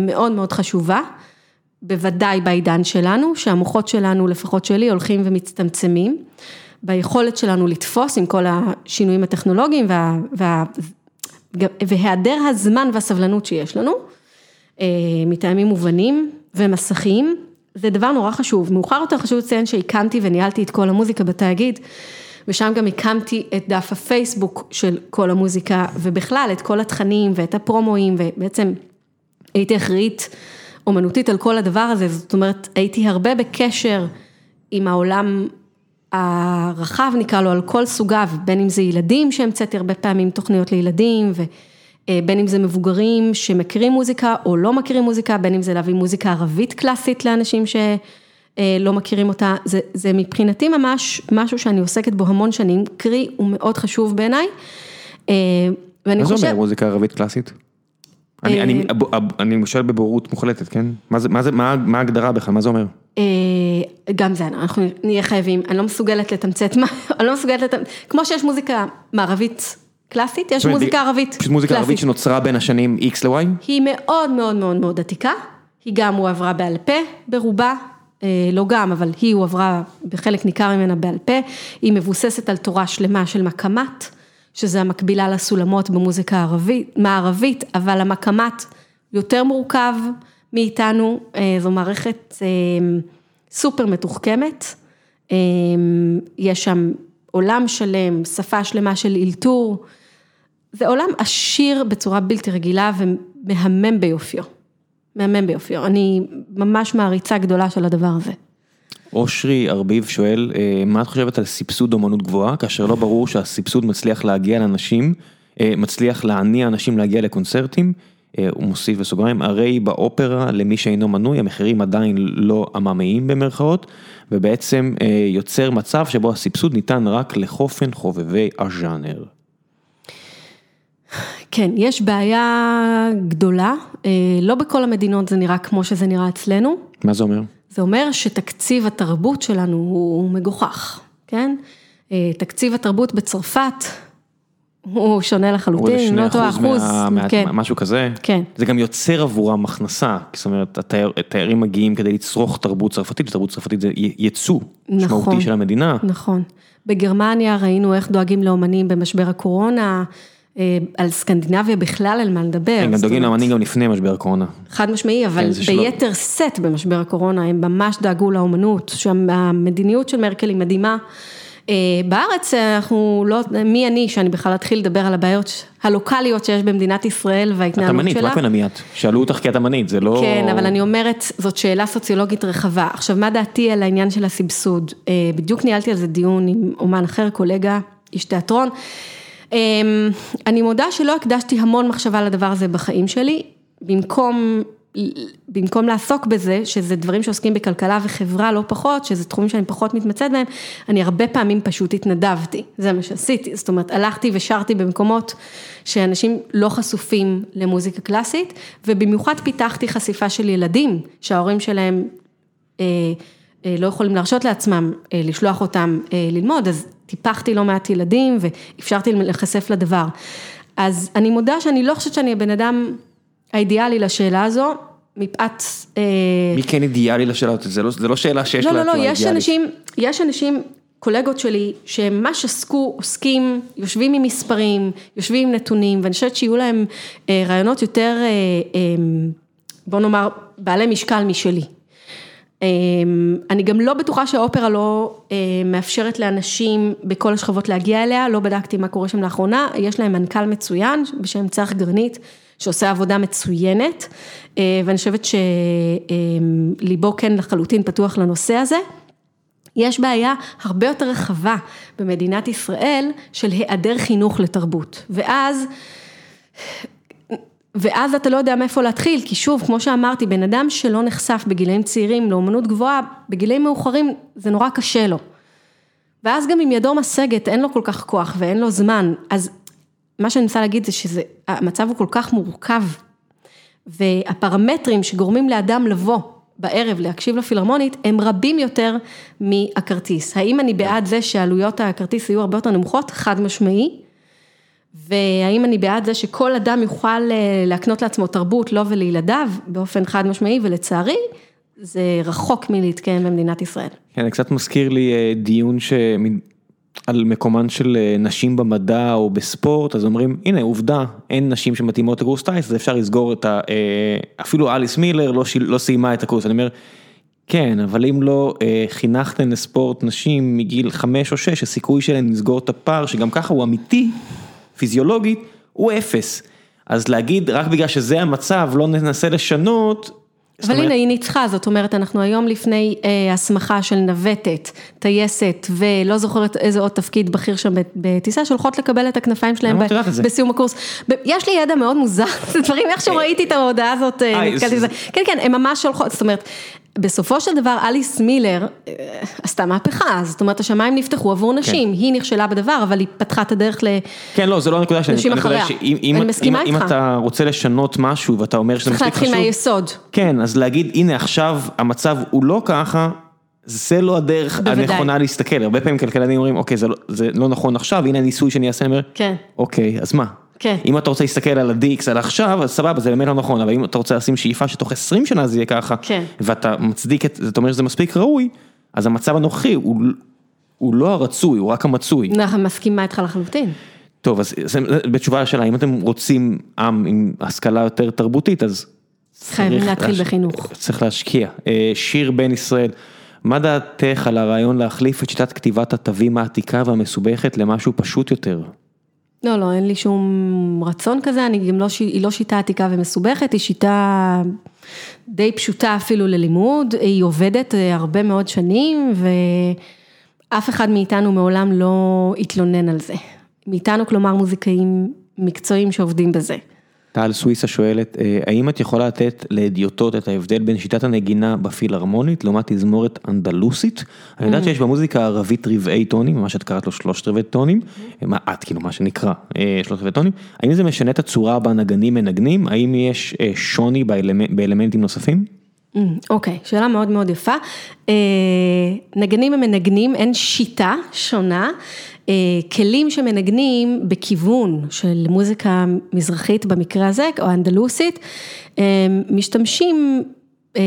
מאוד מאוד חשובה. בוודאי בעידן שלנו, שהמוחות שלנו, לפחות שלי, הולכים ומצטמצמים, ביכולת שלנו לתפוס עם כל השינויים הטכנולוגיים וה, וה, והיעדר הזמן והסבלנות שיש לנו, מטעמים מובנים ומסכים, זה דבר נורא חשוב. מאוחר יותר חשוב לציין שהקמתי וניהלתי את כל המוזיקה בתאגיד, ושם גם הקמתי את דף הפייסבוק של כל המוזיקה, ובכלל את כל התכנים ואת הפרומואים, ובעצם הייתי אחראית. אומנותית על כל הדבר הזה, זאת אומרת, הייתי הרבה בקשר עם העולם הרחב נקרא לו, על כל סוגיו, בין אם זה ילדים שהמצאתי הרבה פעמים תוכניות לילדים, ובין אם זה מבוגרים שמכירים מוזיקה או לא מכירים מוזיקה, בין אם זה להביא מוזיקה ערבית קלאסית לאנשים שלא מכירים אותה, זה, זה מבחינתי ממש משהו שאני עוסקת בו המון שנים, קרי הוא מאוד חשוב בעיניי. מה זה אומר מוזיקה ערבית קלאסית? אני שואל בבורות מוחלטת, כן? מה ההגדרה בכלל, מה זה אומר? גם זה, אנחנו נהיה חייבים, אני לא מסוגלת לתמצת, אני לא מסוגלת לתמצת, כמו שיש מוזיקה מערבית קלאסית, יש מוזיקה ערבית. יש מוזיקה ערבית שנוצרה בין השנים X ל-Y? היא מאוד מאוד מאוד מאוד עתיקה, היא גם הועברה בעל פה ברובה, לא גם, אבל היא הועברה בחלק ניכר ממנה בעל פה, היא מבוססת על תורה שלמה של מקמת. שזה המקבילה לסולמות במוזיקה הערבית, מערבית, אבל המקמת יותר מורכב מאיתנו, זו מערכת סופר מתוחכמת, יש שם עולם שלם, שפה שלמה של אילתור, זה עולם עשיר בצורה בלתי רגילה ומהמם ביופיו, מהמם ביופיו, אני ממש מעריצה גדולה של הדבר הזה. אושרי ארביב שואל, מה את חושבת על סבסוד אומנות גבוהה, כאשר לא ברור שהסבסוד מצליח להגיע לאנשים, מצליח להניע אנשים להגיע לקונצרטים, הוא מוסיף בסוגריים, הרי באופרה למי שאינו מנוי, המחירים עדיין לא עממיים במרכאות, ובעצם יוצר מצב שבו הסבסוד ניתן רק לחופן חובבי הז'אנר. כן, יש בעיה גדולה, לא בכל המדינות זה נראה כמו שזה נראה אצלנו. מה זה אומר? זה אומר שתקציב התרבות שלנו הוא מגוחך, כן? תקציב התרבות בצרפת הוא שונה לחלוטין, הוא שני אחוז, כן. משהו כזה, כן. זה גם יוצר עבורם הכנסה, זאת אומרת, התיירים מגיעים כדי לצרוך תרבות צרפתית, ותרבות צרפתית זה ייצוא משמעותי נכון, של המדינה. נכון, בגרמניה ראינו איך דואגים לאומנים במשבר הקורונה. על סקנדינביה בכלל אין מה לדבר. הם גם דואגים לאמנים גם לפני משבר הקורונה. חד משמעי, אבל ביתר סט במשבר הקורונה, הם ממש דאגו לאומנות, שהמדיניות של מרקל היא מדהימה. בארץ אנחנו לא, מי אני שאני בכלל אתחיל לדבר על הבעיות הלוקאליות שיש במדינת ישראל וההתנהלות שלה. את אמנית, רק מן המיית, שאלו אותך כי את אמנית, זה לא... כן, אבל אני אומרת, זאת שאלה סוציולוגית רחבה. עכשיו, מה דעתי על העניין של הסבסוד? בדיוק ניהלתי על זה דיון עם אומן אחר, קולגה, איש תיאטרון. אני מודה שלא הקדשתי המון מחשבה לדבר הזה בחיים שלי, במקום, במקום לעסוק בזה, שזה דברים שעוסקים בכלכלה וחברה לא פחות, שזה תחומים שאני פחות מתמצאת בהם, אני הרבה פעמים פשוט התנדבתי, זה מה שעשיתי, זאת אומרת, הלכתי ושרתי במקומות שאנשים לא חשופים למוזיקה קלאסית, ובמיוחד פיתחתי חשיפה של ילדים, שההורים שלהם לא יכולים להרשות לעצמם לשלוח אותם ללמוד, אז טיפחתי לא מעט ילדים ואפשרתי להם להיחשף לדבר. אז אני מודה שאני לא חושבת שאני הבן אדם האידיאלי לשאלה הזו, מפאת... מי כן אידיאלי לשאלה הזאת? זה לא, זה לא שאלה שיש לא, לה לא, לא, תשובה יש אידיאלית. אנשים, יש אנשים, קולגות שלי, שממש עסקו, עוסקים, יושבים עם מספרים, יושבים עם נתונים, ואני חושבת שיהיו להם אה, רעיונות יותר, אה, אה, בוא נאמר, בעלי משקל משלי. אה, אני גם לא בטוחה שהאופרה לא אה, מאפשרת לאנשים בכל השכבות להגיע אליה, לא בדקתי מה קורה שם לאחרונה, יש להם מנכ"ל מצוין בשם צח גרנית, שעושה עבודה מצוינת, אה, ואני חושבת שליבו כן לחלוטין פתוח לנושא הזה. יש בעיה הרבה יותר רחבה במדינת ישראל של היעדר חינוך לתרבות, ואז, ואז אתה לא יודע מאיפה להתחיל, כי שוב, כמו שאמרתי, בן אדם שלא נחשף בגילאים צעירים לאומנות גבוהה, בגילאים מאוחרים זה נורא קשה לו. ואז גם אם ידו משגת, אין לו כל כך כוח ואין לו זמן, אז מה שאני מנסה להגיד זה שהמצב הוא כל כך מורכב, והפרמטרים שגורמים לאדם לבוא בערב להקשיב לפילהרמונית, הם רבים יותר מהכרטיס. האם אני בעד זה שעלויות הכרטיס יהיו הרבה יותר נמוכות? חד משמעי. והאם אני בעד זה שכל אדם יוכל אה, להקנות לעצמו תרבות, לו ולילדיו, באופן חד משמעי, ולצערי, זה רחוק מלהתקיים במדינת ישראל. כן, זה קצת מזכיר לי אה, דיון ש... על מקומן של אה, נשים במדע או בספורט, אז אומרים, הנה עובדה, אין נשים שמתאימות לקורס טייס, אז אפשר לסגור את ה... אפילו אליס מילר לא, שיל- לא סיימה את הקורס, אני אומר, כן, אבל אם לא חינכתן לספורט נשים מגיל 5 או 6, הסיכוי שלהן לסגור את הפער, שגם ככה הוא אמיתי, פיזיולוגית, הוא אפס. אז להגיד, רק בגלל שזה המצב, לא ננסה לשנות, אבל אומרת- הנה היא ניצחה, זאת אומרת, אנחנו היום לפני אה, הסמכה של נווטת, טייסת ולא זוכרת איזה עוד תפקיד בכיר שם בטיסה, שהולכות לקבל את הכנפיים שלהם זה? בסיום הקורס. ב- יש לי ידע מאוד מוזר, זה דברים, איכשהו ראיתי את ההודעה הזאת, אה, אה, נתקלתי זה- בזה. כן, כן, הן ממש הולכות, זאת אומרת, בסופו של דבר אליס מילר אה, עשתה מהפכה, זאת אומרת, השמיים נפתחו עבור כן. נשים, היא נכשלה בדבר, אבל היא פתחה את הדרך ל... כן, לא, זה לא הנקודה שלי, אחריה. שאם אם- אני מסכימה אם- אם איתך. אתה רוצה לשנות משהו ואתה אומר שזה צריך מספיק להתחיל חשוב, מהיסוד. כן, אז להגיד, הנה עכשיו המצב הוא לא ככה, זה לא הדרך בוודאי. הנכונה להסתכל, הרבה פעמים כלכלנים אומרים, אוקיי, זה לא- זה לא נכון עכשיו, הנה הניסוי שאני אעשה, אני אומר, כן. אוקיי, אז מה? כן. אם אתה רוצה להסתכל על ה-DX על עכשיו, אז סבבה, זה באמת לא נכון, אבל אם אתה רוצה לשים שאיפה שתוך 20 שנה זה יהיה ככה, כן. ואתה מצדיק את, זאת אומרת שזה מספיק ראוי, אז המצב הנוכחי הוא, הוא לא הרצוי, הוא רק המצוי. אני מסכימה איתך לחלוטין. טוב, אז בתשובה לשאלה, אם אתם רוצים עם עם השכלה יותר תרבותית, אז... חייבים להתחיל להש- בחינוך. צריך להשקיע. אה, שיר בן ישראל, מה דעתך על הרעיון להחליף את שיטת כתיבת התווים העתיקה והמסובכת למשהו פשוט יותר? לא, לא, אין לי שום רצון כזה, אני גם לא, היא לא שיטה עתיקה ומסובכת, היא שיטה די פשוטה אפילו ללימוד, היא עובדת אה, הרבה מאוד שנים, ואף אחד מאיתנו מעולם לא התלונן על זה. מאיתנו, כלומר מוזיקאים מקצועיים שעובדים בזה. טל סוויסה שואלת, אה, האם את יכולה לתת לאדיוטות את ההבדל בין שיטת הנגינה בפילהרמונית לעומת תזמורת אנדלוסית? אני יודעת שיש במוזיקה הערבית רבעי טונים, מה שאת קראת לו שלושת רבעי טונים, מה את כאילו מה שנקרא אה, שלושת רבעי טונים, האם זה משנה את הצורה בה נגנים מנגנים? האם יש אה, שוני באלמנ- באלמנטים נוספים? Mm, אוקיי, שאלה מאוד מאוד יפה. נגנים הם מנגנים, אין שיטה שונה. אה, כלים שמנגנים בכיוון של מוזיקה מזרחית במקרה הזה, או אנדלוסית, אה, משתמשים אה,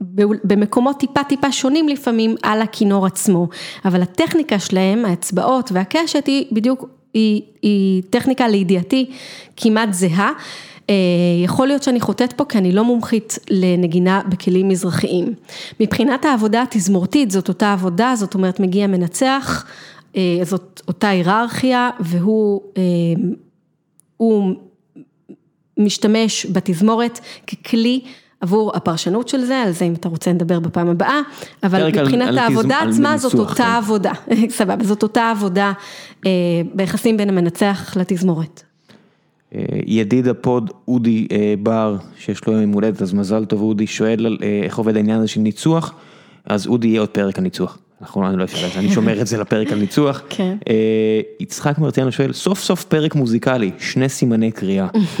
במקומות טיפה טיפה שונים לפעמים על הכינור עצמו, אבל הטכניקה שלהם, האצבעות והקשת היא בדיוק, היא, היא טכניקה לידיעתי כמעט זהה. יכול להיות שאני חוטאת פה כי אני לא מומחית לנגינה בכלים מזרחיים. מבחינת העבודה התזמורתית זאת אותה עבודה, זאת אומרת מגיע מנצח, זאת אותה היררכיה והוא אה, הוא משתמש בתזמורת ככלי עבור הפרשנות של זה, על זה אם אתה רוצה נדבר בפעם הבאה, אבל מבחינת על העבודה על עצמה זאת אותה כן. עבודה, סבבה, זאת אותה עבודה אה, ביחסים בין המנצח לתזמורת. אה, ידיד ה pod אודי אה, בר, שיש לו יום הולדת, אז מזל טוב אודי, שואל אה, איך עובד העניין הזה של ניצוח, אז אודי יהיה עוד פרק על ניצוח. אנחנו אני לא אשאל את זה, אני שומר את זה לפרק על ניצוח. כן. אה, יצחק מרציאנו שואל, סוף סוף פרק מוזיקלי, שני סימני קריאה. אה,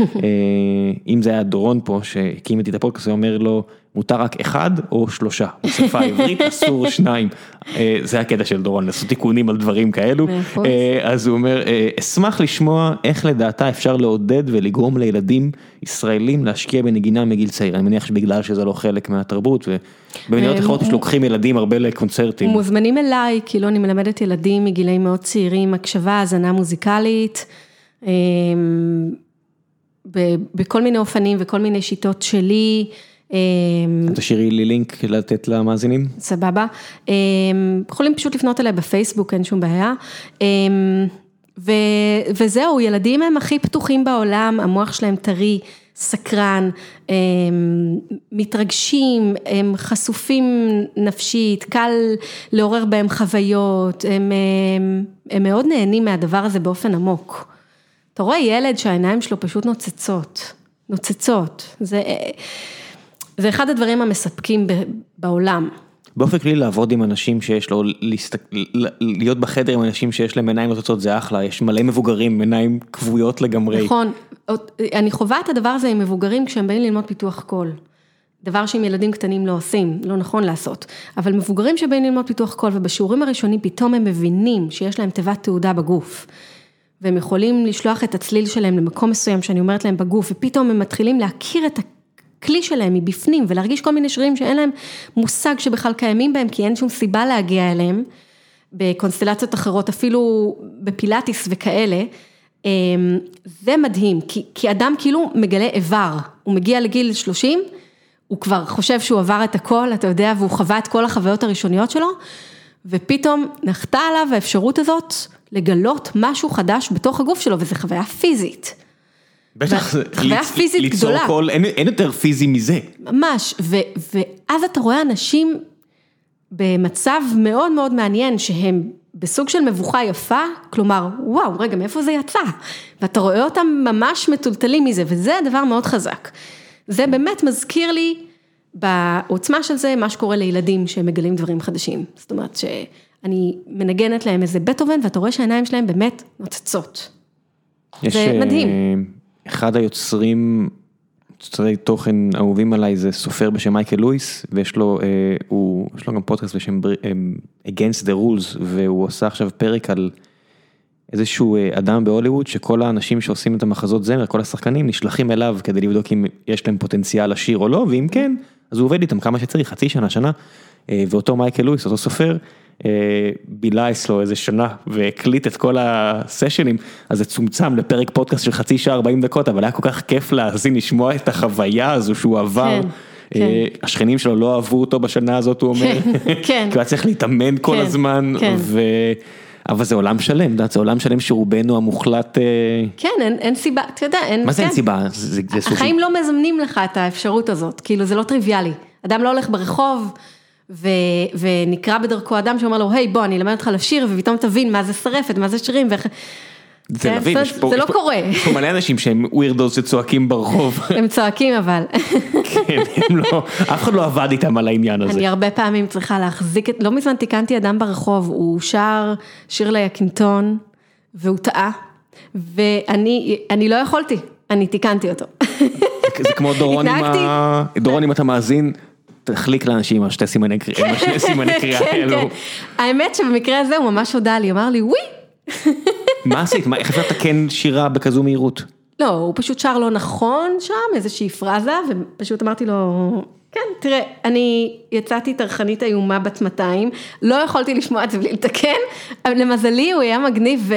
אם זה היה דורון פה, שהקים איתי את הפודקאסט, הוא אומר לו, מותר רק אחד או שלושה, בשפה העברית אסור שניים. אה, זה הקטע של דורון, לעשות תיקונים על דברים כאלו. אחוז. אה, אז הוא אומר, אה, אשמח לשמוע איך לדעתה אפשר לעודד ולגרום לילדים ישראלים להשקיע בנגינה מגיל צעיר. אני מניח שבגלל שזה לא חלק מהתרבות, ובמדינות אחרות שלוקחים ילדים הרבה לקונצרטים. מוזמנים אליי, כאילו אני מלמדת ילדים מגילאים מאוד צעירים, הקשבה, האזנה מוזיקלית, בכל מיני אופנים וכל מיני שיטות שלי. אמ, תשאירי לי לינק לתת למאזינים. סבבה. אמ, יכולים פשוט לפנות אליי בפייסבוק, אין שום בעיה. אמ, ו, וזהו, ילדים הם הכי פתוחים בעולם, המוח שלהם טרי, סקרן, הם מתרגשים, הם חשופים נפשית, קל לעורר בהם חוויות, הם, הם, הם מאוד נהנים מהדבר הזה באופן עמוק. אתה רואה ילד שהעיניים שלו פשוט נוצצות, נוצצות. זה, זה אחד הדברים המספקים בעולם. באופן כללי לעבוד עם אנשים שיש לו, להסתק... להיות בחדר עם אנשים שיש להם עיניים נוצצות זה אחלה, יש מלא מבוגרים עיניים כבויות לגמרי. נכון, אני חווה את הדבר הזה עם מבוגרים כשהם באים ללמוד פיתוח קול. דבר שעם ילדים קטנים לא עושים, לא נכון לעשות. אבל מבוגרים שבאים ללמוד פיתוח קול ובשיעורים הראשונים פתאום הם מבינים שיש להם תיבת תעודה בגוף. והם יכולים לשלוח את הצליל שלהם למקום מסוים שאני אומרת להם בגוף, ופתאום הם מתחילים להכיר את הכלי שלהם מבפנים ולהרגיש כל מיני שרירים שאין להם מושג שבכלל קיימים בהם, כי אין שום סיבה להגיע אליהם. בקונסטלציות אחרות, אפילו בפילאטיס וכאלה, אמ, זה מדהים, כי, כי אדם כאילו מגלה איבר, הוא מגיע לגיל 30, הוא כבר חושב שהוא עבר את הכל, אתה יודע, והוא חווה את כל החוויות הראשוניות שלו, ופתאום נחתה עליו האפשרות הזאת לגלות משהו חדש בתוך הגוף שלו, וזו חוויה פיזית. בטח, חוויה פיזית ליצור גדולה. קול, אין, אין יותר פיזי מזה. ממש, ו, ואז אתה רואה אנשים במצב מאוד מאוד מעניין, שהם בסוג של מבוכה יפה, כלומר, וואו, רגע, מאיפה זה יצא? ואתה רואה אותם ממש מטולטלים מזה, וזה דבר מאוד חזק. זה באמת מזכיר לי בעוצמה של זה, מה שקורה לילדים שמגלים דברים חדשים. זאת אומרת שאני מנגנת להם איזה בטהובן, ואתה רואה שהעיניים שלהם באמת נוצצות. יש, זה מדהים. אחד היוצרים, יוצרי תוכן אהובים עליי זה סופר בשם מייקל לואיס, ויש לו, אה, הוא, יש לו גם פודקאסט בשם אה, Against the Rules, והוא עושה עכשיו פרק על איזשהו אה, אדם בהוליווד, שכל האנשים שעושים את המחזות זמר, כל השחקנים, נשלחים אליו כדי לבדוק אם יש להם פוטנציאל לשיר או לא, ואם כן, אז הוא עובד איתם כמה שצריך, חצי שנה, שנה, אה, ואותו מייקל לואיס, אותו סופר, בילה אצלו איזה שנה והקליט את כל הסשנים, אז זה צומצם לפרק פודקאסט של חצי שעה 40 דקות, אבל היה כל כך כיף להאזין, לשמוע את החוויה הזו שהוא עבר. כן, אה, השכנים שלו לא אהבו אותו בשנה הזאת, הוא אומר, כן, כן. כי הוא היה צריך להתאמן כל כן, הזמן, כן. ו... אבל זה עולם שלם, זה עולם שלם שרובנו המוחלט, אה, כן, אין, אין סיבה, אתה יודע, אין... מה זה אין כן. סיבה? זה זה. החיים לא מזמנים לך את האפשרות הזאת, כאילו זה לא טריוויאלי. אדם לא הולך ברחוב ונקרא בדרכו אדם שאומר לו, היי בוא אני אלמד אותך לשיר ופתאום תבין מה זה שרפת, מה זה שירים ואיך... תל כן, אביב, יש פה- זה לא קורה. יש פה מלא אנשים שהם ווירדוס שצועקים ברחוב, הם צועקים אבל. כן, הם לא, אף אחד לא עבד איתם על העניין הזה. אני הרבה פעמים צריכה להחזיק לא מזמן תיקנתי אדם ברחוב, הוא שר שיר ליקינטון והוא טעה, ואני אני לא יכולתי, אני תיקנתי אותו. זה כמו. דורון אם אתה מאזין, תחליק לאנשים על שתי סימני קריאה, עם השני סימני קריאה כן, האלו. כן. האמת שבמקרה הזה הוא ממש הודה לי, אמר לי, וואי. מה עשית? איך אפשר לתקן שירה בכזו מהירות? לא, הוא פשוט שר לא נכון שם, איזושהי פרזה, ופשוט אמרתי לו, כן, תראה, אני יצאתי טרחנית איומה בת 200, לא יכולתי לשמוע את זה בלי לתקן, למזלי הוא היה מגניב,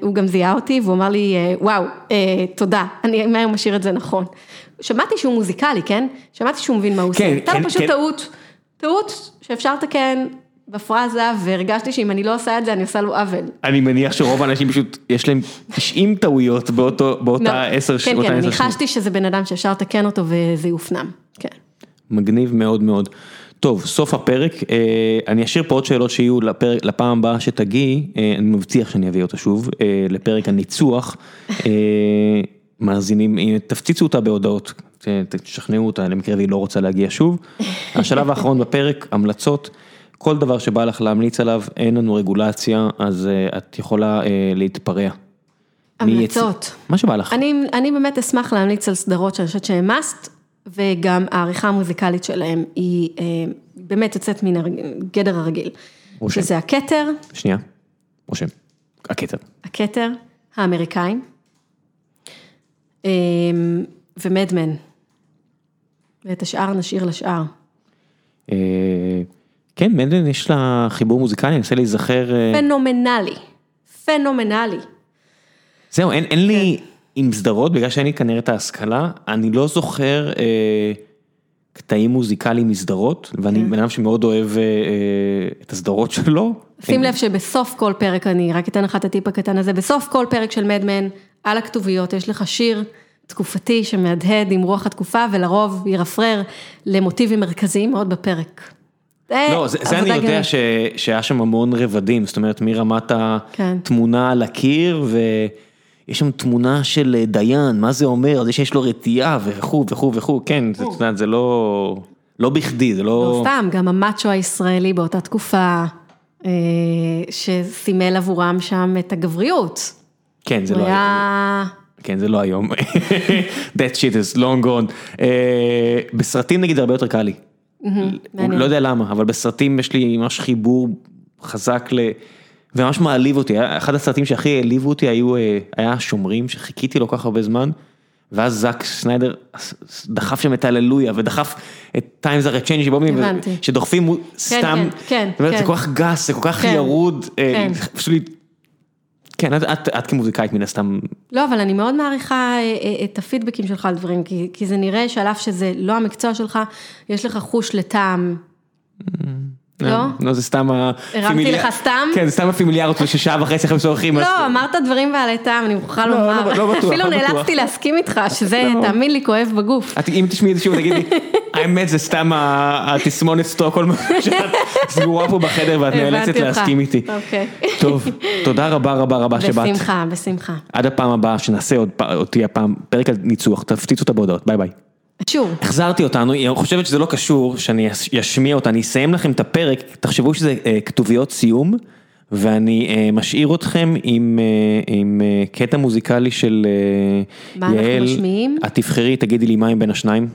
והוא גם זיהה אותי, והוא אמר לי, וואו, אה, תודה, אני מהיום משאיר את זה נכון. שמעתי שהוא מוזיקלי, כן? שמעתי שהוא מבין מה הוא כן, עושה. הייתה כן, לו פשוט כן. טעות, טעות שאפשר לתקן בפרזה, והרגשתי שאם אני לא עושה את זה, אני עושה לו עוול. אני מניח שרוב האנשים פשוט, יש להם 90 טעויות באותו- לא, באותה 10 כן, באותה כן, עשר אני שניות. חשתי שזה בן אדם שאפשר לתקן אותו וזה יופנם, כן. מגניב מאוד מאוד. טוב, סוף הפרק, אה, אני אשאיר פה עוד שאלות שיהיו לפרק, לפעם הבאה שתגיעי, אה, אני מבטיח שאני אביא אותה שוב, אה, לפרק הניצוח. מאזינים, אה, תפציצו אותה בהודעות, תשכנעו אותה, למקרה והיא לא רוצה להגיע שוב. השלב האחרון בפרק, המלצות, כל דבר שבא לך להמליץ עליו, אין לנו רגולציה, אז אה, את יכולה אה, להתפרע. המלצות. מה שבא לך. אני, אני באמת אשמח להמליץ על סדרות שאני חושבת שהן must, וגם העריכה המוזיקלית שלהם היא אה, באמת יוצאת מן הגדר הרגיל. רושם. שזה הכתר, שנייה, רושם. הכתר. הכתר, האמריקאים, ומדמן. ואת השאר נשאיר לשאר. אה, כן, מדן יש לה חיבור מוזיקלי, אני מנסה להיזכר. אה, פנומנלי, פנומנלי. זהו, אין, אין לי עם סדרות, בגלל שאין לי כנראה את ההשכלה, אני לא זוכר אה, קטעים מוזיקליים מסדרות, ואני בן אדם שמאוד אוהב אה, אה, את הסדרות שלו. שים לב שבסוף כל פרק, אני רק אתן לך את הטיפ הקטן הזה, בסוף כל פרק של מדמן, על הכתוביות יש לך שיר תקופתי שמהדהד עם רוח התקופה, ולרוב ירפרר למוטיבים מרכזיים מאוד בפרק. לא, זה, זה אני יודע. ש, שהיה שם המון רבדים, זאת אומרת מרמת כן. התמונה על הקיר, ויש שם תמונה של אה, דיין, מה זה אומר, זה שיש לו רתיעה וכו' וכו' וכו', כן, זה, את יודעת, זה לא, לא בכדי, זה לא לא... סתם, גם המאצ'ו הישראלי באותה תקופה, אה, שסימל עבורם שם את הגבריות. כן, זה לא היה... כן, זה לא היום. That shit is long gone. אה, בסרטים נגיד הרבה יותר קל לי. לא יודע למה, אבל בסרטים יש לי ממש חיבור חזק ל... וממש מעליב אותי, אחד הסרטים שהכי העליבו אותי היו, אה, היה שומרים שחיכיתי לו כך הרבה זמן, ואז זאק סניידר דחף שם את הללויה ודחף את are a changing בומים. שדוחפים מו- סתם, כן, זאת אומרת, זה כן. כל כך גס, זה כל כך כן, ירוד, אה, כן. פשוט לי- כן, את- את את כמוזיקאית מן הסתם, לא, אבל אני מאוד מעריכה אה, אה, את הפידבקים שלך על דברים, כי, כי זה נראה שעל אף שזה לא המקצוע שלך, יש לך חוש לטעם. לא? לא, זה סתם ה... הרמתי לך סתם? כן, זה סתם הפימיליארות ששעה וחצי אחרי צורכים. אז- לא, אמרת דברים בעלי טעם, אני מוכרחה לא, לומר. לא, לא בטוח, אפילו לא בטוח. נאלצתי להסכים איתך, שזה, לא. תאמין לי, כואב בגוף. אם תשמעי את זה שוב תגידי, האמת זה סתם התסמונת סטוקהולם שאת סגורה פה בחדר ואת נאלצת. להסכים איתי. אוקיי. טוב, תודה רבה רבה רבה שבאת. בשמחה, בשמחה. עד הפעם הבאה שנעשה עוד תהיה פעם פרק על ניצוח, תפציצו אותה בהודעות, ביי ביי. שוב, החזרתי אותנו, היא חושבת שזה לא קשור שאני אש- אשמיע אותה, אני אסיים לכם את הפרק, תחשבו שזה אה, כתוביות סיום, ואני אה, משאיר אתכם עם, אה, עם קטע מוזיקלי של אה, מה אנחנו יעל, משמיעים? את תבחרי, תגידי לי מה עם בין השניים,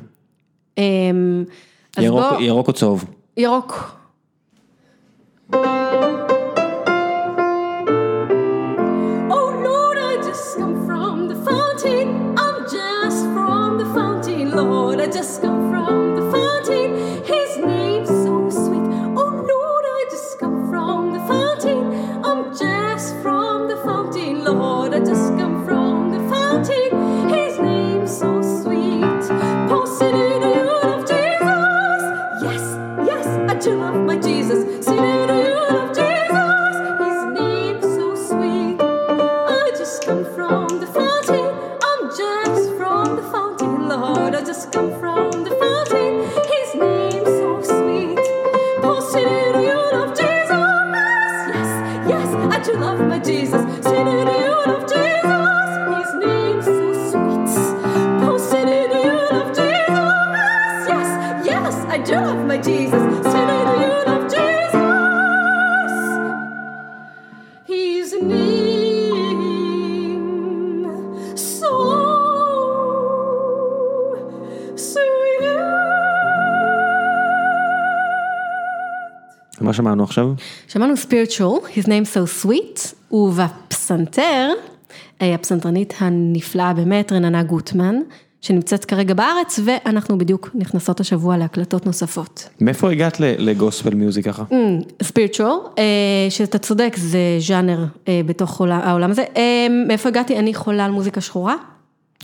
ירוק, בוא, ירוק או צהוב. ירוק. Oh Lord, I just come שמענו עכשיו? שמענו spiritual, his name so sweet, ובפסנתר, אה, הפסנתרנית הנפלאה באמת, רננה גוטמן, שנמצאת כרגע בארץ, ואנחנו בדיוק נכנסות השבוע להקלטות נוספות. מאיפה הגעת לגוספל מיוזיק ככה? ספיריטואל, שאתה צודק, זה ז'אנר אה, בתוך עולם- העולם הזה. אה, מאיפה הגעתי? אני חולה על מוזיקה שחורה.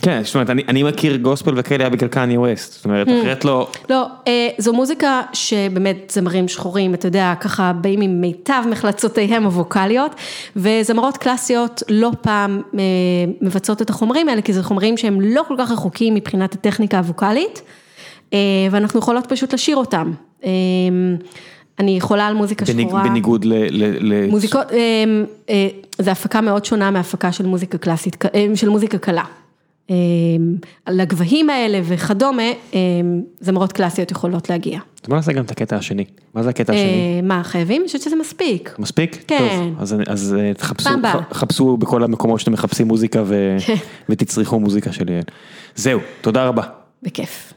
כן, זאת אומרת, אני, אני מכיר גוספל וכאלה היה בגלל קניה ווסט, זאת אומרת, אחרת לא, לא, אה, זו מוזיקה שבאמת זמרים שחורים, אתה יודע, ככה באים עם מיטב מחלצותיהם הווקאליות, וזמרות קלאסיות לא פעם אה, מבצעות את החומרים האלה, כי זה חומרים שהם לא כל כך רחוקים מבחינת הטכניקה הווקאלית, אה, ואנחנו יכולות פשוט לשיר אותם. אה, אני חולה על מוזיקה בניג, שחורה. בניגוד ל... ל, ל מוזיקות, אה, אה, זה הפקה מאוד שונה מהפקה של מוזיקה קלאסית, אה, של מוזיקה קלה. אה, לגבהים האלה וכדומה, אה, זמרות קלאסיות יכולות להגיע. אז בוא נעשה גם את הקטע השני. מה זה הקטע השני? אה, מה, חייבים? אני חושבת שזה מספיק. מספיק? כן. טוב, אז, אז אה, תחפשו. חפשו בכל המקומות שאתם מחפשים מוזיקה ו, כן. ותצרכו מוזיקה של יעל. זהו, תודה רבה. בכיף.